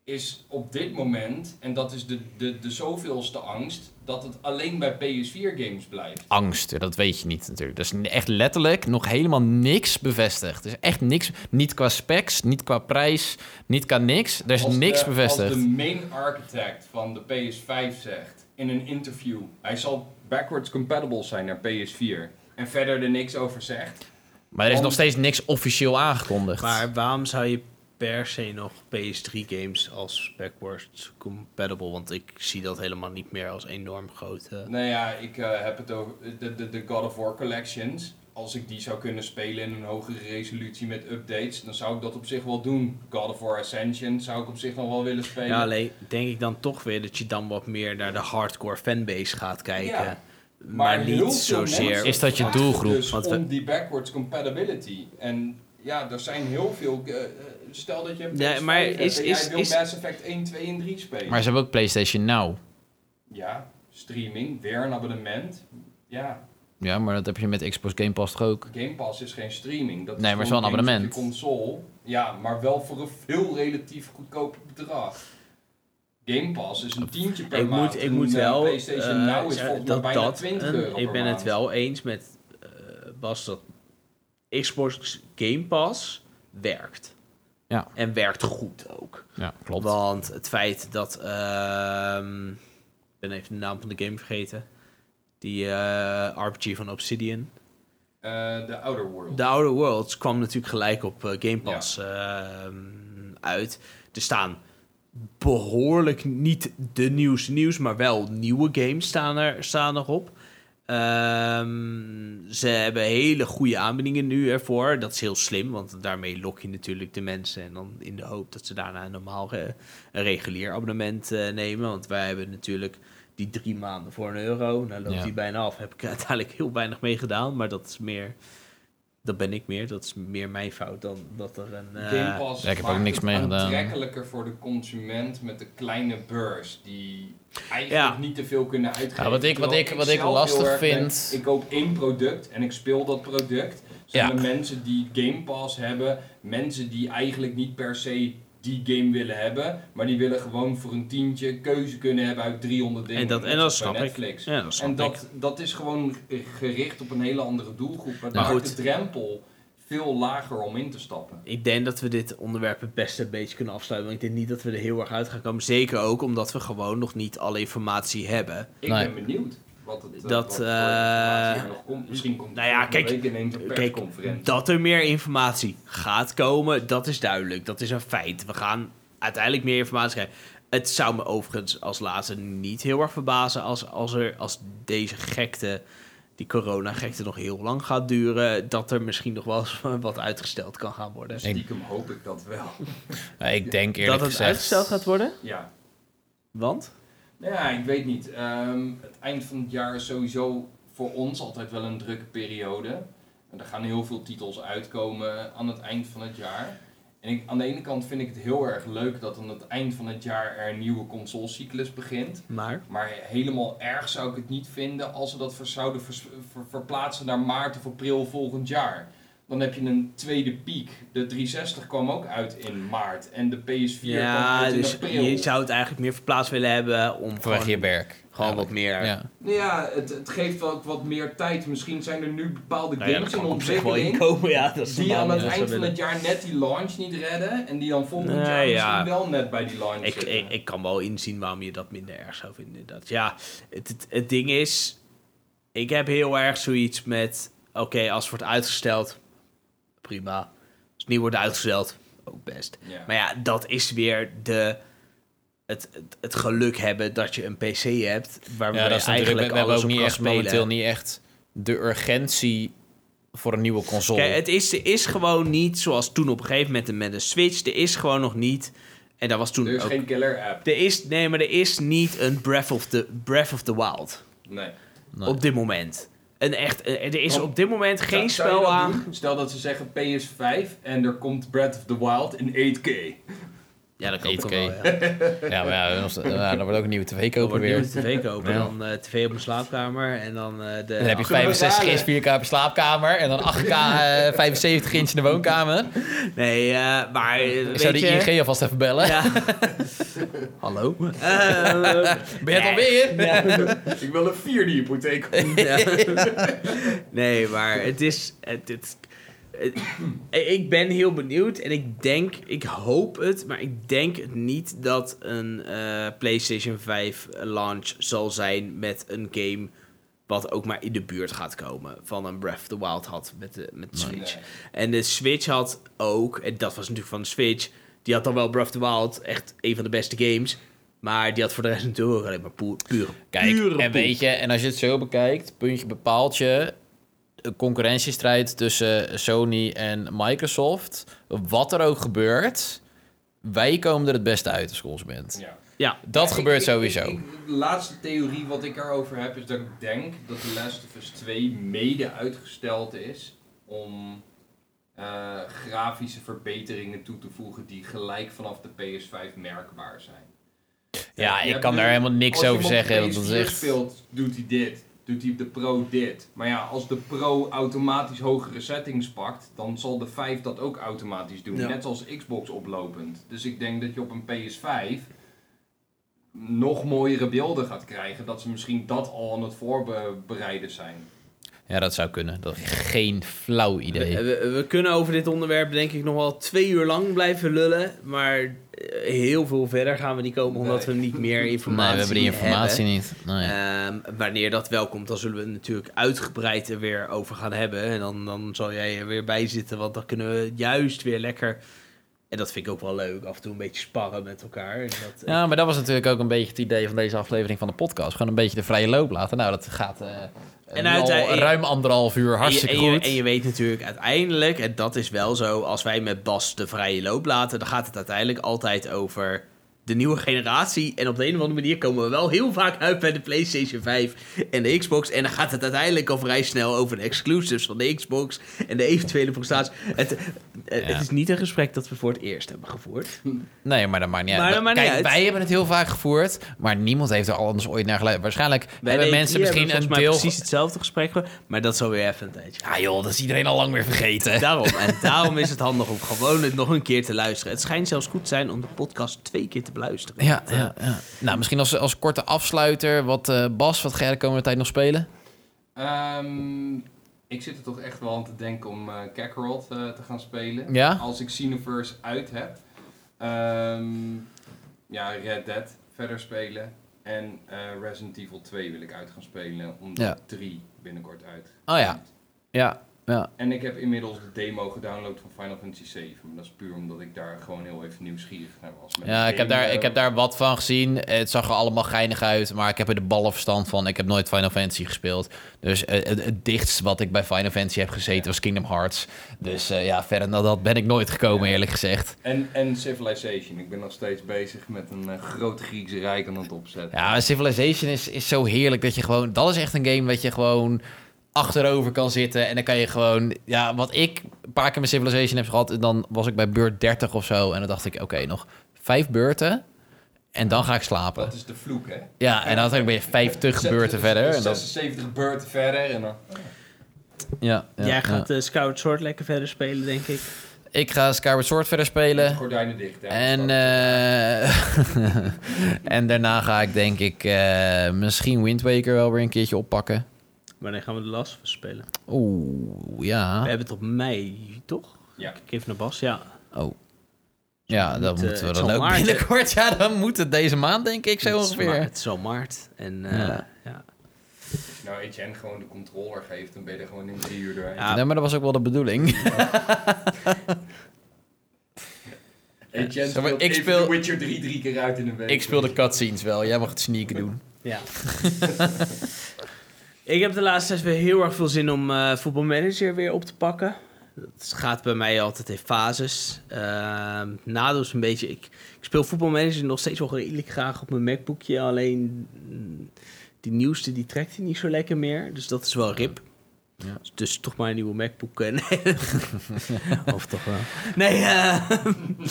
is op dit moment, en dat is de, de, de zoveelste angst, dat het alleen bij PS4 games blijft. Angst, dat weet je niet natuurlijk. Dat is echt letterlijk nog helemaal niks bevestigd. Er is echt niks, niet qua specs, niet qua prijs, niet qua niks. Er is Als niks de, bevestigd. Als de main architect van de PS5 zegt in een interview, hij zal backwards compatible zijn naar PS4 en verder er niks over zegt. Maar er is Om- nog steeds niks officieel aangekondigd. maar waarom zou je per se nog PS3 games als backwards compatible? Want ik zie dat helemaal niet meer als enorm groot. eh. Nou ja, ik eh, heb het over de, de, de God of War collections. Als ik die zou kunnen spelen in een hogere resolutie met updates, dan zou ik dat op zich wel doen. God of War Ascension zou ik op zich nog wel willen spelen. Ja, alleen denk ik dan toch weer dat je dan wat meer naar de hardcore fanbase gaat kijken. Ja, maar, heel niet zozeer. Is dat je doelgroep? Dus Want we- om die backwards compatibility. En ja, er zijn heel veel. eh, stel dat je. Ja, PS5 maar hebt is- en is- jij wil is- Mass Effect 1, 2 en 3 spelen. Maar ze hebben ook PlayStation Now. Ja, streaming, weer een abonnement. Ja, Ja, maar dat heb je met Xbox Game Pass toch ook. Game Pass is geen streaming. Dat Nee, is maar is wel een op abonnement. je console. Ja, maar wel voor een veel relatief goedkoper bedrag. Game Pass is een tientje per ik maand. moet, ik moet eh, wel. PlayStation eh, Now is volgens mij dat, bijna dat, 20 en euro Ik per ben maand. het wel eens met eh, Bas dat Xbox Game Pass werkt. Ja. En werkt goed ook. Ja, klopt. Want het feit dat. ehm, ik ben even de naam van de game vergeten. Die eh, RPG van Obsidian. Eh, De Outer Worlds. The Outer Worlds kwam natuurlijk gelijk op eh, Game Pass ehm, uit. Er staan behoorlijk niet de nieuwste nieuws, maar wel nieuwe games staan, er, staan erop. Ehm, ze hebben hele goede aanbiedingen nu ervoor. Dat is heel slim, want daarmee lok je natuurlijk de mensen. En dan in de hoop dat ze daarna een normaal eh, een regulier abonnement eh, nemen. Want wij hebben natuurlijk die drie maanden voor een euro. Nou loopt Ja. die bijna af. Heb ik uiteindelijk heel weinig mee gedaan. Maar dat is meer Dat ben ik meer. Dat is meer mijn fout dan dat er een... eh, Game Pass Ja, ik heb ook niks mee gedaan. aantrekkelijker voor de consument met de kleine beurs die eigenlijk Ja. niet te veel kunnen uitgeven. Ja, wat ik- wat ik- wat ik lastig vind- ik koop één product en ik speel dat product. Zijn Ja. er mensen die Game Pass hebben, mensen die eigenlijk niet per se die game willen hebben, maar die willen gewoon voor een tientje keuze kunnen hebben uit 300 dingen. En dat, en dat snap ik. Ja, dat snap En ik. dat, dat is gewoon gericht op een hele andere doelgroep. Maar maakt goed. de drempel veel lager om in te stappen. Ik denk dat we dit onderwerp het beste een beetje kunnen afsluiten. Want ik denk niet dat we er heel erg uit gaan komen. Zeker ook omdat we gewoon nog niet alle informatie hebben. Ik Nee. ben benieuwd wat het eh, Dat, wat eh, informatie er nog komt. Misschien komt nou ja, kijk, Kijk, dat er meer informatie gaat komen, dat is duidelijk. Dat is een feit. We gaan uiteindelijk meer informatie krijgen. Het zou me overigens als laatste niet heel erg verbazen als, als, er, als deze gekte, die corona-gekte, nog heel lang gaat duren. Dat er misschien nog wel eens <laughs> wat uitgesteld kan gaan worden. Stiekem hoop ik dat wel. Ik denk eerlijk Dat het gezegd... uitgesteld gaat worden? Ja. Want? Ja, ik weet niet. Ehm, het eind van het jaar is sowieso voor ons altijd wel een drukke periode. En er gaan heel veel titels uitkomen aan het eind van het jaar. En ik, aan de ene kant vind ik het heel erg leuk dat aan het eind van het jaar er een nieuwe consolecyclus begint. Maar? Maar helemaal erg zou ik het niet vinden als ze dat zouden vers- ver- verplaatsen naar maart of april volgend jaar. Dan heb je een tweede piek. De 360 kwam ook uit in maart en de PS4 kwam Ja, uit in dus april. je zou het eigenlijk meer verplaatst willen hebben om Vanwege je werk. gewoon wat meer... Ja. Nou ja, het, het geeft wel ook wat meer tijd. Misschien zijn er nu bepaalde Nou ja, games dat in kan op zich wel ontwikkeling inkomen, ja. Dat is die aan het dat eind van het jaar net die launch niet redden en die dan volgend Nee, jaar ja. misschien wel net bij die launch Ik, ik, ik kan wel inzien waarom je dat minder erg zou vinden. inderdaad. Ja, het, het, het ding is, ik heb heel erg zoiets met, oké, als het wordt uitgesteld, prima. Als het niet wordt uitgesteld, ook best. Maar ja, dat is weer de, het, het, het geluk hebben dat je een PC hebt, waarmee Ja, dat is eigenlijk We, we hebben alles ook op niet echt spelen. momenteel niet echt de urgentie voor een nieuwe console. Kijk, het is, er is gewoon niet zoals toen op een gegeven moment met de Switch. Er is gewoon nog niet. En dat was toen Er is ook. geen killer app. Er is, nee, maar er is niet een Breath of the, Breath of the Wild. Nee. Nee. Op dit moment. Een echt, eh, er is op dit moment geen Zou- spel aan. doen? Stel dat ze zeggen PS5 en er komt Breath of the Wild in 8K. Ja, dat kan 8K. toch wel. Ja. <laughs> Ja, maar ja, dan- wordt ook een nieuwe tv kopen weer. een tv kopen. Ja. Dan eh, tv op mijn slaapkamer. En dan eh, de. Dan heb je Kunnen we 65 inch betalen? 4K op je slaapkamer en dan 8K eh, <laughs> 75 inch in de woonkamer. Nee, eh, maar. Ik weet zou de je, ING alvast even bellen. Ja. <laughs> Hallo? Eh, Ben je het alweer? Ja. Ik wil een vierde hypotheek. Ja. nee, maar het is. Het, het, het- ik ben heel benieuwd en ik denk, ik hoop het, maar ik denk niet dat een eh, PlayStation 5 launch zal zijn met een game wat ook maar in de buurt gaat komen van een Breath of the Wild had met de, met de Switch. Nee. En de Switch had ook, en dat was natuurlijk van de Switch, die had dan wel Breath of the Wild, echt een van de beste games. Maar die had voor de rest natuurlijk alleen maar puur, puur Kijk, pure en poep. weet je, en als je het zo bekijkt, puntje bepaalt je een concurrentiestrijd tussen Sony en Microsoft. Wat er ook gebeurt, wij komen er het beste uit als consument. Ja. Ja, Dat Ja, gebeurt ik- sowieso. ik- de laatste theorie wat ik erover heb is dat ik denk dat The Last of Us 2 mede uitgesteld is om eh, grafische verbeteringen toe te voegen die gelijk vanaf de PS5 merkbaar zijn. ja, je ik kan daar helemaal niks als je over hem op zeggen. de is PS4 echt... speelt, doet hij dit. Doet hij de Pro dit. Maar ja, als de Pro automatisch hogere settings pakt, dan zal de 5 dat ook automatisch doen. Ja. Net zoals Xbox oplopend. Dus ik denk dat je op een PS5 nog mooiere beelden gaat krijgen. Dat ze misschien dat al aan het voorbereiden zijn. Ja, dat zou kunnen. Dat is geen flauw idee. We, we- we kunnen over dit onderwerp denk ik nog wel twee uur lang blijven lullen. Maar eh, heel veel verder gaan we niet komen omdat we niet meer informatie Nee, we hebben die informatie niet. Nee. Ehm, wanneer dat wel komt, dan zullen we het natuurlijk uitgebreid er weer over gaan hebben. En dan, dan zal jij er weer bij zitten, want dan kunnen we juist weer lekker... En dat vind ik ook wel leuk, af en toe een beetje sparren met elkaar. En dat, Ja, maar dat was natuurlijk ook een beetje het idee van deze aflevering van de podcast. Gewoon een beetje de vrije loop laten. Nou, dat gaat eh En en uiteindelijk- ruim anderhalf uur hartstikke en je, en je- goed. En je weet natuurlijk uiteindelijk, en dat is wel zo, als wij met Bas de vrije loop laten, dan gaat het uiteindelijk altijd over de nieuwe generatie. En op de een of andere manier komen we wel heel vaak uit bij de PlayStation 5 en de Xbox. En dan gaat het uiteindelijk al vrij snel over de exclusives van de Xbox en de eventuele prestaties. Het, eh, Ja. het is niet een gesprek dat we voor het eerst hebben gevoerd. Nee, maar dat maakt niet Maar uit. dat maakt niet Kijk, uit. wij hebben het heel vaak gevoerd, maar niemand heeft er anders ooit naar geluisterd. Waarschijnlijk Wij hebben mensen misschien hebben een deel... precies hetzelfde gesprek, ge- maar dat is alweer even een tijdje. Ja joh, dat is iedereen al lang weer vergeten. Daarom. En daarom is het handig om gewoon het nog een keer te luisteren. Het schijnt zelfs goed te zijn om de podcast twee keer te beluisteren. Ja, ja, ja. Nou, misschien als, als korte afsluiter. Wat, eh, Bas, wat ga jij de komende tijd nog spelen? Ehm, ik zit er toch echt wel aan te denken om eh Kakarot eh, te gaan spelen. Ja? Als ik Xenoverse uit heb. Ehm, ja, Red Dead verder spelen. En eh, Resident Evil 2 wil ik uit gaan spelen. Omdat Ja. 3 binnenkort uit. Oh ja. Ja, ja. En ik heb inmiddels de demo gedownload van Final Fantasy 7. Maar dat is puur omdat ik daar gewoon heel even nieuwsgierig naar was. Met Ja, ik heb, daar, eh, ik heb daar wat van gezien. Het zag er allemaal geinig uit, maar ik heb er de ballen verstand van. Ik heb nooit Final Fantasy gespeeld. Dus eh, het, het dichtst wat ik bij Final Fantasy heb gezeten was Kingdom Hearts. Dus eh, ja, verder dan dat ben ik nooit gekomen, Ja. eerlijk gezegd. En, en Civilization. Ik ben nog steeds bezig met een eh, groot Griekse rijk aan het opzetten. Ja, Civilization is, is zo heerlijk dat je gewoon... Dat is echt een game dat je gewoon achterover kan zitten. En dan kan je gewoon... Ja, wat ik een paar keer met Civilization heb gehad... Dan was ik bij beurt 30 of zo. En dan dacht ik, oké, nog vijf beurten. En dan ga ik slapen. Dat is de vloek, hè? Ja, en dan ben je 50 beurten verder. En dan, 76 beurten verder en dan... ja, ja, Jij ja. gaat eh Scout Sword lekker verder spelen, denk ik. Ik ga Skyward Sword verder spelen. Gordijnen dicht, hè? En, eh, <laughs> en daarna ga ik denk ik eh, misschien Wind Waker wel weer een keertje oppakken. Wanneer gaan we de Last of Us spelen? Oeh, ja. We hebben het op mei, toch? Ja. Kijk even naar Bas, ja. Oh. Ja, dan moet, eh, moeten we dan ook maart, binnenkort. Ja, dan moet het deze maand, denk ik, zo Het ongeveer. Het is al maart. En eh, Ja. ja. Nou, Etienne gewoon de controller geeft, dan ben je er gewoon in drie uur doorheen. Ja. Nee, maar dat was ook wel de bedoeling. <laughs> Etienne Zeg maar, speelt ik speel- Witcher 3 drie keer uit in een week. ik speel de cutscenes wel. Jij mag het sneaken doen. Ja. <laughs> ik heb de laatste tijd weer heel erg veel zin om eh voetbalmanager weer op te pakken. Het gaat bij mij altijd in fases. Ehm nadeel is een beetje... Ik, ik speel voetbalmanager nog steeds wel redelijk graag op mijn MacBookje. Alleen mm, die nieuwste die trekt hij niet zo lekker meer. Dus dat is wel rip. Ja. Dus toch maar een nieuwe MacBook. nee. <laughs> of toch wel. Nee, eh,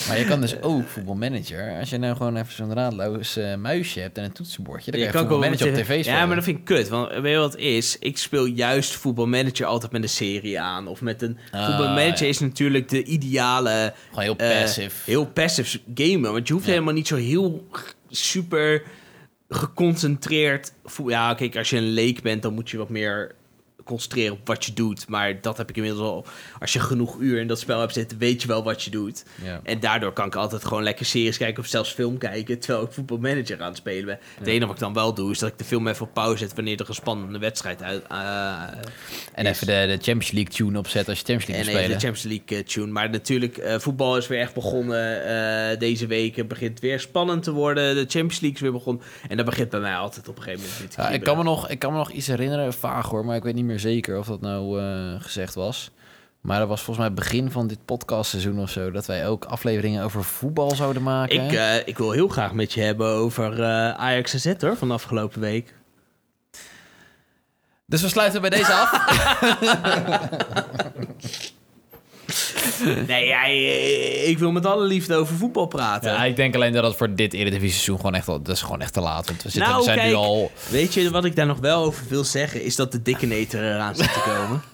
Maar je kan dus ook voetbalmanager. Als je nou gewoon even zo'n raadloos eh, muisje hebt en een toetsenbordje. Dan kan je, voetbalmanager op tv spelen. Ja, maar dat vind ik kut. Want weet je wat het is? Ik speel juist voetbalmanager altijd met een serie aan. Of met een... Ah, voetbalmanager ja. is natuurlijk de ideale... Gewoon heel eh, passive. heel passive gamen. Want je hoeft Ja. helemaal niet zo heel super geconcentreerd... Ja, kijk, als je een leek bent, dan moet je wat meer concentreren op wat je doet. Maar dat heb ik inmiddels al. Als je genoeg uur in dat spel hebt zitten, weet je wel wat je doet. Ja. En daardoor kan ik altijd gewoon lekker series kijken of zelfs film kijken, terwijl ik voetbalmanager aan het spelen ben. Het enige wat ik dan wel doe, is dat ik de film even op pauze zet wanneer er een spannende wedstrijd uit. eh, En is. even de, de Champions League tune opzetten als je Champions en League even moet de spelen. Champions League eh, tune. Maar natuurlijk, eh, voetbal is weer echt begonnen deze week. Het begint weer spannend te worden. De Champions League is weer begonnen. En dat begint bij mij altijd op een gegeven moment ik, kan me nog, ik kan me nog iets herinneren, vaag hoor, maar ik weet niet meer zeker of dat nou eh, gezegd was. Maar dat was volgens mij het begin van dit podcastseizoen of zo, dat wij ook afleveringen over voetbal zouden maken. Ik, eh, ik wil heel graag met je hebben over eh, Ajax AZ hoor, van de afgelopen week. Dus we sluiten bij deze af. <laughs> <laughs> Nee, ja, eh, ik wil met alle liefde over voetbal praten. ja, ik denk alleen dat het voor dit Eredivisie seizoen gewoon echt, dat is gewoon echt te laat. Want we, zitten, Nou, we zijn nu al... Weet je wat ik daar nog wel over wil zeggen? Is dat de dikke neter eraan zit te komen. <laughs>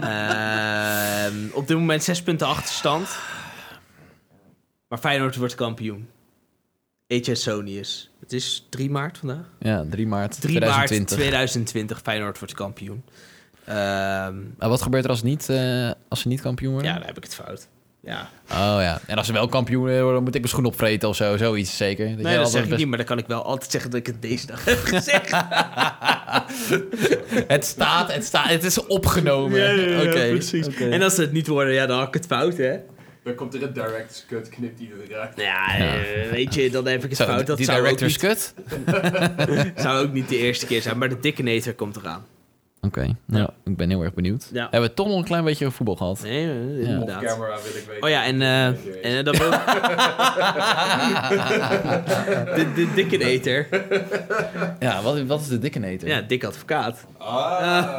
Ehm, op dit moment zes punten achterstand. Maar Feyenoord wordt kampioen. HS Sonius. Het is 3 maart vandaag. Ja, 3 maart 3 maart 2020. 2020. Feyenoord wordt kampioen. Ehm, Maar wat gebeurt er als, niet, eh, als ze niet kampioen worden? ja, dan heb ik het fout. Ja. Oh ja. En als ze wel kampioen worden, dan moet ik mijn schoen opvreten of zo. Zoiets zeker. Dat Nee, je dat zeg ik best- niet, maar dan kan ik wel altijd zeggen dat ik het deze dag heb gezegd. <laughs> Het staat, het staat, het is opgenomen. Oké, oké. En als ze het niet worden, ja, dan had ik het fout, hè? Dan komt er een director's cut, knipt hij eruit. Nou ja, eh, weet je, dan heb ik het Zo, fout. Dat die zou ook, director's niet, cut? <laughs> zou ook niet de eerste keer zijn, maar de dikke neter komt eraan. Oké, nou, ik ben heel erg benieuwd. Ja. Hebben we toch nog een klein beetje voetbal gehad? Nee, Ja. inderdaad. Off-camera wil ik weten. Oh ja, en, eh, en eh, dat wil... <laughs> de, de dikkeneter. ja, wat, wat is de dikke neter? Ja, dik advocaat. Ah.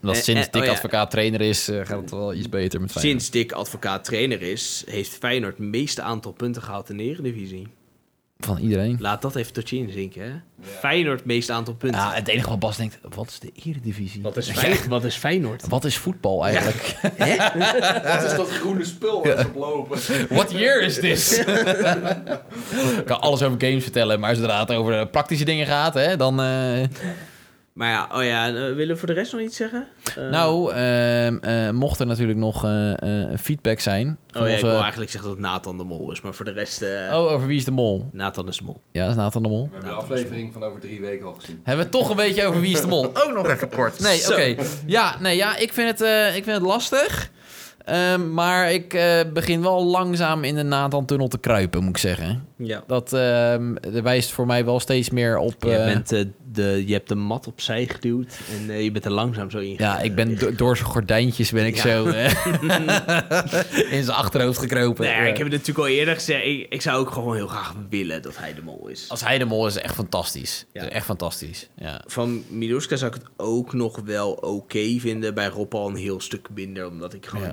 Dat Eh, sinds Dick oh ja. advocaat trainer is, gaat het wel iets beter met Feyenoord. Sinds Dick advocaat trainer is, heeft Feyenoord het meeste aantal punten gehaald in de Eredivisie. Van iedereen. Laat dat even tot je inzinken, hè. Feyenoord het meeste aantal punten. Ja, het enige wat Bas denkt, wat is de eredivisie? Wat is Fey- Wat is Feyenoord? Wat is voetbal eigenlijk? Wat is dat groene spul waar ze op lopen? What year is this? Ik kan alles over games vertellen, maar zodra het over de praktische dingen gaat, hè, dan... eh, Maar ja, oh ja, eh, willen we voor de rest nog iets zeggen? Eh, Nou, ehm, eh, mocht er natuurlijk nog eh, eh, feedback zijn... Oh ja, ik wil eigenlijk zeggen dat het Nathan de Mol is, maar voor de rest... eh Oh, over wie is de mol? Nathan is de Mol. Ja, dat is Nathan de Mol. We hebben de aflevering van over drie weken al gezien. Hebben we toch een beetje over wie is de mol? <laughs> Ook nog even kort. Nee, oké. Ja, nee, ja, ik vind het, eh, ik vind het lastig. Ehm, maar ik eh, begin wel langzaam in de Nathan-tunnel te kruipen, moet ik zeggen. Ja. Dat ehm, wijst voor mij wel steeds meer op... Je, eh, bent, eh, de, je hebt de mat opzij geduwd en je bent er langzaam zo in. Ja, ik ben do- door zijn gordijntjes ben ik Ja. zo <laughs> <laughs> in zijn achterhoofd gekropen. Nee, Ja. ik heb het natuurlijk al eerder gezegd. Ik, ik zou ook gewoon heel graag willen dat hij de mol is. Als hij de mol is, echt fantastisch. Ja. Is echt fantastisch. Ja. Van Miluska zou ik het ook nog wel oké vinden. Bij Rob al een heel stuk minder. Omdat ik gewoon Ja.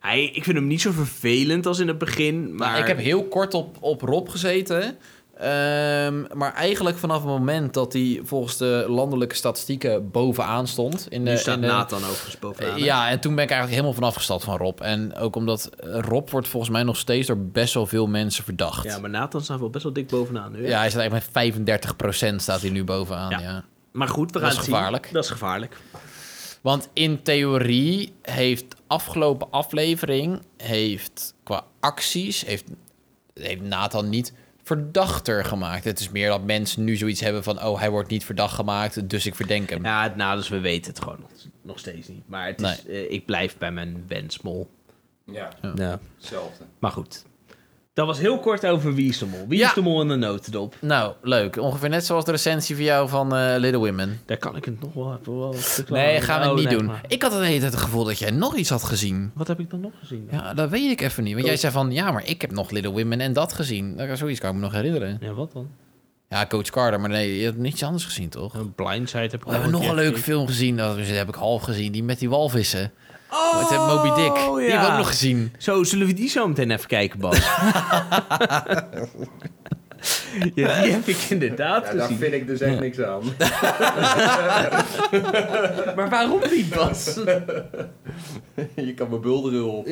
Hij, ik vind hem niet zo vervelend als in het begin. Maar Maar ik heb heel kort op, op Rob gezeten. Ehm, maar eigenlijk vanaf het moment dat hij volgens de landelijke statistieken bovenaan stond. In de, nu staat in de, Nathan overigens bovenaan. Ja, en toen ben ik eigenlijk helemaal vanaf gestapt van Rob. En ook omdat Rob wordt volgens mij nog steeds door best wel veel mensen verdacht. ja, maar Nathan staat wel best wel dik bovenaan nu. hè? Ja, hij staat eigenlijk met 35% staat hij nu bovenaan. Ja. Ja. Maar goed, we Dat gaan is het zien. gevaarlijk. Dat is gevaarlijk. Want in theorie heeft afgelopen aflevering heeft qua acties heeft, heeft Nathan niet verdachter gemaakt. Het is meer dat mensen nu zoiets hebben van oh hij wordt niet verdacht gemaakt, dus ik verdenk hem. Ja, het nou, dus we weten het gewoon nog, nog steeds niet. Maar het is, eh, ik blijf bij mijn wensmol. Ja, Ja. hetzelfde. Maar goed. Dat was heel kort over wie is de mol. Wie Ja. is de mol in de notendop? Nou leuk, ongeveer net zoals de recensie van jou van eh, Little Women. Daar kan ik het nog wel even wel Nee, gaan we Oh, niet nee, doen. maar- Ik had tijd het gevoel dat jij nog iets had gezien. Wat heb ik dan nog gezien? dan? Ja, dat weet ik even niet. Want jij zei van ja, maar ik heb nog Little Women en dat gezien. Zoiets kan ik me nog herinneren. Ja, wat dan? Ja, Coach Carter, maar nee, je hebt niets anders gezien toch? Een Blindside heb ik We hebben nog een leuke film gezien, dat heb ik half gezien, die met die walvissen. Oh, Met eh, Moby Dick. Die hebben we ook nog gezien. Zo, zullen we die zo meteen even kijken, Bas? <laughs> ja, die heb ik inderdaad Ja, daar gezien. vind ik dus echt niks aan. <laughs> Maar waarom niet, Bas? Je kan me bulderen op.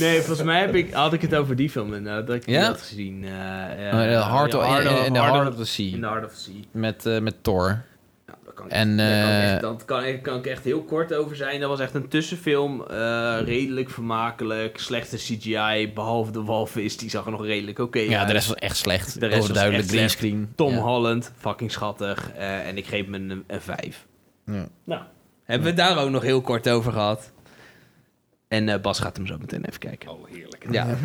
nee, volgens mij heb ik, had ik het over die film inderdaad, dat ik die Ja? had gezien. ja, Oh, the Heart ja, of- Heart in- in the Heart Heart of the Sea. In the Heart of the Sea. Met, eh, met Thor. Daar kan ik, En, daar kan ik eh, echt, dat kan, ik- kan ik echt heel kort over zijn. Dat was echt een tussenfilm. eh, redelijk vermakelijk. Slechte CGI. Behalve de walvis. Die zag er nog redelijk oké Ja, uit. de rest was echt slecht. De rest was Overduidelijk echt slecht. greenscreen. Tom ja. Holland. Fucking schattig. eh, en ik geef hem een, een 5. Ja. Nou, hebben we het daar ook nog heel kort over gehad. En eh, Bas gaat hem zo meteen even kijken. Oh, heerlijk. Ja. <laughs>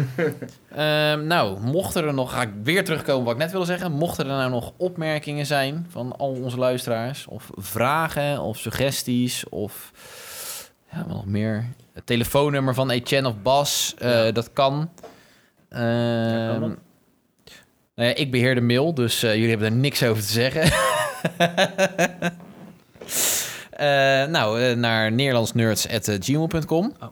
Ehm, nou, mochten er nog, ga ik weer terugkomen wat ik net wilde zeggen. Mochten er nou nog opmerkingen zijn van al onze luisteraars, of vragen, of suggesties, of ja, wat nog meer. Het telefoonnummer van Etienne of Bas, eh, Ja. dat kan. Ehm, nou ja, ik beheer de mail, dus eh, jullie hebben er niks over te zeggen. <laughs> Eh, nou, naar neerlandsnerds.gmail.com. Oh.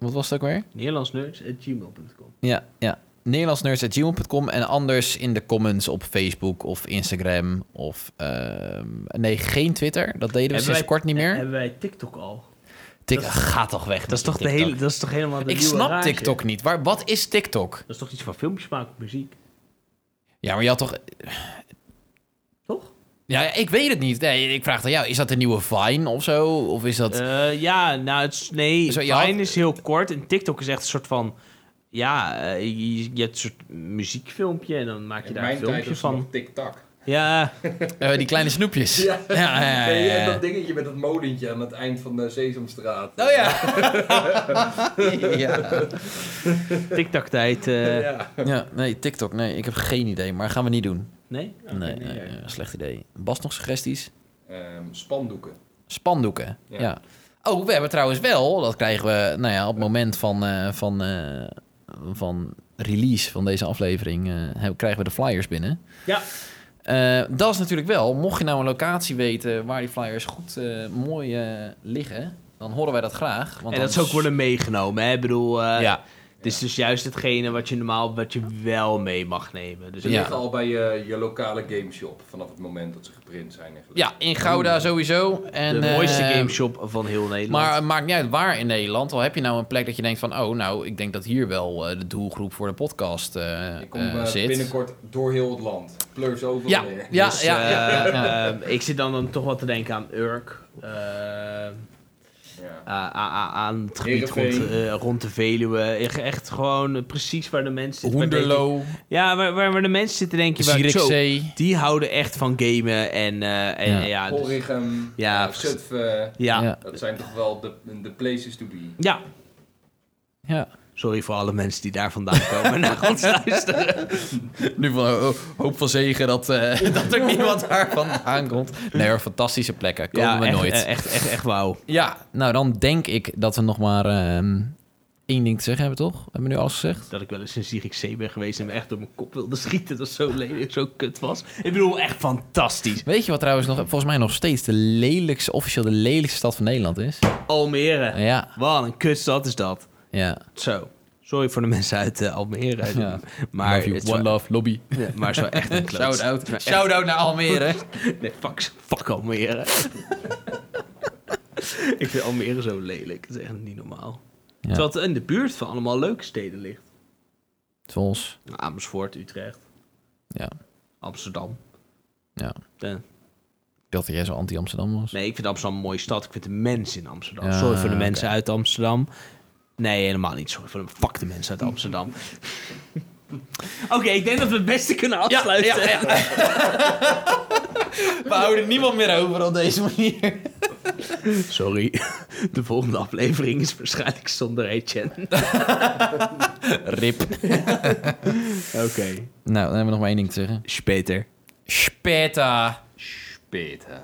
Wat was het ook weer? Nederlandsnerds.gmail.com Ja, ja. Nederlandsnerds.gmail.com en anders in de comments op Facebook of Instagram of... ehm, nee, geen Twitter. Dat deden we Hebben sinds wij- kort niet meer. Hebben wij TikTok al? Tik, dat- ga toch weg Dat is toch, de TikTok. hele, dat is toch helemaal de Ik snap? TikTok niet. Waar, wat is TikTok? Dat is toch iets van filmpjes maken, muziek? Ja, maar je had toch... Ja, ik weet het niet. Nee, ik vraag aan jou. Is dat de nieuwe Vine of zo? Of is dat... Eh, ja, nou, het is, nee, Zo, Vine had- is heel kort en TikTok is echt een soort van... Ja, eh, je, je hebt een soort muziekfilmpje en dan maak je daar een filmpje van. nog tik-tak. Ja, <laughs> eh, die kleine snoepjes. Ja. <laughs> ja, ja, ja, dat dingetje met dat molentje aan het eind van de Sesamstraat. Oh ja. <laughs> ja. TikTok-tijd. eh, ja. Ja, nee, TikTok. Nee, ik heb geen idee. Maar gaan we niet doen. Nee? Nee, nee, nee. slecht idee. Bas, nog suggesties? ehm, spandoeken. Spandoeken, ja. Ja. Oh, we hebben trouwens wel, dat krijgen we nou ja, op het moment van, eh, van, eh, van release van deze aflevering, eh, krijgen we de flyers binnen. Ja. Eh, dat is natuurlijk wel, mocht je nou een locatie weten waar die flyers goed eh, mooi liggen, dan horen wij dat graag. Want en dat zou ook worden meegenomen, hè? Ik bedoel, eh, Ja, het is dus juist hetgene wat je normaal wat je wel mee mag nemen. Dus Ze Ja. liggen al bij je, je lokale gameshop vanaf het moment dat ze geprint zijn. Eigenlijk. ja in Gouda sowieso. En, de mooiste eh, gameshop van heel Nederland. Maar het maakt niet uit waar in Nederland. Al heb je nou een plek dat je denkt van... oh, nou, ik denk dat hier wel eh, de doelgroep voor de podcast eh, Ik kom zit. binnenkort door heel het land. Pleurs overal Ja, weer. ja, Dus, ja, ja, ja. <laughs> ik zit dan, dan toch wel te denken aan Urk. Eh, Ja. a- aan het gebied rond, eh, rond de Veluwe. Echt, echt gewoon precies waar de mensen zitten. ik- Ja, waar, waar, waar de mensen zitten, denk je. Waar, zo, die houden echt van gamen. En, eh, en Ja. ja, ja, dus- Ja, ja. Zutphen. ja, Ja. ja. Dat zijn toch wel de, de places to be. Ja. Sorry voor alle mensen die daar vandaan komen en <laughs> naar ons luisteren. Nu van oh, hoop van zegen dat, eh, <laughs> dat er niemand daar vandaan komt. Nee hoor, fantastische plekken. Komen we echt, nooit. eh, Echt, echt, echt wauw. Ja, nou dan denk ik dat we nog maar ehm, één ding te zeggen hebben, toch? Hebben we nu alles gezegd? Dat ik wel eens in Zierikzee ben geweest en me echt door mijn kop wilde schieten. Dat zo lelijk, zo kut was. Ik bedoel, echt fantastisch. Weet je wat trouwens nog, volgens mij nog steeds de lelijkste, officieel de lelijkste stad van Nederland is? Almere. Ja, Wat een kutstad is dat. Ja. Zo. Sorry voor de mensen uit eh, Almere. Ja. Maar, love you, het one wel- love, lobby. Ja, maar zo echt een kloot. Shout-out. Shout-out naar Almere. <laughs> Nee, fuck, fuck Almere. <laughs> ik vind Almere zo lelijk. Dat is echt niet normaal. Ja. Terwijl het in de buurt van allemaal leuke steden ligt. Zoals, Amersfoort, Utrecht, ja, Amsterdam. ja. Ik dacht dat jij zo anti-Amsterdam was. Nee, ik vind Amsterdam een mooie stad. Ik vind de mensen in Amsterdam. Sorry voor de mensen uit Amsterdam. Nee, helemaal niet. Sorry voor de fuck de mensen uit Amsterdam. <laughs> Oké, ik denk dat we het beste kunnen afsluiten. <laughs> We houden niemand meer over op deze manier. Sorry. De volgende aflevering is waarschijnlijk zonder Etienne. <laughs> Rip. Oké. Nou, dan hebben we nog maar één ding te zeggen. Speter. Speta. Speten.